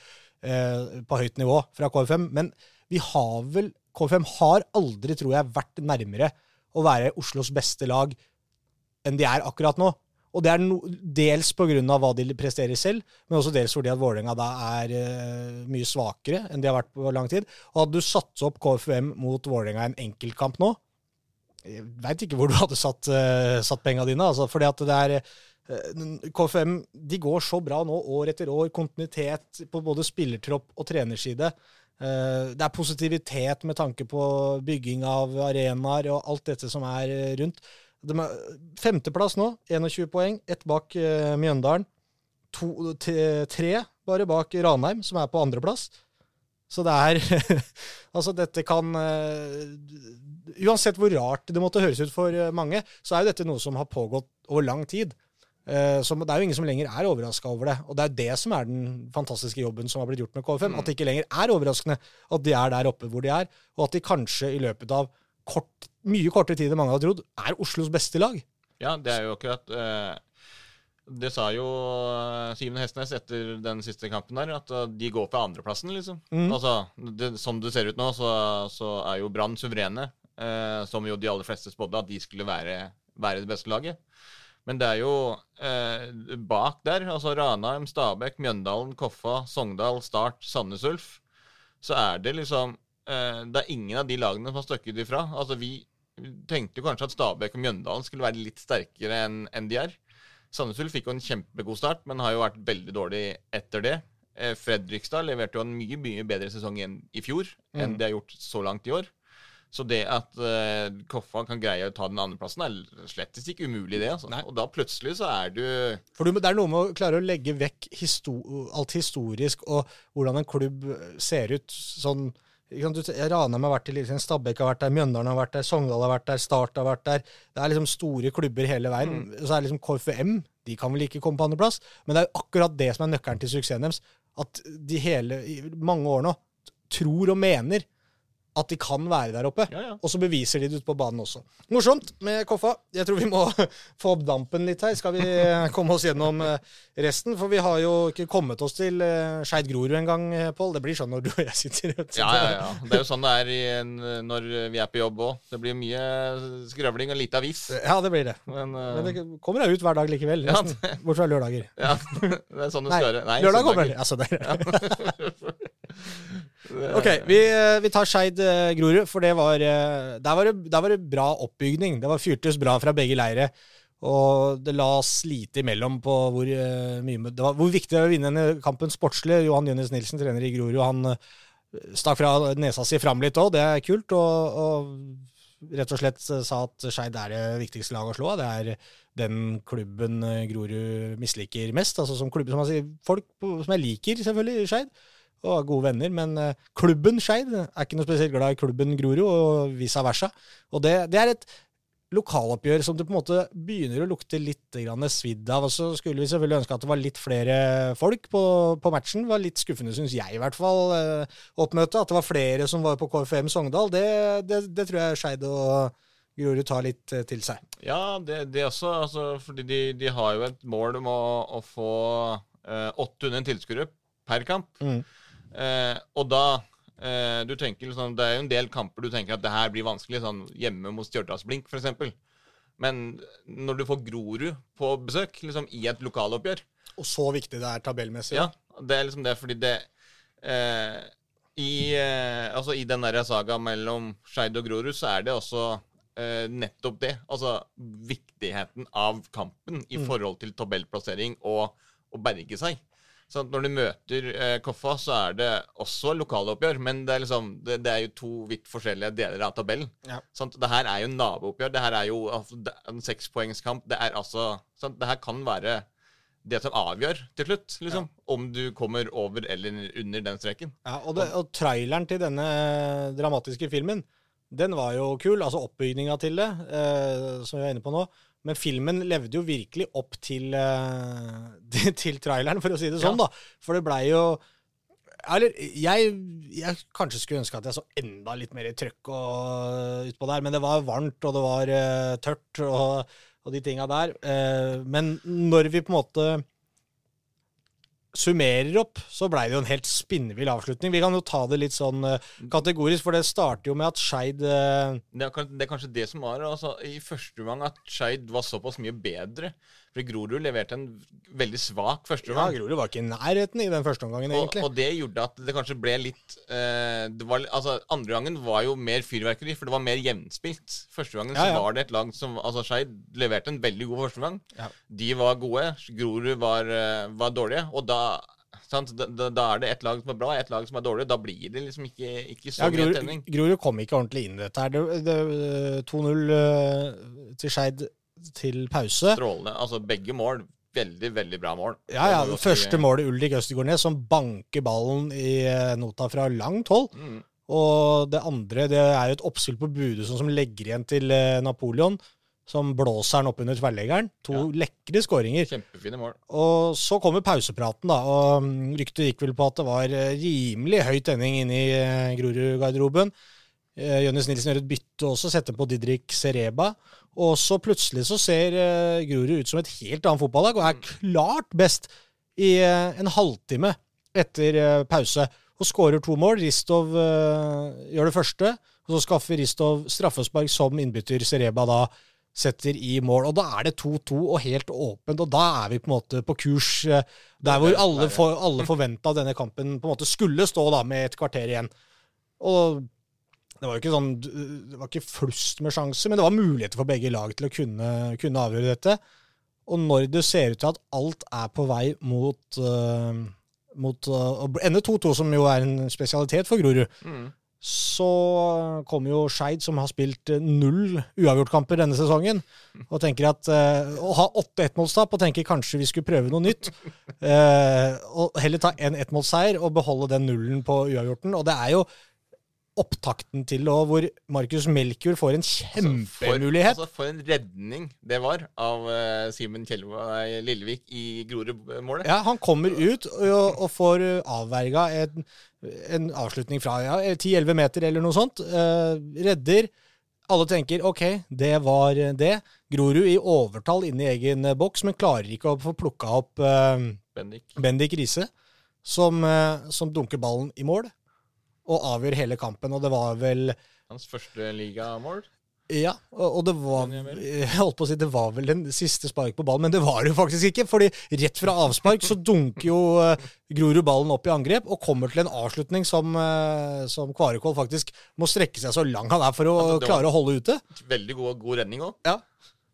eh, på høyt nivå fra KFM. Men vi har vel KFM har aldri, tror jeg, vært nærmere å være Oslos beste lag enn de er akkurat nå. Og det er no, dels pga. hva de presterer selv, men også dels fordi at Vålerenga da er uh, mye svakere enn de har vært på lang tid. Og hadde du satt opp KFUM mot Vålerenga i en enkeltkamp nå Jeg veit ikke hvor du hadde satt, uh, satt penga dine. Altså, fordi at det er uh, KFUM de går så bra nå år etter år. Kontinuitet på både spillertropp og trenerside. Eh, det er positivitet med tanke på bygging av arenaer og alt dette som er eh, rundt. Er, femteplass nå, 21 poeng. Ett bak eh, Mjøndalen. To, tre bare bak Ranheim, som er på andreplass. Så det er Altså, dette kan eh, Uansett hvor rart det måtte høres ut for eh, mange, så er jo dette noe som har pågått over lang tid. Eh, Så det er jo ingen som lenger er overraska over det. Og det er det som er den fantastiske jobben som har blitt gjort med KFM. At det ikke lenger er overraskende at de er der oppe hvor de er, og at de kanskje i løpet av kort, mye kortere tid enn mange har trodd, er Oslos beste lag. Ja, det er jo akkurat eh, Det sa jo eh, Simen Hestnes etter den siste kampen der, at eh, de går på andreplassen, liksom. Mm. Altså, det, Som det ser ut nå, så, så er jo Brann suverene, eh, som jo de aller fleste spådde at de skulle være, være det beste laget. Men det er jo eh, bak der, altså Ranheim, Stabæk, Mjøndalen, Koffa, Sogndal, Start, Sandnes Ulf, så er det liksom eh, Det er ingen av de lagene som har støkket ifra. Altså vi tenkte jo kanskje at Stabæk og Mjøndalen skulle være litt sterkere enn en de er. Sandnes Ulf fikk jo en kjempegod start, men har jo vært veldig dårlig etter det. Eh, Fredrikstad leverte jo en mye mye bedre sesong enn i fjor enn Mm. de har gjort så langt i år. Så det at uh, Koffa kan greie å ta den andreplassen, er slett ikke umulig, det. Altså. Og da plutselig så er du For du, det er noe med å klare å legge vekk histo alt historisk og hvordan en klubb ser ut sånn Ranheim har vært i Lillesand, Stabæk har vært der, Mjøndalen har vært der, Sogndal har vært der, Start har vært der. Det er liksom store klubber hele veien. Så er det liksom KFM de kan vel ikke komme på andreplass, men det er jo akkurat det som er nøkkelen til suksessen deres. At de hele, i mange år nå tror og mener at de kan være der oppe. Ja, ja. Og så beviser de det ute på banen også. Morsomt med Koffa. Jeg tror vi må få opp dampen litt her. Skal vi komme oss gjennom eh, resten? For vi har jo ikke kommet oss til eh, Skeid Grorud engang, eh, Pål. Det blir sånn når du og jeg sitter rundt. Ja, ja, ja. Det er jo sånn det er en, når vi er på jobb òg. Det blir mye skravling og lite avis. Ja, det blir det. Men, uh... Men det kommer deg ut hver dag likevel. Ja, det... Bortsett fra lørdager. ja, det er sånn det skal være. Nei, lørdag kommer det. Altså, det. Ok, vi, eh, vi tar Skeid eh, Grorud, for det var, eh, der, var det, der var det bra oppbygning. Det var fyrtes bra fra begge leire. Og det la oss lite imellom på hvor, mye, det var, hvor viktig det var å vinne denne kampen sportslig. Johan Jønnes Nilsen, trener i Grorud, han stakk fra nesa si fram litt òg. Det er kult. Og, og rett og slett sa at Skeid er det viktigste laget å slå. Det er den klubben Grorud misliker mest. Altså som klubb, som sier, folk som jeg liker, selvfølgelig, Skeid. Og var gode venner, men eh, klubben Skeid er ikke noe spesielt glad i klubben Grorud, og vice versa. Og det, det er et lokaloppgjør som det på en måte begynner å lukte litt svidd av. Og så skulle vi selvfølgelig ønske at det var litt flere folk på, på matchen. Det var litt skuffende, syns jeg i hvert fall, eh, oppmøtet. At det var flere som var på KFM Sogndal. Det, det, det tror jeg Skeid og Grorud tar litt eh, til seg. Ja, det, det også. Altså, fordi de, de har jo et mål om å, å få eh, 800 tilskuere per kamp. Mm. Eh, og da eh, du tenker liksom, Det er jo en del kamper du tenker at det her blir vanskelig. Sånn hjemme mot Stjørdalsblink, f.eks. Men når du får Grorud på besøk liksom i et lokaloppgjør Og så viktig det er tabellmessig. Ja, det er liksom det fordi det eh, i, eh, altså I den der saga mellom Skeid og Grorud så er det også eh, nettopp det. Altså viktigheten av kampen i forhold til tabellplassering og å berge seg. Sånn Når du møter eh, Koffa, så er det også lokaloppgjør, men det er, liksom, det, det er jo to vidt forskjellige deler av tabellen. Ja. Sant? Det her er jo nabooppgjør. Det her er jo altså, er en sekspoengskamp. Det er altså sant? Det her kan være det som avgjør til slutt, liksom. Om du kommer over eller under den streken. Ja, og, det, og traileren til denne dramatiske filmen, den var jo kul. Altså oppbygninga til det, eh, som vi var inne på nå. Men filmen levde jo virkelig opp til, eh, til traileren, for å si det sånn, da. For det blei jo Eller jeg, jeg kanskje skulle ønske at jeg så enda litt mer trøkk utpå der, men det var varmt, og det var uh, tørt, og, og de tinga der. Uh, men når vi på en måte summerer opp, så blei det jo en helt spinnvill avslutning. Vi kan jo ta det litt sånn eh, kategorisk, for det starter jo med at Skeid eh, Det det er kanskje det som var altså, i første omgang, at Skeid var såpass mye bedre. For Grorud leverte en veldig svak første Ja. Grorud var ikke i nærheten i den første omgangen, egentlig. og det gjorde at det kanskje ble litt eh, det var, altså, Andre gangen var jo mer fyrverkeri, for det var mer jevnspilt. Første gangen Ja, ja. så var det et lag som altså Skeid leverte en veldig god første omgang. Ja. De var gode. Grorud var, eh, var dårlige. Og da, sant, da, da, da er det et lag som er bra, et lag som er dårlig. Da blir det liksom ikke, ikke så Ja, mye tenning. Grorud kom ikke ordentlig inn i dette her. Det, det, 2-0 eh, til Skeid til pause. Strålende. Altså begge mål. Veldig, veldig bra mål. Ja, ja, Det første målet Ulrik Østegårdnes, som banker ballen i eh, nota fra langt hold. Mm. Og det andre det er jo et oppspill på Budusson som legger igjen til eh, Napoleon. Som blåser den opp under tverrleggeren. To lekre skåringer. Kjempefine mål. Og så kommer pausepraten, da. Og mm, ryktet gikk vel på at det var eh, rimelig høy tenning inne i Grorud-garderoben. Jønnes Nilsen gjør et bytte også, setter på Didrik Sereba. Og så plutselig så ser eh, Grorud ut som et helt annet fotballag, og er klart best i eh, en halvtime etter eh, pause. Og skårer to mål. Ristov gjør det første, og så skaffer Ristov straffespark som innbytter Sereba da setter i mål. Og da er det 2-2 og helt åpent, og da er vi på en måte på kurs der hvor alle, for, alle forventa denne kampen på en måte skulle stå da med et kvarter igjen. Og det var jo ikke sånn Det var ikke flust med sjanser, men det var muligheter for begge lag til å kunne, kunne avgjøre dette. Og når det ser ut til at alt er på vei mot, uh, mot uh, å ende 2-2, som jo er en spesialitet for Grorud, Mm. så kommer jo Skeid, som har spilt eh, null uavgjortkamper denne sesongen, og tenker at uh, Å ha åtte ettmålstap og tenker kanskje vi skulle prøve noe nytt. og heller ta en ettmålsseier og beholde den nullen på uavgjorten. Og det er jo opptakten til og hvor Markus Melkjord får en kjempemulighet. Altså, for en redning det var av uh, Simen Lillevik i Grorud-målet. Ja, han kommer ut og, og får avverga en, en avslutning fra ja, 10-11 meter eller noe sånt. Uh, redder. Alle tenker OK, det var det. Grorud i overtall inne i egen boks, men klarer ikke å få plukka opp uh, Bendik. Bendik Riise, som, eh, som dunker ballen i mål og avgjør hele kampen. Og det var vel Hans første ligamål. Ja, og det var Jeg holdt på å si det var vel den siste spark på ballen, men det var det jo faktisk ikke. fordi rett fra avspark så dunker jo eh, Grorud ballen opp i angrep og kommer til en avslutning som, eh, som Kvarekvoll faktisk må strekke seg så lang han er for å Altså, klare å holde ute. Veldig god, god redning òg. Ja.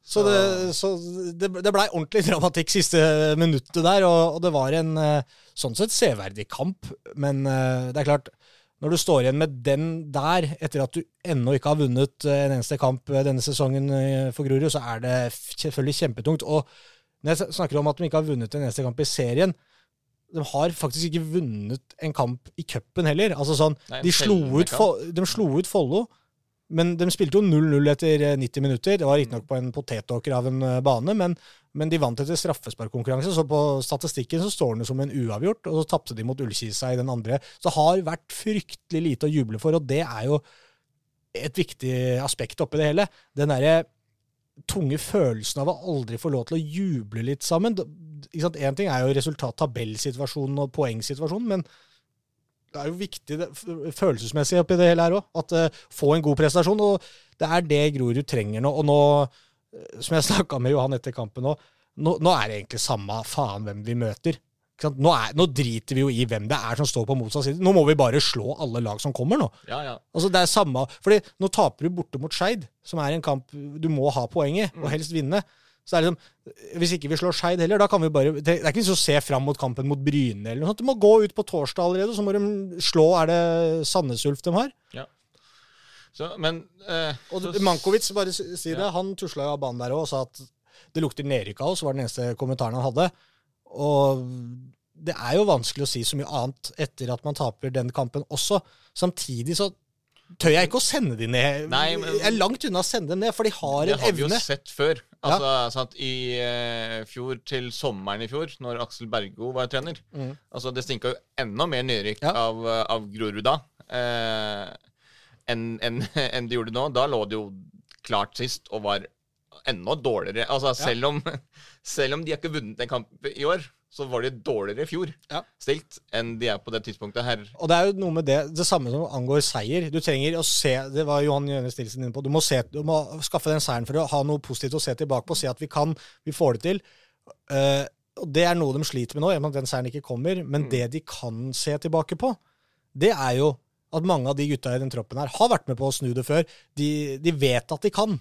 Så, det, så det, det blei ordentlig dramatikk siste minuttet der, og, og det var en eh, sånn sett severdig kamp. Men det er klart, når du står igjen med den der, etter at du ennå ikke har vunnet eh, en eneste kamp eh, denne sesongen eh, for Grorud, så er det selvfølgelig kjempetungt. Og når jeg snakker om at de ikke har vunnet en eneste kamp i serien, de har faktisk ikke vunnet en kamp i cupen heller. Altså sånn, Nei, de slo fellende ut, Fo- de slo ut Follo, men de spilte jo 0-0 etter eh, 90 minutter. Det var riktignok på en potetåker av en bane, men, men de vant etter straffesparkkonkurranse, så på statistikken så står den som en uavgjort, og så tapte de mot Ullkisa i den andre. Så det har vært fryktelig lite å juble for, og det er jo et viktig aspekt oppi det hele. Den derre tunge følelsen av å aldri få lov til å juble litt sammen. Én ting er jo resultat, tabellsituasjonen og poengsituasjonen, men det er jo viktig det, følelsesmessig oppi det hele her òg. At eh, Få en god prestasjon. Og det er det Grorud trenger nå. Og nå, som jeg snakka med Johan etter kampen nå, nå, nå er det egentlig samme faen hvem vi møter. Nå, er, nå driter vi jo i hvem det er som står på motsatt side. Nå må vi bare slå alle lag som kommer nå. Ja, ja. Altså det er samme, fordi Nå taper du borte mot Skeid, som er en kamp du må ha poenget, og helst vinne. Så det er liksom, Hvis ikke vi slår Skeid heller, da kan vi bare Det er ikke vits å se fram mot kampen mot Bryne. eller noe sånt. Du må gå ut på torsdag allerede, så må de slå Er det Sandnes Ulf de har? Så, men eh, Og så, Mankovic, bare si det, det, han tusla jo av banen der òg og sa at det lukter nedrykk av oss, var den eneste kommentaren han hadde. Og det er jo vanskelig å si så mye annet etter at man taper den kampen også. Samtidig så tør jeg ikke å sende de ned. Nei, men- jeg er langt unna å sende dem ned, for de har en evne. Det har vi jo sett før. Altså, sant, I eh, fjor til sommeren i fjor, når Aksel Bergo var trener Mm. altså Det stinka jo enda mer nedrykk Ja. av, eh, av Grorud da eh, enn en, en de gjorde nå. Da lå det jo klart sist og var enda dårligere. Altså Selv om Selv om de har ikke vunnet en kamp i år, så var de dårligere i fjor Ja. stilt enn de er på det tidspunktet her. Og det er jo noe med det, det samme som angår seier. Du trenger å se, det var Johan Jønnes Nilsen inne på, du må, se, du må skaffe den seieren for å ha noe positivt å se tilbake på, se at vi kan, vi får det til. Uh, og det er noe de sliter med nå, gjennom at den seieren ikke kommer. Men det de kan se tilbake på, det er jo at mange av de gutta i den troppen her har vært med på å snu det før. De, de vet at de kan.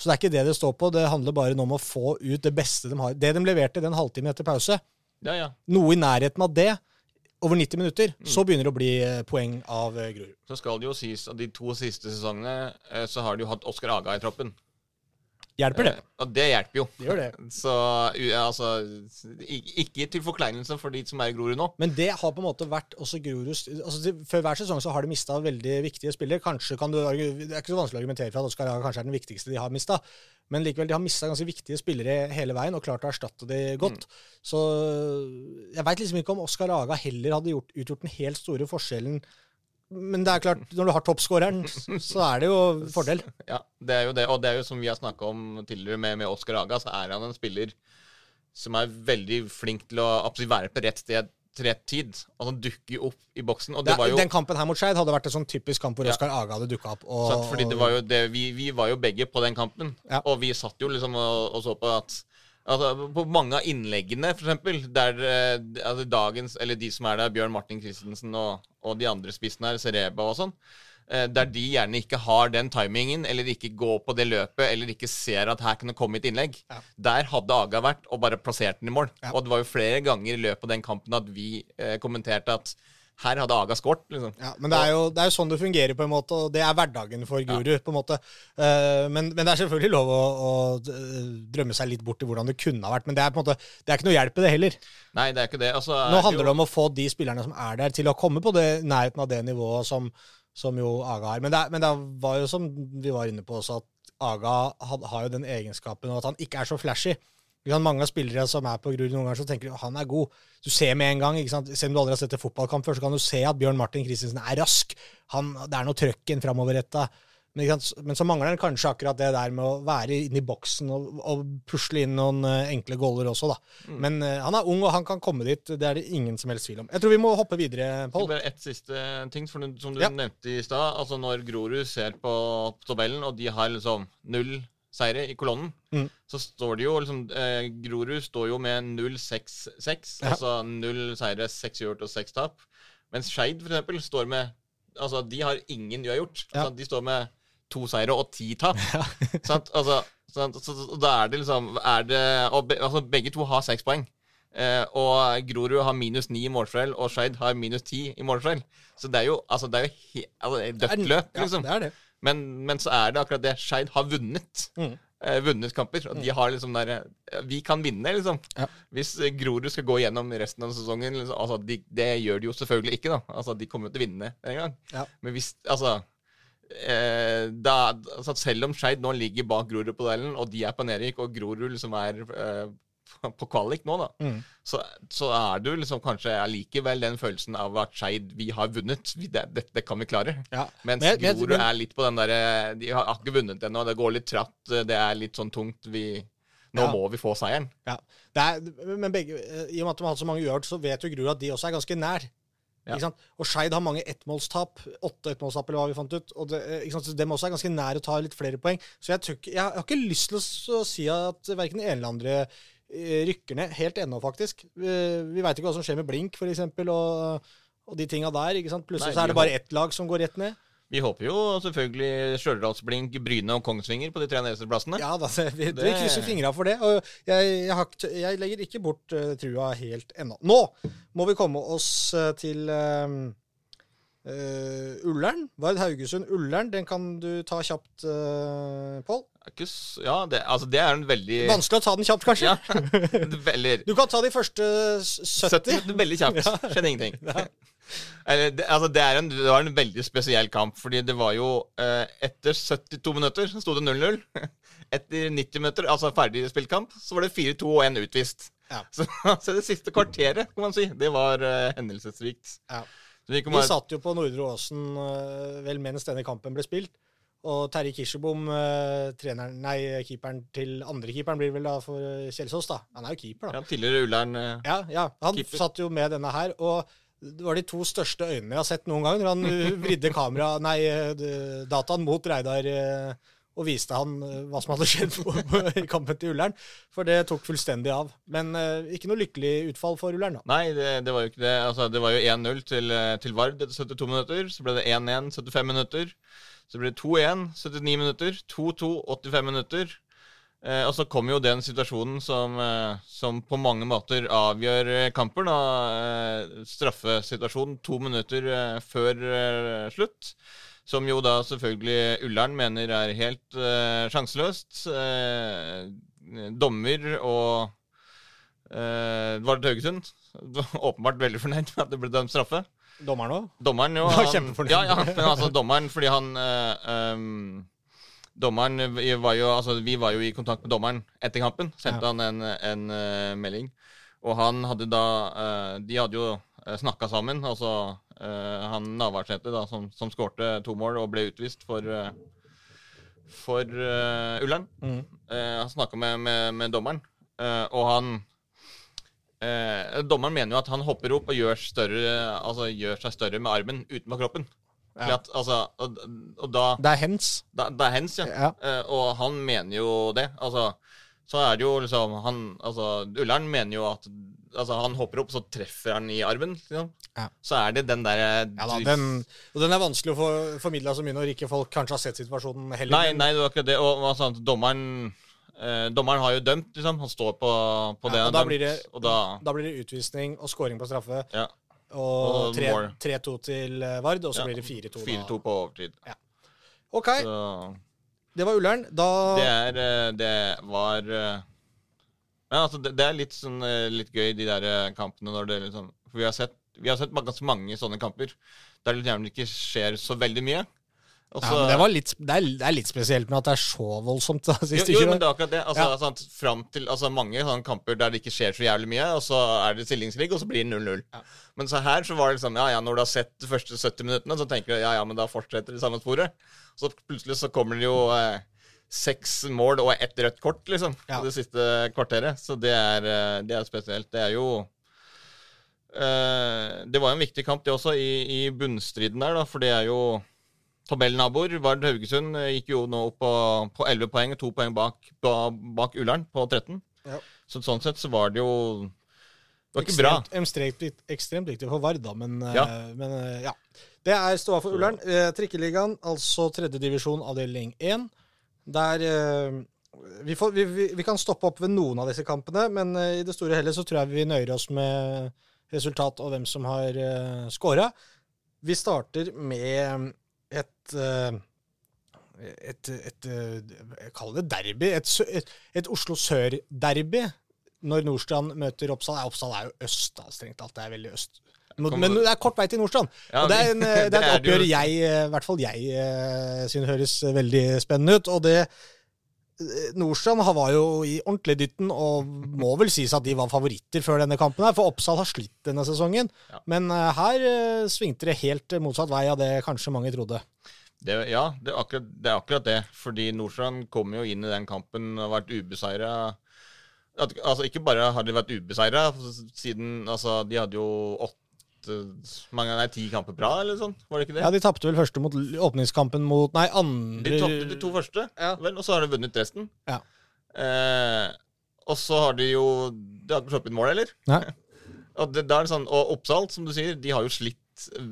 Så det er ikke det det står på. Det handler bare om å få ut det beste de har. Det de leverte den halvtimen etter pause, Ja, ja. noe i nærheten av det, over 90 minutter, så begynner det å bli eh, poeng av eh, Grorud. Så skal det jo sies at de to siste sesongene eh, så har de jo hatt Oskar Aga i troppen. Hjelper det? Eh, det hjelper jo. Det gjør det. Så altså Ikke til forkleinelse for de som er i Grorud nå. Men det har på en måte vært også Groruds altså Før hver sesong så har de mista veldig viktige spillere. Kanskje kan du, Det er ikke så vanskelig å argumentere for at Oskar Haga kanskje er den viktigste de har mista. Men likevel, de har mista ganske viktige spillere hele veien og klart å erstatte de godt. Så jeg veit liksom ikke om Oskar Haga heller hadde gjort, utgjort den helt store forskjellen. Men det er klart, når du har toppskåreren, så er det jo fordel. Ja, det er jo det. Og det er jo som vi har snakka om tidligere med, med Oskar Aga, så er han en spiller som er veldig flink til å være på rett sted til rett tid. Og han dukker jo opp i boksen. Og det Det, var jo den kampen her mot Skeid hadde vært en sånn typisk kamp hvor Ja. Oskar Aga hadde dukka opp. Og, sant, fordi det var jo det, vi, vi var jo begge på den kampen, Ja. og vi satt jo liksom og, og så på at Altså, På mange av innleggene, eksempel, der eh, altså dagens, eller de som er der, Bjørn Martin Christensen og, og de andre spissene her, Sereba og sånn, eh, der de gjerne ikke har den timingen, eller ikke går på det løpet, eller ikke ser at her kan det komme et innlegg. Ja. Der hadde Aga vært og bare plassert den i mål. Ja. Og det var jo flere ganger i løpet av den kampen at vi eh, kommenterte at her hadde Aga skåret. Liksom. Ja, men det er, jo, det er jo sånn det fungerer, på en måte, og det er hverdagen for Guru. på en måte. Uh, men, men det er selvfølgelig lov å, å eh, drømme seg litt bort i hvordan det kunne ha vært. Men det er på en måte, det er ikke noe hjelp i det heller. Nei, det er ikke det. Altså, Nå handler det om å få de spillerne som er der, til å komme på det, nærheten av det nivået som, som jo Aga har. Men det, men det var jo som vi var inne på også, at Aga had, har jo den egenskapen og at han ikke er så flashy. Mange spillere som er på Grorud noen ganger, så tenker du han er god. Du ser med en gang, selv om du aldri har sett en fotballkamp før, så kan du se at Bjørn Martin Christensen er rask. Han, det er noe trøkken framoverretta. Men, men så mangler han kanskje akkurat det der med å være inne i boksen og, og pusle inn noen eh, enkle goller også, da. Mm. Men uh, han er ung, og han kan komme dit. Det er det ingen som helst tvil om. Jeg tror vi må hoppe videre, Pål. Bare ett siste ting, for som du Ja. nevnte i stad. Altså når Grorud ser på tabellen, og de har liksom null seire i kolonnen, Mm. så står det jo liksom eh, Grorud står jo med 0-6-6. Ja. Altså null seire, seks uavgjort og seks tap. Mens Skeid eksempel står med Altså, de har ingen uavgjort. Ja. Altså, de står med to seire og ti tap. sant? Altså, sant? Så, så, da er det liksom er det, be, altså, Begge to har seks poeng. Eh, og Grorud har minus ni i målforskjell, og Skeid har minus ti i målforskjell. Så det er jo altså, det er jo he, altså, dødt løp, liksom. Ja, det er det. Men, men så er det akkurat det. Skeid har vunnet. Mm. Eh, vunnet kamper. Og de har liksom der eh, Vi kan vinne, liksom. Ja. Hvis eh, Grorud skal gå gjennom resten av sesongen liksom, altså, de, Det gjør de jo selvfølgelig ikke, da. Altså, De kommer jo til å vinne en gang. Ja. Men hvis Altså eh, da, altså, Selv om Skeid nå ligger bak Grorud på delen, og de er på nedrykk, og Grorud liksom er eh, på kvalik nå, da, Mm. så, så er du liksom kanskje allikevel den følelsen av at Skeid, vi har vunnet. Vi, det, dette kan vi klare. Ja. Mens Men Grorud men- er litt på den derre De har ikke vunnet ennå, det går litt tratt, det er litt sånn tungt. Vi Nå Ja. må vi få seieren. Ja. Er, men begge, eh, I og med at de har hatt så mange uavgjort, så vet jo Grorud at de også er ganske nær. Ja. Og Skeid har mange ettmålstap. Åtte ettmålstap, eller hva vi fant ut. Og det, eh? Så dem også er ganske nær å ta litt flere poeng. Så jeg, tøk, jeg har ikke lyst til å si at verken den ene eller andre rykker ned. Helt ennå, faktisk. Vi, vi veit ikke hva som skjer med Blink, f.eks., og, og de tinga der. ikke sant? Plutselig Nei, så er det bare ett lag som går rett ned. Vi håper jo selvfølgelig Stjørdalsblink, Bryne og Kongsvinger på de tre nederste plassene. Ja, da, det, vi, vi krysser fingra for det. Og jeg, jeg, har, jeg legger ikke bort uh, trua helt ennå. Nå må vi komme oss uh, til um, eh, Ullern. Vard Haugesund Ullern. Den kan du ta kjapt, uh, Pål. Ja, det, altså det er en veldig Vanskelig å ta den kjapt, kanskje. Ja, veldig Du kan ta de første 70. 70, veldig kjapt. Skjedde ingenting. Eller, det, altså det, er en, det var en veldig spesiell kamp, fordi det var jo eh, Etter 72 minutter så sto det 0-0. Etter 90 minutter, altså ferdig spilt kamp, så var det 4-2 og 1 utvist. Ja. Så, altså det siste kvarteret, kan man si, det var uh, hendelsesrikt. Ja. Vi satt jo på Nordre Åsen eh, vel mens denne kampen ble spilt. Og Terje Kirsebom, eh, treneren, nei, keeperen til andre keeperen blir vel da for eh, Kjelsås, da. Han er jo keeper, da. ja, tidligere Ullern Ja, ja. Han Keeper. satt jo med denne her, og det var de to største øynene jeg har sett noen gang, når han vridde kamera, nei, dataen mot Reidar og viste han uh, hva som hadde skjedd på, i kampen til Ullern. For det tok fullstendig av. Men uh, ikke noe lykkelig utfall for Ullern, da. Nei, det, det var jo ikke det. Altså, det var jo 1-0 til, eh, til Vard etter 72 minutter. Så ble det 1-1 75 minutter. Så ble det 2-1 79 minutter. 2-2 85 minutter. Eh, og så kom jo den situasjonen som, eh, som på mange måter avgjør eh, kampen. Da. Eh, straffesituasjonen to minutter eh, før eh, slutt. Som jo da selvfølgelig Ullern mener er helt uh, sjanseløst. Uh, dommer og uh, Var det Haugesund åpenbart veldig fornøyd med at det ble dømt straffe. Dommeren òg. Dommeren jo han-. Ja, ja, men altså dommeren fordi han uh, um, Dommeren var jo Altså, vi var jo i kontakt med dommeren etter kampen. Sendte han en, en uh, melding. Og han hadde da uh, De hadde jo snakka sammen. Altså eh, han Navarsete, da, som, som skårte to mål og ble utvist for eh, for uh, Ullern. Mm. Uh, han snakka med, med, med dommeren, uh, og han eh, Dommeren mener jo at han hopper opp og gjør, større, altså, gjør seg større med armen utenpå kroppen. Ja. At, altså, og, og da, Det er hens. da Det er hens, ja. Ja. Eh, og han mener jo det. Altså, så er det jo liksom han, altså, Ullern mener jo at altså, han hopper opp, så treffer han i armen. Liksom. Ja. Så er det den derre Ja, da, den, og den er vanskelig å få formidla så mye når ikke folk kanskje har sett situasjonen heller. Nei, nei, det var ikke det. Og altså, dommeren eh, Dommeren har jo dømt, liksom. Han står på, på Ja, det han har dømt. det- Og da Da blir det utvisning og scoring på straffe. Ja. Og Og 3-2 til eh, Vard, og så blir det 4-2. 4-2 på overtid. OK, Så det var Ullern. Da det er eh, Det var Men altså, det, er litt sånn eh, litt gøy, de der eh, kampene når det liksom For vi har sett, vi har sett ganske mange sånne kamper der det gjerne ikke skjer så veldig mye. Og Ja, det, var litt, det, er, det er litt spesielt med at det er så voldsomt. Da, jo, jo, men det er akkurat det. Altså, Ja. sant, fram til, altså Mange sånne kamper der det ikke skjer så jævlig mye, og så er det stillingskrig, og så blir det 0-0. Men så her så var det liksom Ja, ja, når du har sett de første 70 minuttene, så tenker du ja, ja, men da fortsetter det samme sporet. Så plutselig så kommer det jo eh, seks mål og ett rødt kort, liksom, Ja. det siste kvarteret. Så det er, eh, det er spesielt. Det er jo eh, Det var jo en viktig kamp, det også, i, i bunnstriden der, da, for det er jo Tabellnaboer, Vard Haugesund, eh, gikk jo nå opp på, på 11 poeng, to poeng bak, ba- bak Ullern på 13. Ja. Så sånn sett så var det jo Det var ikke bra. Ekstremt, ekstremt, viktig for Vard, da, men eh, Ja. men eh, ja. Det er ståa for Ullern. Eh, Trikkeligaen, altså tredjedivisjon avdeling 1. Der eh, vi, får, vi, vi, vi kan stoppe opp ved noen av disse kampene, men i det store og hele så tror jeg vi nøyer oss med resultat og hvem som har uh, scora. Vi starter med et eh, et, et, eh, jeg kaller det derby. Et, et, et Oslo Sør-derby når Nordstrand møter Oppsal. Oppsal er jo øst, da, strengt talt. Det er veldig øst. Men, det er kort vei til Nordstrand. Ja, og det er, en, eh, det er et oppgjør jeg, i hvert fall jeg, synes høres veldig spennende ut. Og det Nordstrand var jo i ordentlig dytten, og må vel sies at de var favoritter før denne kampen. her, For Oppsal har slitt denne sesongen. Ja. Men her svingte det helt motsatt vei av det kanskje mange trodde. Det, ja, det er, akkurat, det er akkurat det. Fordi Nordstrand kom jo inn i den kampen og har vært ubeseira. Altså, ikke bare har de vært ubeseira siden Altså, de hadde jo åtte mange, nei, ti kamper bra, eller sånn? Var det ikke det? Ja, De tapte vel første mot åpningskampen mot Nei, andre De tapte de to første, Ja. vel, og så har de vunnet resten. Ja. Eh, og så har de jo De har ikke sluppet mål, eller? Nei. Og, det, det sånn, og Oppsal, som du sier, de har jo slitt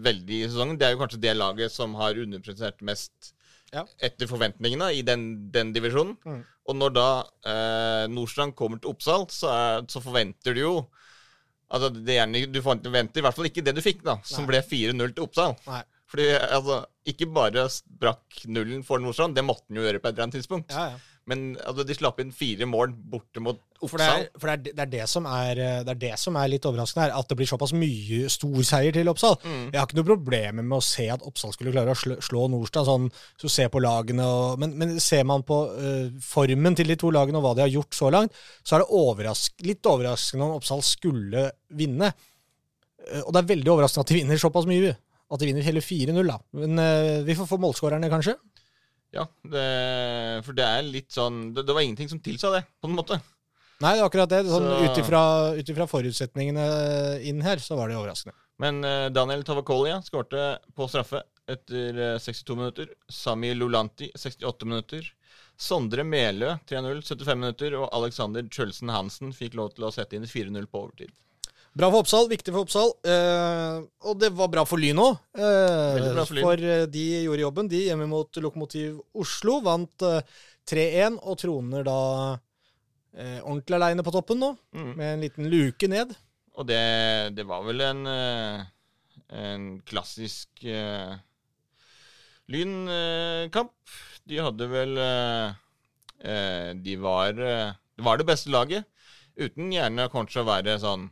veldig i sesongen. Det er jo kanskje det laget som har underprestert mest Ja. etter forventningene i den, den divisjonen. Mm. Og når da eh, Nordstrand kommer til Oppsal, så, er, så forventer du jo Altså, det er gjerne, Du forventer i hvert fall ikke det du fikk, da, som Nei. ble 4-0 til Oppsal. Nei. Fordi altså, Ikke bare brakk nullen for Nordstrand, det måtte den jo gjøre på et eller annet tidspunkt. Ja, ja. Men altså, de slapp inn fire mål borte mot For, det er, for det, er, det, er det, som er, eh, det er det som er litt overraskende her. At det blir såpass mye stor seier til Oppsal. Mm. Jeg har ikke noe problem med å se at Oppsal skulle klare å slå, slå Nordstrand. Sånn, så se på lagene og, men, men ser man på uh, formen til de to lagene og hva de har gjort så langt, så er det overrask, litt overraskende om Oppsal skulle vinne. Uh, og det er veldig overraskende at de vinner såpass mye. At de vinner hele 4-0, da. Men uh, vi får få målskårerne, kanskje. Ja, det, for det er litt sånn det, det var ingenting som tilsa det, på en måte. Nei, det er akkurat det. Sånn, Så- Ut ifra forutsetningene inn her, så var det overraskende. Men uh, Daniel Tavakolia skårte på straffe etter uh, 62 minutter. Sami Lulanti 68 minutter. Sondre Melø 3-0 75 minutter. Og Alexander Kjølsen Hansen fikk lov til å sette inn 4-0 på overtid. Bra for Oppsal, viktig for Oppsal. Eh, og det var bra for Lyn òg. Bra for for eh, de gjorde jobben. De hjemme mot Lokomotiv Oslo vant eh, 3-1 og troner da eh, ordentlig aleine på toppen nå, Mm. med en liten luke ned. Og det, det var vel en, eh, en klassisk uh, Lynkamp. de hadde vel eh, eh, De var eh, Det var det beste laget. Uten gjerne kanskje å være sånn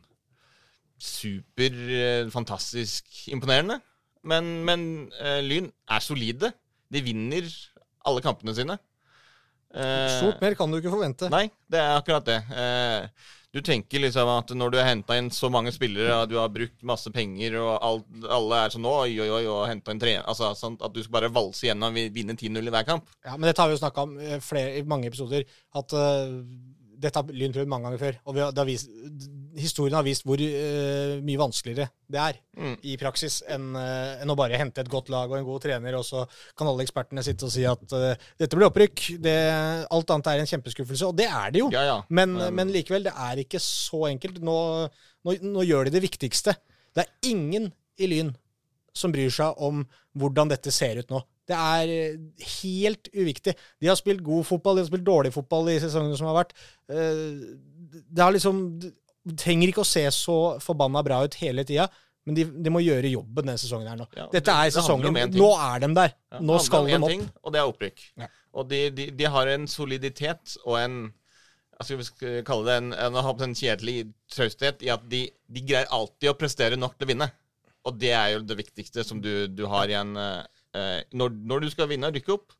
super eh, fantastisk imponerende. Men, men uh, Lyn er solide. De vinner alle kampene sine. Uh, Stort mer kan du ikke forvente. Nei, det er akkurat det. Uh, du tenker liksom at når du har henta inn så mange spillere, og du har brukt masse penger, og alt, alle er sånn oi, oi, oi, og henta inn tre altså, sånn At du skal bare valse gjennom og vinne 10-0 i hver kamp. Ja, Men dette har vi jo snakka om flere, i mange episoder. At eh, dette har Lyn prøvd mange ganger før. Og vi har, det har vist, historien har vist hvor uh, mye vanskeligere det er Mm. i praksis enn uh, enn å bare hente et godt lag og en god trener, og så kan alle ekspertene sitte og si at uh, dette blir opprykk. Det, alt annet er en kjempeskuffelse. Og det er det jo. Ja, ja. Men, um. men likevel, det er ikke så enkelt. Nå, nå, nå gjør de det viktigste. Det er ingen i Lyn som bryr seg om hvordan dette ser ut nå. Det er eh, helt uviktig. De har spilt god fotball, de har spilt dårlig fotball i sesongene som har vært. Eh, Det har liksom Det trenger ikke å se så forbanna bra ut hele tida, men de, de må gjøre jobben denne sesongen her nå. Ja, Dette er det handler sesongen. en. Nå er de der. Ja, Nå det skal de opp. ting, og det er opprykk. Ja. Og de, de, de har en soliditet og en skal vi kalle det en, en, en kjedelig trausthet i at de, de greier alltid å prestere nok til å vinne. Og det er jo det viktigste som du, du har i en, eh, når, når du skal vinne rykke opp,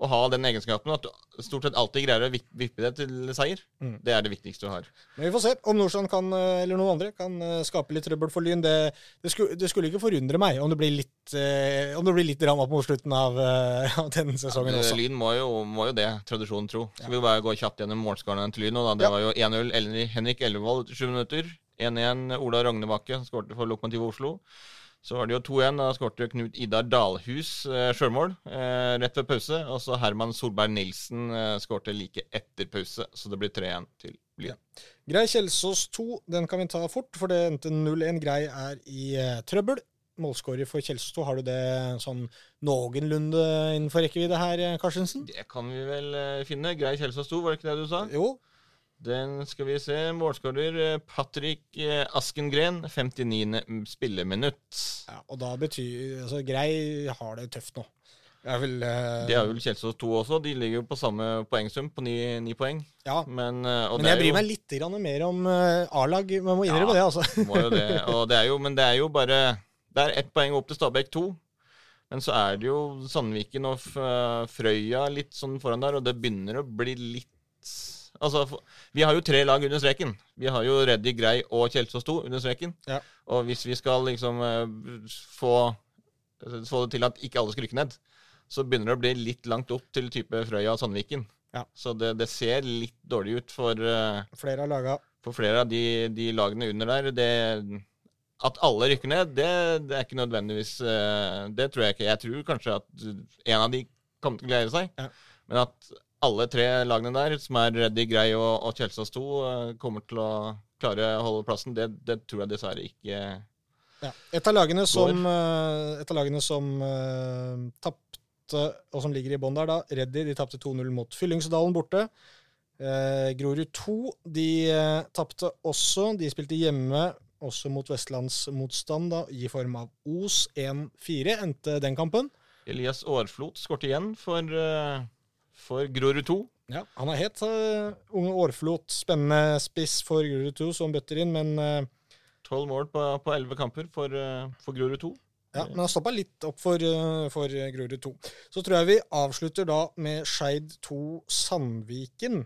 og ha den egenskapen at du stort sett alltid greier å vippe det til seier, Mm. det er det viktigste du har. Men vi får se om Nordstrand kan, eh, eller noen andre kan eh, skape litt trøbbel for Lyn. Det, det, skulle, det skulle ikke forundre meg om det blir litt, eh, om det blir litt drama mot slutten av, eh, av denne sesongen ja, også. Lyn må jo, må jo det, tradisjonen tro. Skal vi bare gå kjapt gjennom målskårene til Lyn da. Det Ja. var jo 1-0 Henrik Ellevold sju minutter. 1-1 Ola Rognebakke, som skårte for Lokomotivet Oslo. Så var det jo 2-1. Da skåret Knut Idar Dalhus eh, sjølmål eh, rett ved pause. Og så Herman Solberg Nilsen eh, skårte like etter pause, så det blir 3-1 til Lyn. Grei Kjelsås 2, den kan vi ta fort, for det endte 0-1. Grei er i eh, trøbbel. Målskårer for Kjelsås 2, har du det sånn noenlunde innenfor rekkevidde her, eh, Karstensen? Det kan vi vel eh, finne. Grei Kjelsås 2, var det ikke det du sa? Jo. Den skal vi se. Målskårer eh, Patrick eh, Askengren, 59. spilleminutt. Ja, og da betyr altså Grei har det tøft nå. Det er vel eh, Det er vel Kjelsås 2 også. De ligger jo på samme poengsum, på ni, poeng. Ja, Men, og men jeg bryr jo, meg litt grann mer om uh, A-lag. Man må innrømme det, altså. Må jo det. Og det er jo, men det er jo bare Det er ett poeng opp til Stabæk 2. Men så er det jo Sandviken og Frøya litt sånn foran der, og det begynner å bli litt Altså, vi har jo tre lag under streken. Vi har jo Reddy, Grei og Kjelsås 2 under streken. Ja. Og hvis vi skal liksom eh, få, få det til at ikke alle skal rykke ned, så begynner det å bli litt langt opp til type Frøya og Sandviken. Ja. Så det, det ser litt dårlig ut for, eh, Flere av laga for flere av de, de lagene under der. Det, at alle rykker ned, det, det er ikke nødvendigvis eh, Det tror jeg ikke. Jeg tror kanskje at en av de kommer til å glede seg. Ja. Men at alle tre lagene der, som er Reddy, Grei og, og Kjelsås 2, eh, kommer til å klare å holde plassen, det, det tror jeg dessverre ikke Ja. Et av lagene som, eh, et av lagene som uh, tapte, og som ligger i bånn der, da, Reddy, de tapte 2-0 mot Fyllingsdalen borte. Uh, Grorud 2 de uh, tapte også. De spilte hjemme, også mot vestlandsmotstand, da, i form av Os 1-4, endte den kampen. Elias Aarflot skåret igjen for, for Grorud 2. Ja, Han er het uh, unge Aarflot, spennende spiss for Grorud 2, som bøtter inn, men uh, Tolv mål på på elleve kamper for, eh, for Grorud 2. Ja, men han stoppa litt opp for, for Grorud 2. Så tror jeg vi avslutter da med Skeid 2 Sandviken.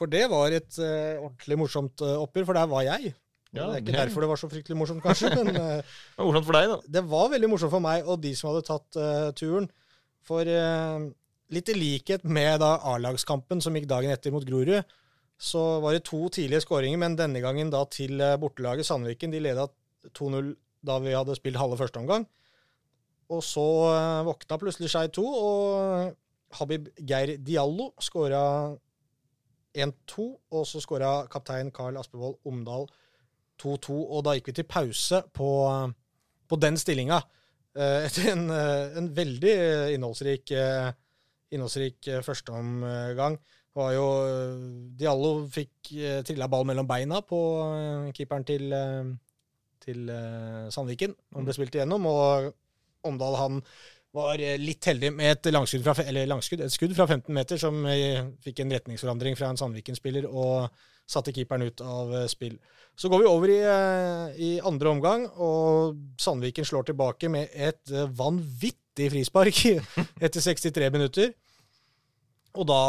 For det var et uh, ordentlig morsomt uh, oppgjør, for der var jeg. Ja, det er ikke det- derfor det var så fryktelig morsomt, kanskje, men uh, Det var morsomt for deg, da. det var veldig morsomt for meg og de som hadde tatt turen. For litt i likhet med da A-lagskampen som gikk dagen etter mot Grorud, så var det to tidlige skåringer, men denne gangen da til uh, bortelaget Sandviken. De leda 2-0 da vi hadde spilt halve første omgang. Og så uh, våkna plutselig Skei 2, og Habib Geir Diallo skåra 1-2. Og så skåra kaptein Karl Aspevold Omdal 2-2, og da gikk vi til pause på, på den stillinga. eh, Etter en, eh, en veldig innholdsrik, eh, innholdsrik eh, førsteomgang. Var jo eh, Diallo fikk eh, trilla ball mellom beina på keeperen til, til Sandviken. Han ble spilt igjennom, og Omdal han var litt heldig med et langskudd fra, eller langskudd, et skudd fra 15 meter som fikk en retningsforandring fra en Sandviken-spiller og satte keeperen ut av spill. Så går vi over i, i andre omgang, og Sandviken slår tilbake med et vanvittig frispark etter 63 minutter. Og da,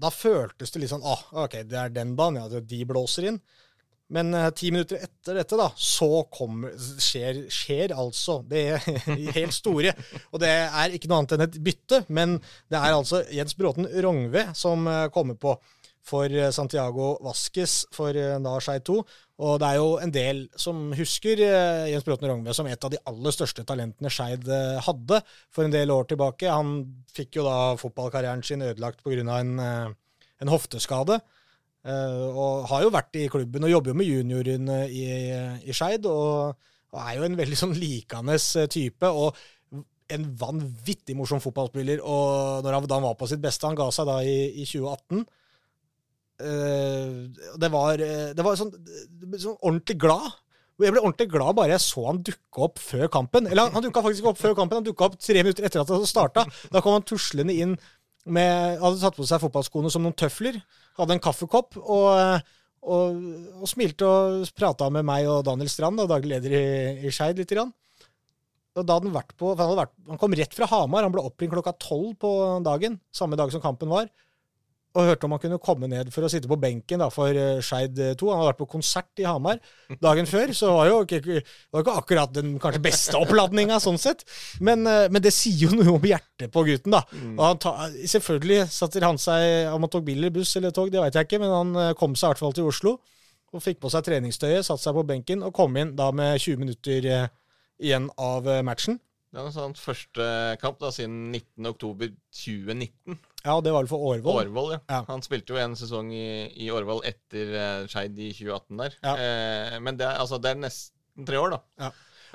da føltes det litt sånn ah, OK, det er den banen, ja, de blåser inn. Men eh, ti minutter etter dette, da, så kommer, skjer, skjer altså det helt store. Og det er ikke noe annet enn et bytte, men det er altså Jens Bråten Rongve som eh, kommer på for eh, Santiago Vasques for da Skei 2. Og det er jo en del som husker eh, Jens Bråten Rognve som et av de aller største talentene Skeid eh, hadde for en del år tilbake. Han fikk jo da fotballkarrieren sin ødelagt pga. En, en hofteskade. Og har jo vært i klubben og jobber jo med juniorene i, i Skeid. Og, og er jo en veldig sånn likende type. og en vanvittig morsom fotballspiller. Og når han, var på sitt beste, han ga seg da i, i 2018 eh, Det var, eh, det var sånn, sånn ordentlig glad. Jeg ble ordentlig glad bare jeg så han dukke opp før kampen. Eller han, han dukka faktisk opp før kampen, han dukka opp tre minutter etter at det starta. Da kom han tuslende inn med Hadde tatt på seg fotballskoene som noen tøfler. Hadde en kaffekopp og, og, og smilte og prata med meg og Daniel Strand, da, daglig leder i, i Skeid, lite grann. Og da hadde han, vært på, han, vært, han kom rett fra Hamar. Han ble oppringt klokka tolv på dagen, samme dag som kampen var. Og hørte om han kunne komme ned for å sitte på benken da, for uh, Skeid 2. Han hadde vært på konsert i Hamar dagen før, så var jo ikke, var ikke akkurat den kanskje beste oppladninga sånn sett. Men, uh, men, det sier jo noe om hjertet på gutten, da. Og han ta, selvfølgelig satte han seg Om han tok bil eller buss eller tog, det vet jeg ikke, men han kom seg i hvert fall til Oslo. Og fikk på seg treningstøyet, satte seg på benken og kom inn da med 20 minutter igjen av matchen. Det var hans første kamp da, siden 19.10.2019. Ja, det var vel for Årvoll. Årvoll, ja. ja. Han spilte jo en sesong i, i Årvoll etter uh, Skeid i 2018 der. Ja. Eh, men det er, altså, det er nesten tre år, da. Ja.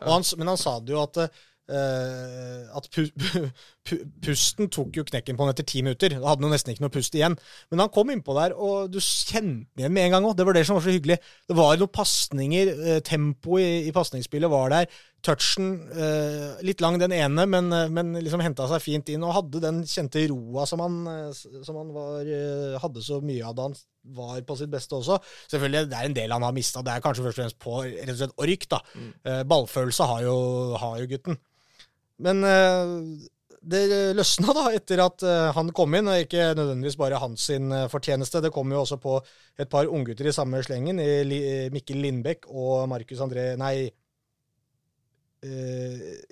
Han, men han sa det jo at uh, at pusten tok jo knekken på han etter ti minutter. Da hadde han nesten ikke noe pust igjen. Men han kom innpå der, og du kjente igjen med en gang òg. Det var det som var så hyggelig. Det var noen pasninger. Uh, Tempoet i, i pasningsspillet var der. Touchen uh, litt lang den ene, men, men liksom henta seg fint inn. Og hadde den kjente roa som han, som han var, hadde så mye av da han var på sitt beste også. Selvfølgelig, Det er en del han har mista. Det er kanskje først og fremst på rett og slett ork. da. Mm. ballfølelse har jo, har jo gutten. Men det løsna da etter at uh, han kom inn, og ikke nødvendigvis bare hans sin uh, fortjeneste. Det kom jo også på et par unggutter i samme slengen, i Mikkel Lindbekk og Markus André Nei.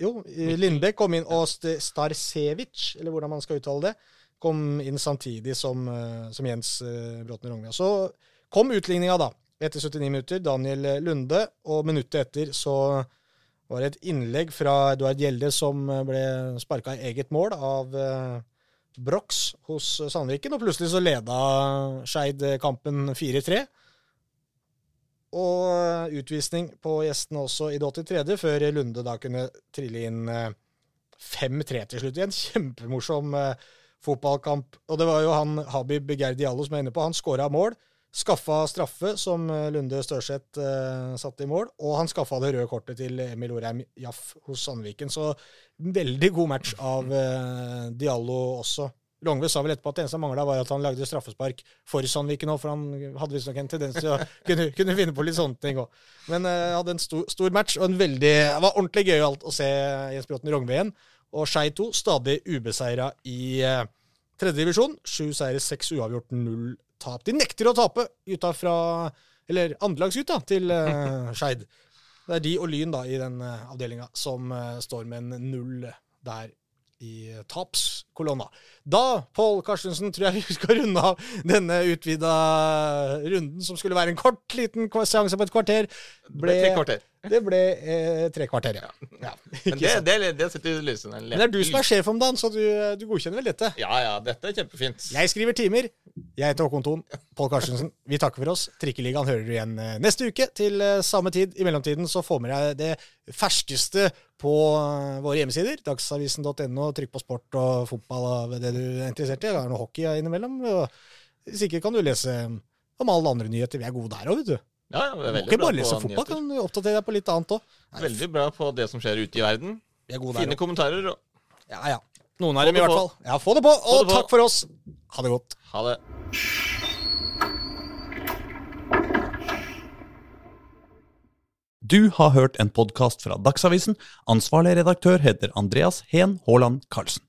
jo, Lindbekk kom inn, og St Starsevic, eller hvordan man skal uttale det, kom inn samtidig som, som Jens Bråten Rognvia. Så kom utligninga, da. Etter 79 minutter. Daniel Lunde. Og minuttet etter så var et innlegg fra Eduard Gjelde som eh, ble sparka i eget mål av uh, Brox hos Sandviken. Og plutselig så leda Skeid kampen 4-3. Og eh, utvisning på gjestene også i det 83., før Lunde da kunne trille inn 5-3 til slutt. En kjempemorsom fotballkamp. Og det var jo han Habib Gerdialo, som er inne på. Han skåra mål. Skaffa straffe, som eh, Lunde Størseth eh, satte i mål, og han skaffa det røde kortet til Emil Orheim Jaff hos Sandviken. Så veldig god match av eh, Diallo også. Longve sa vel etterpå at det eneste som mangla, var at han lagde straffespark for Sandviken òg, for han hadde visstnok en tendens til å kunne, kunne, finne på litt sånne ting òg. Men eh, hadde en stor, stor, match, og en veldig, det var ordentlig gøy å se Jens Bråten Rognve igjen. Og Skei 2 stadig ubeseira i uh, tredjedivisjon. Sju seire, seks uavgjort, null tap. De nekter å tape, gutta fra Eller andrelagsgutta til uh, Skeid. Det er de og Lyn da i den uh, avdelinga som uh, står med en null der i tapskolonna. Da, Pål Karstensen, tror jeg vi skal runde av denne utvida runden, som skulle være en kort, liten seanse på et kvarter. Ble, det ble tre kvarter. Det ble eh, tre kvarter, ja. ja Men det, det, det setter lyset Men det er du som er sjef om dagen, så du, du, godkjenner vel dette? Ja, ja, dette er kjempefint. Jeg skriver timer. Jeg heter Håkon Thon. Pål Karstensen, vi takker for oss. Trikkeligaen hører du igjen eh, neste uke til eh, samme tid. I mellomtiden så får med deg det ferskeste på eh, våre hjemmesider. Dagsavisen.no. Trykk på sport og fotball og det du er interessert i. Det er noe hockey innimellom. Ikke kan du lese om alle andre nyheter. Vi er gode der òg, vet du. Ja, ja, det er veldig Må ikke bare lese fotball, kan du oppdatere deg på litt annet òg. Veldig bra på det som skjer ute i verden. Fine kommentarer. Og... Ja, ja. Noen av dem i hvert fall. Ja, få det på! Og takk for oss. Ha det godt. Ha det. Du har hørt en podkast fra Dagsavisen. Ansvarlig redaktør heter Andreas Heen Haaland Karlsen.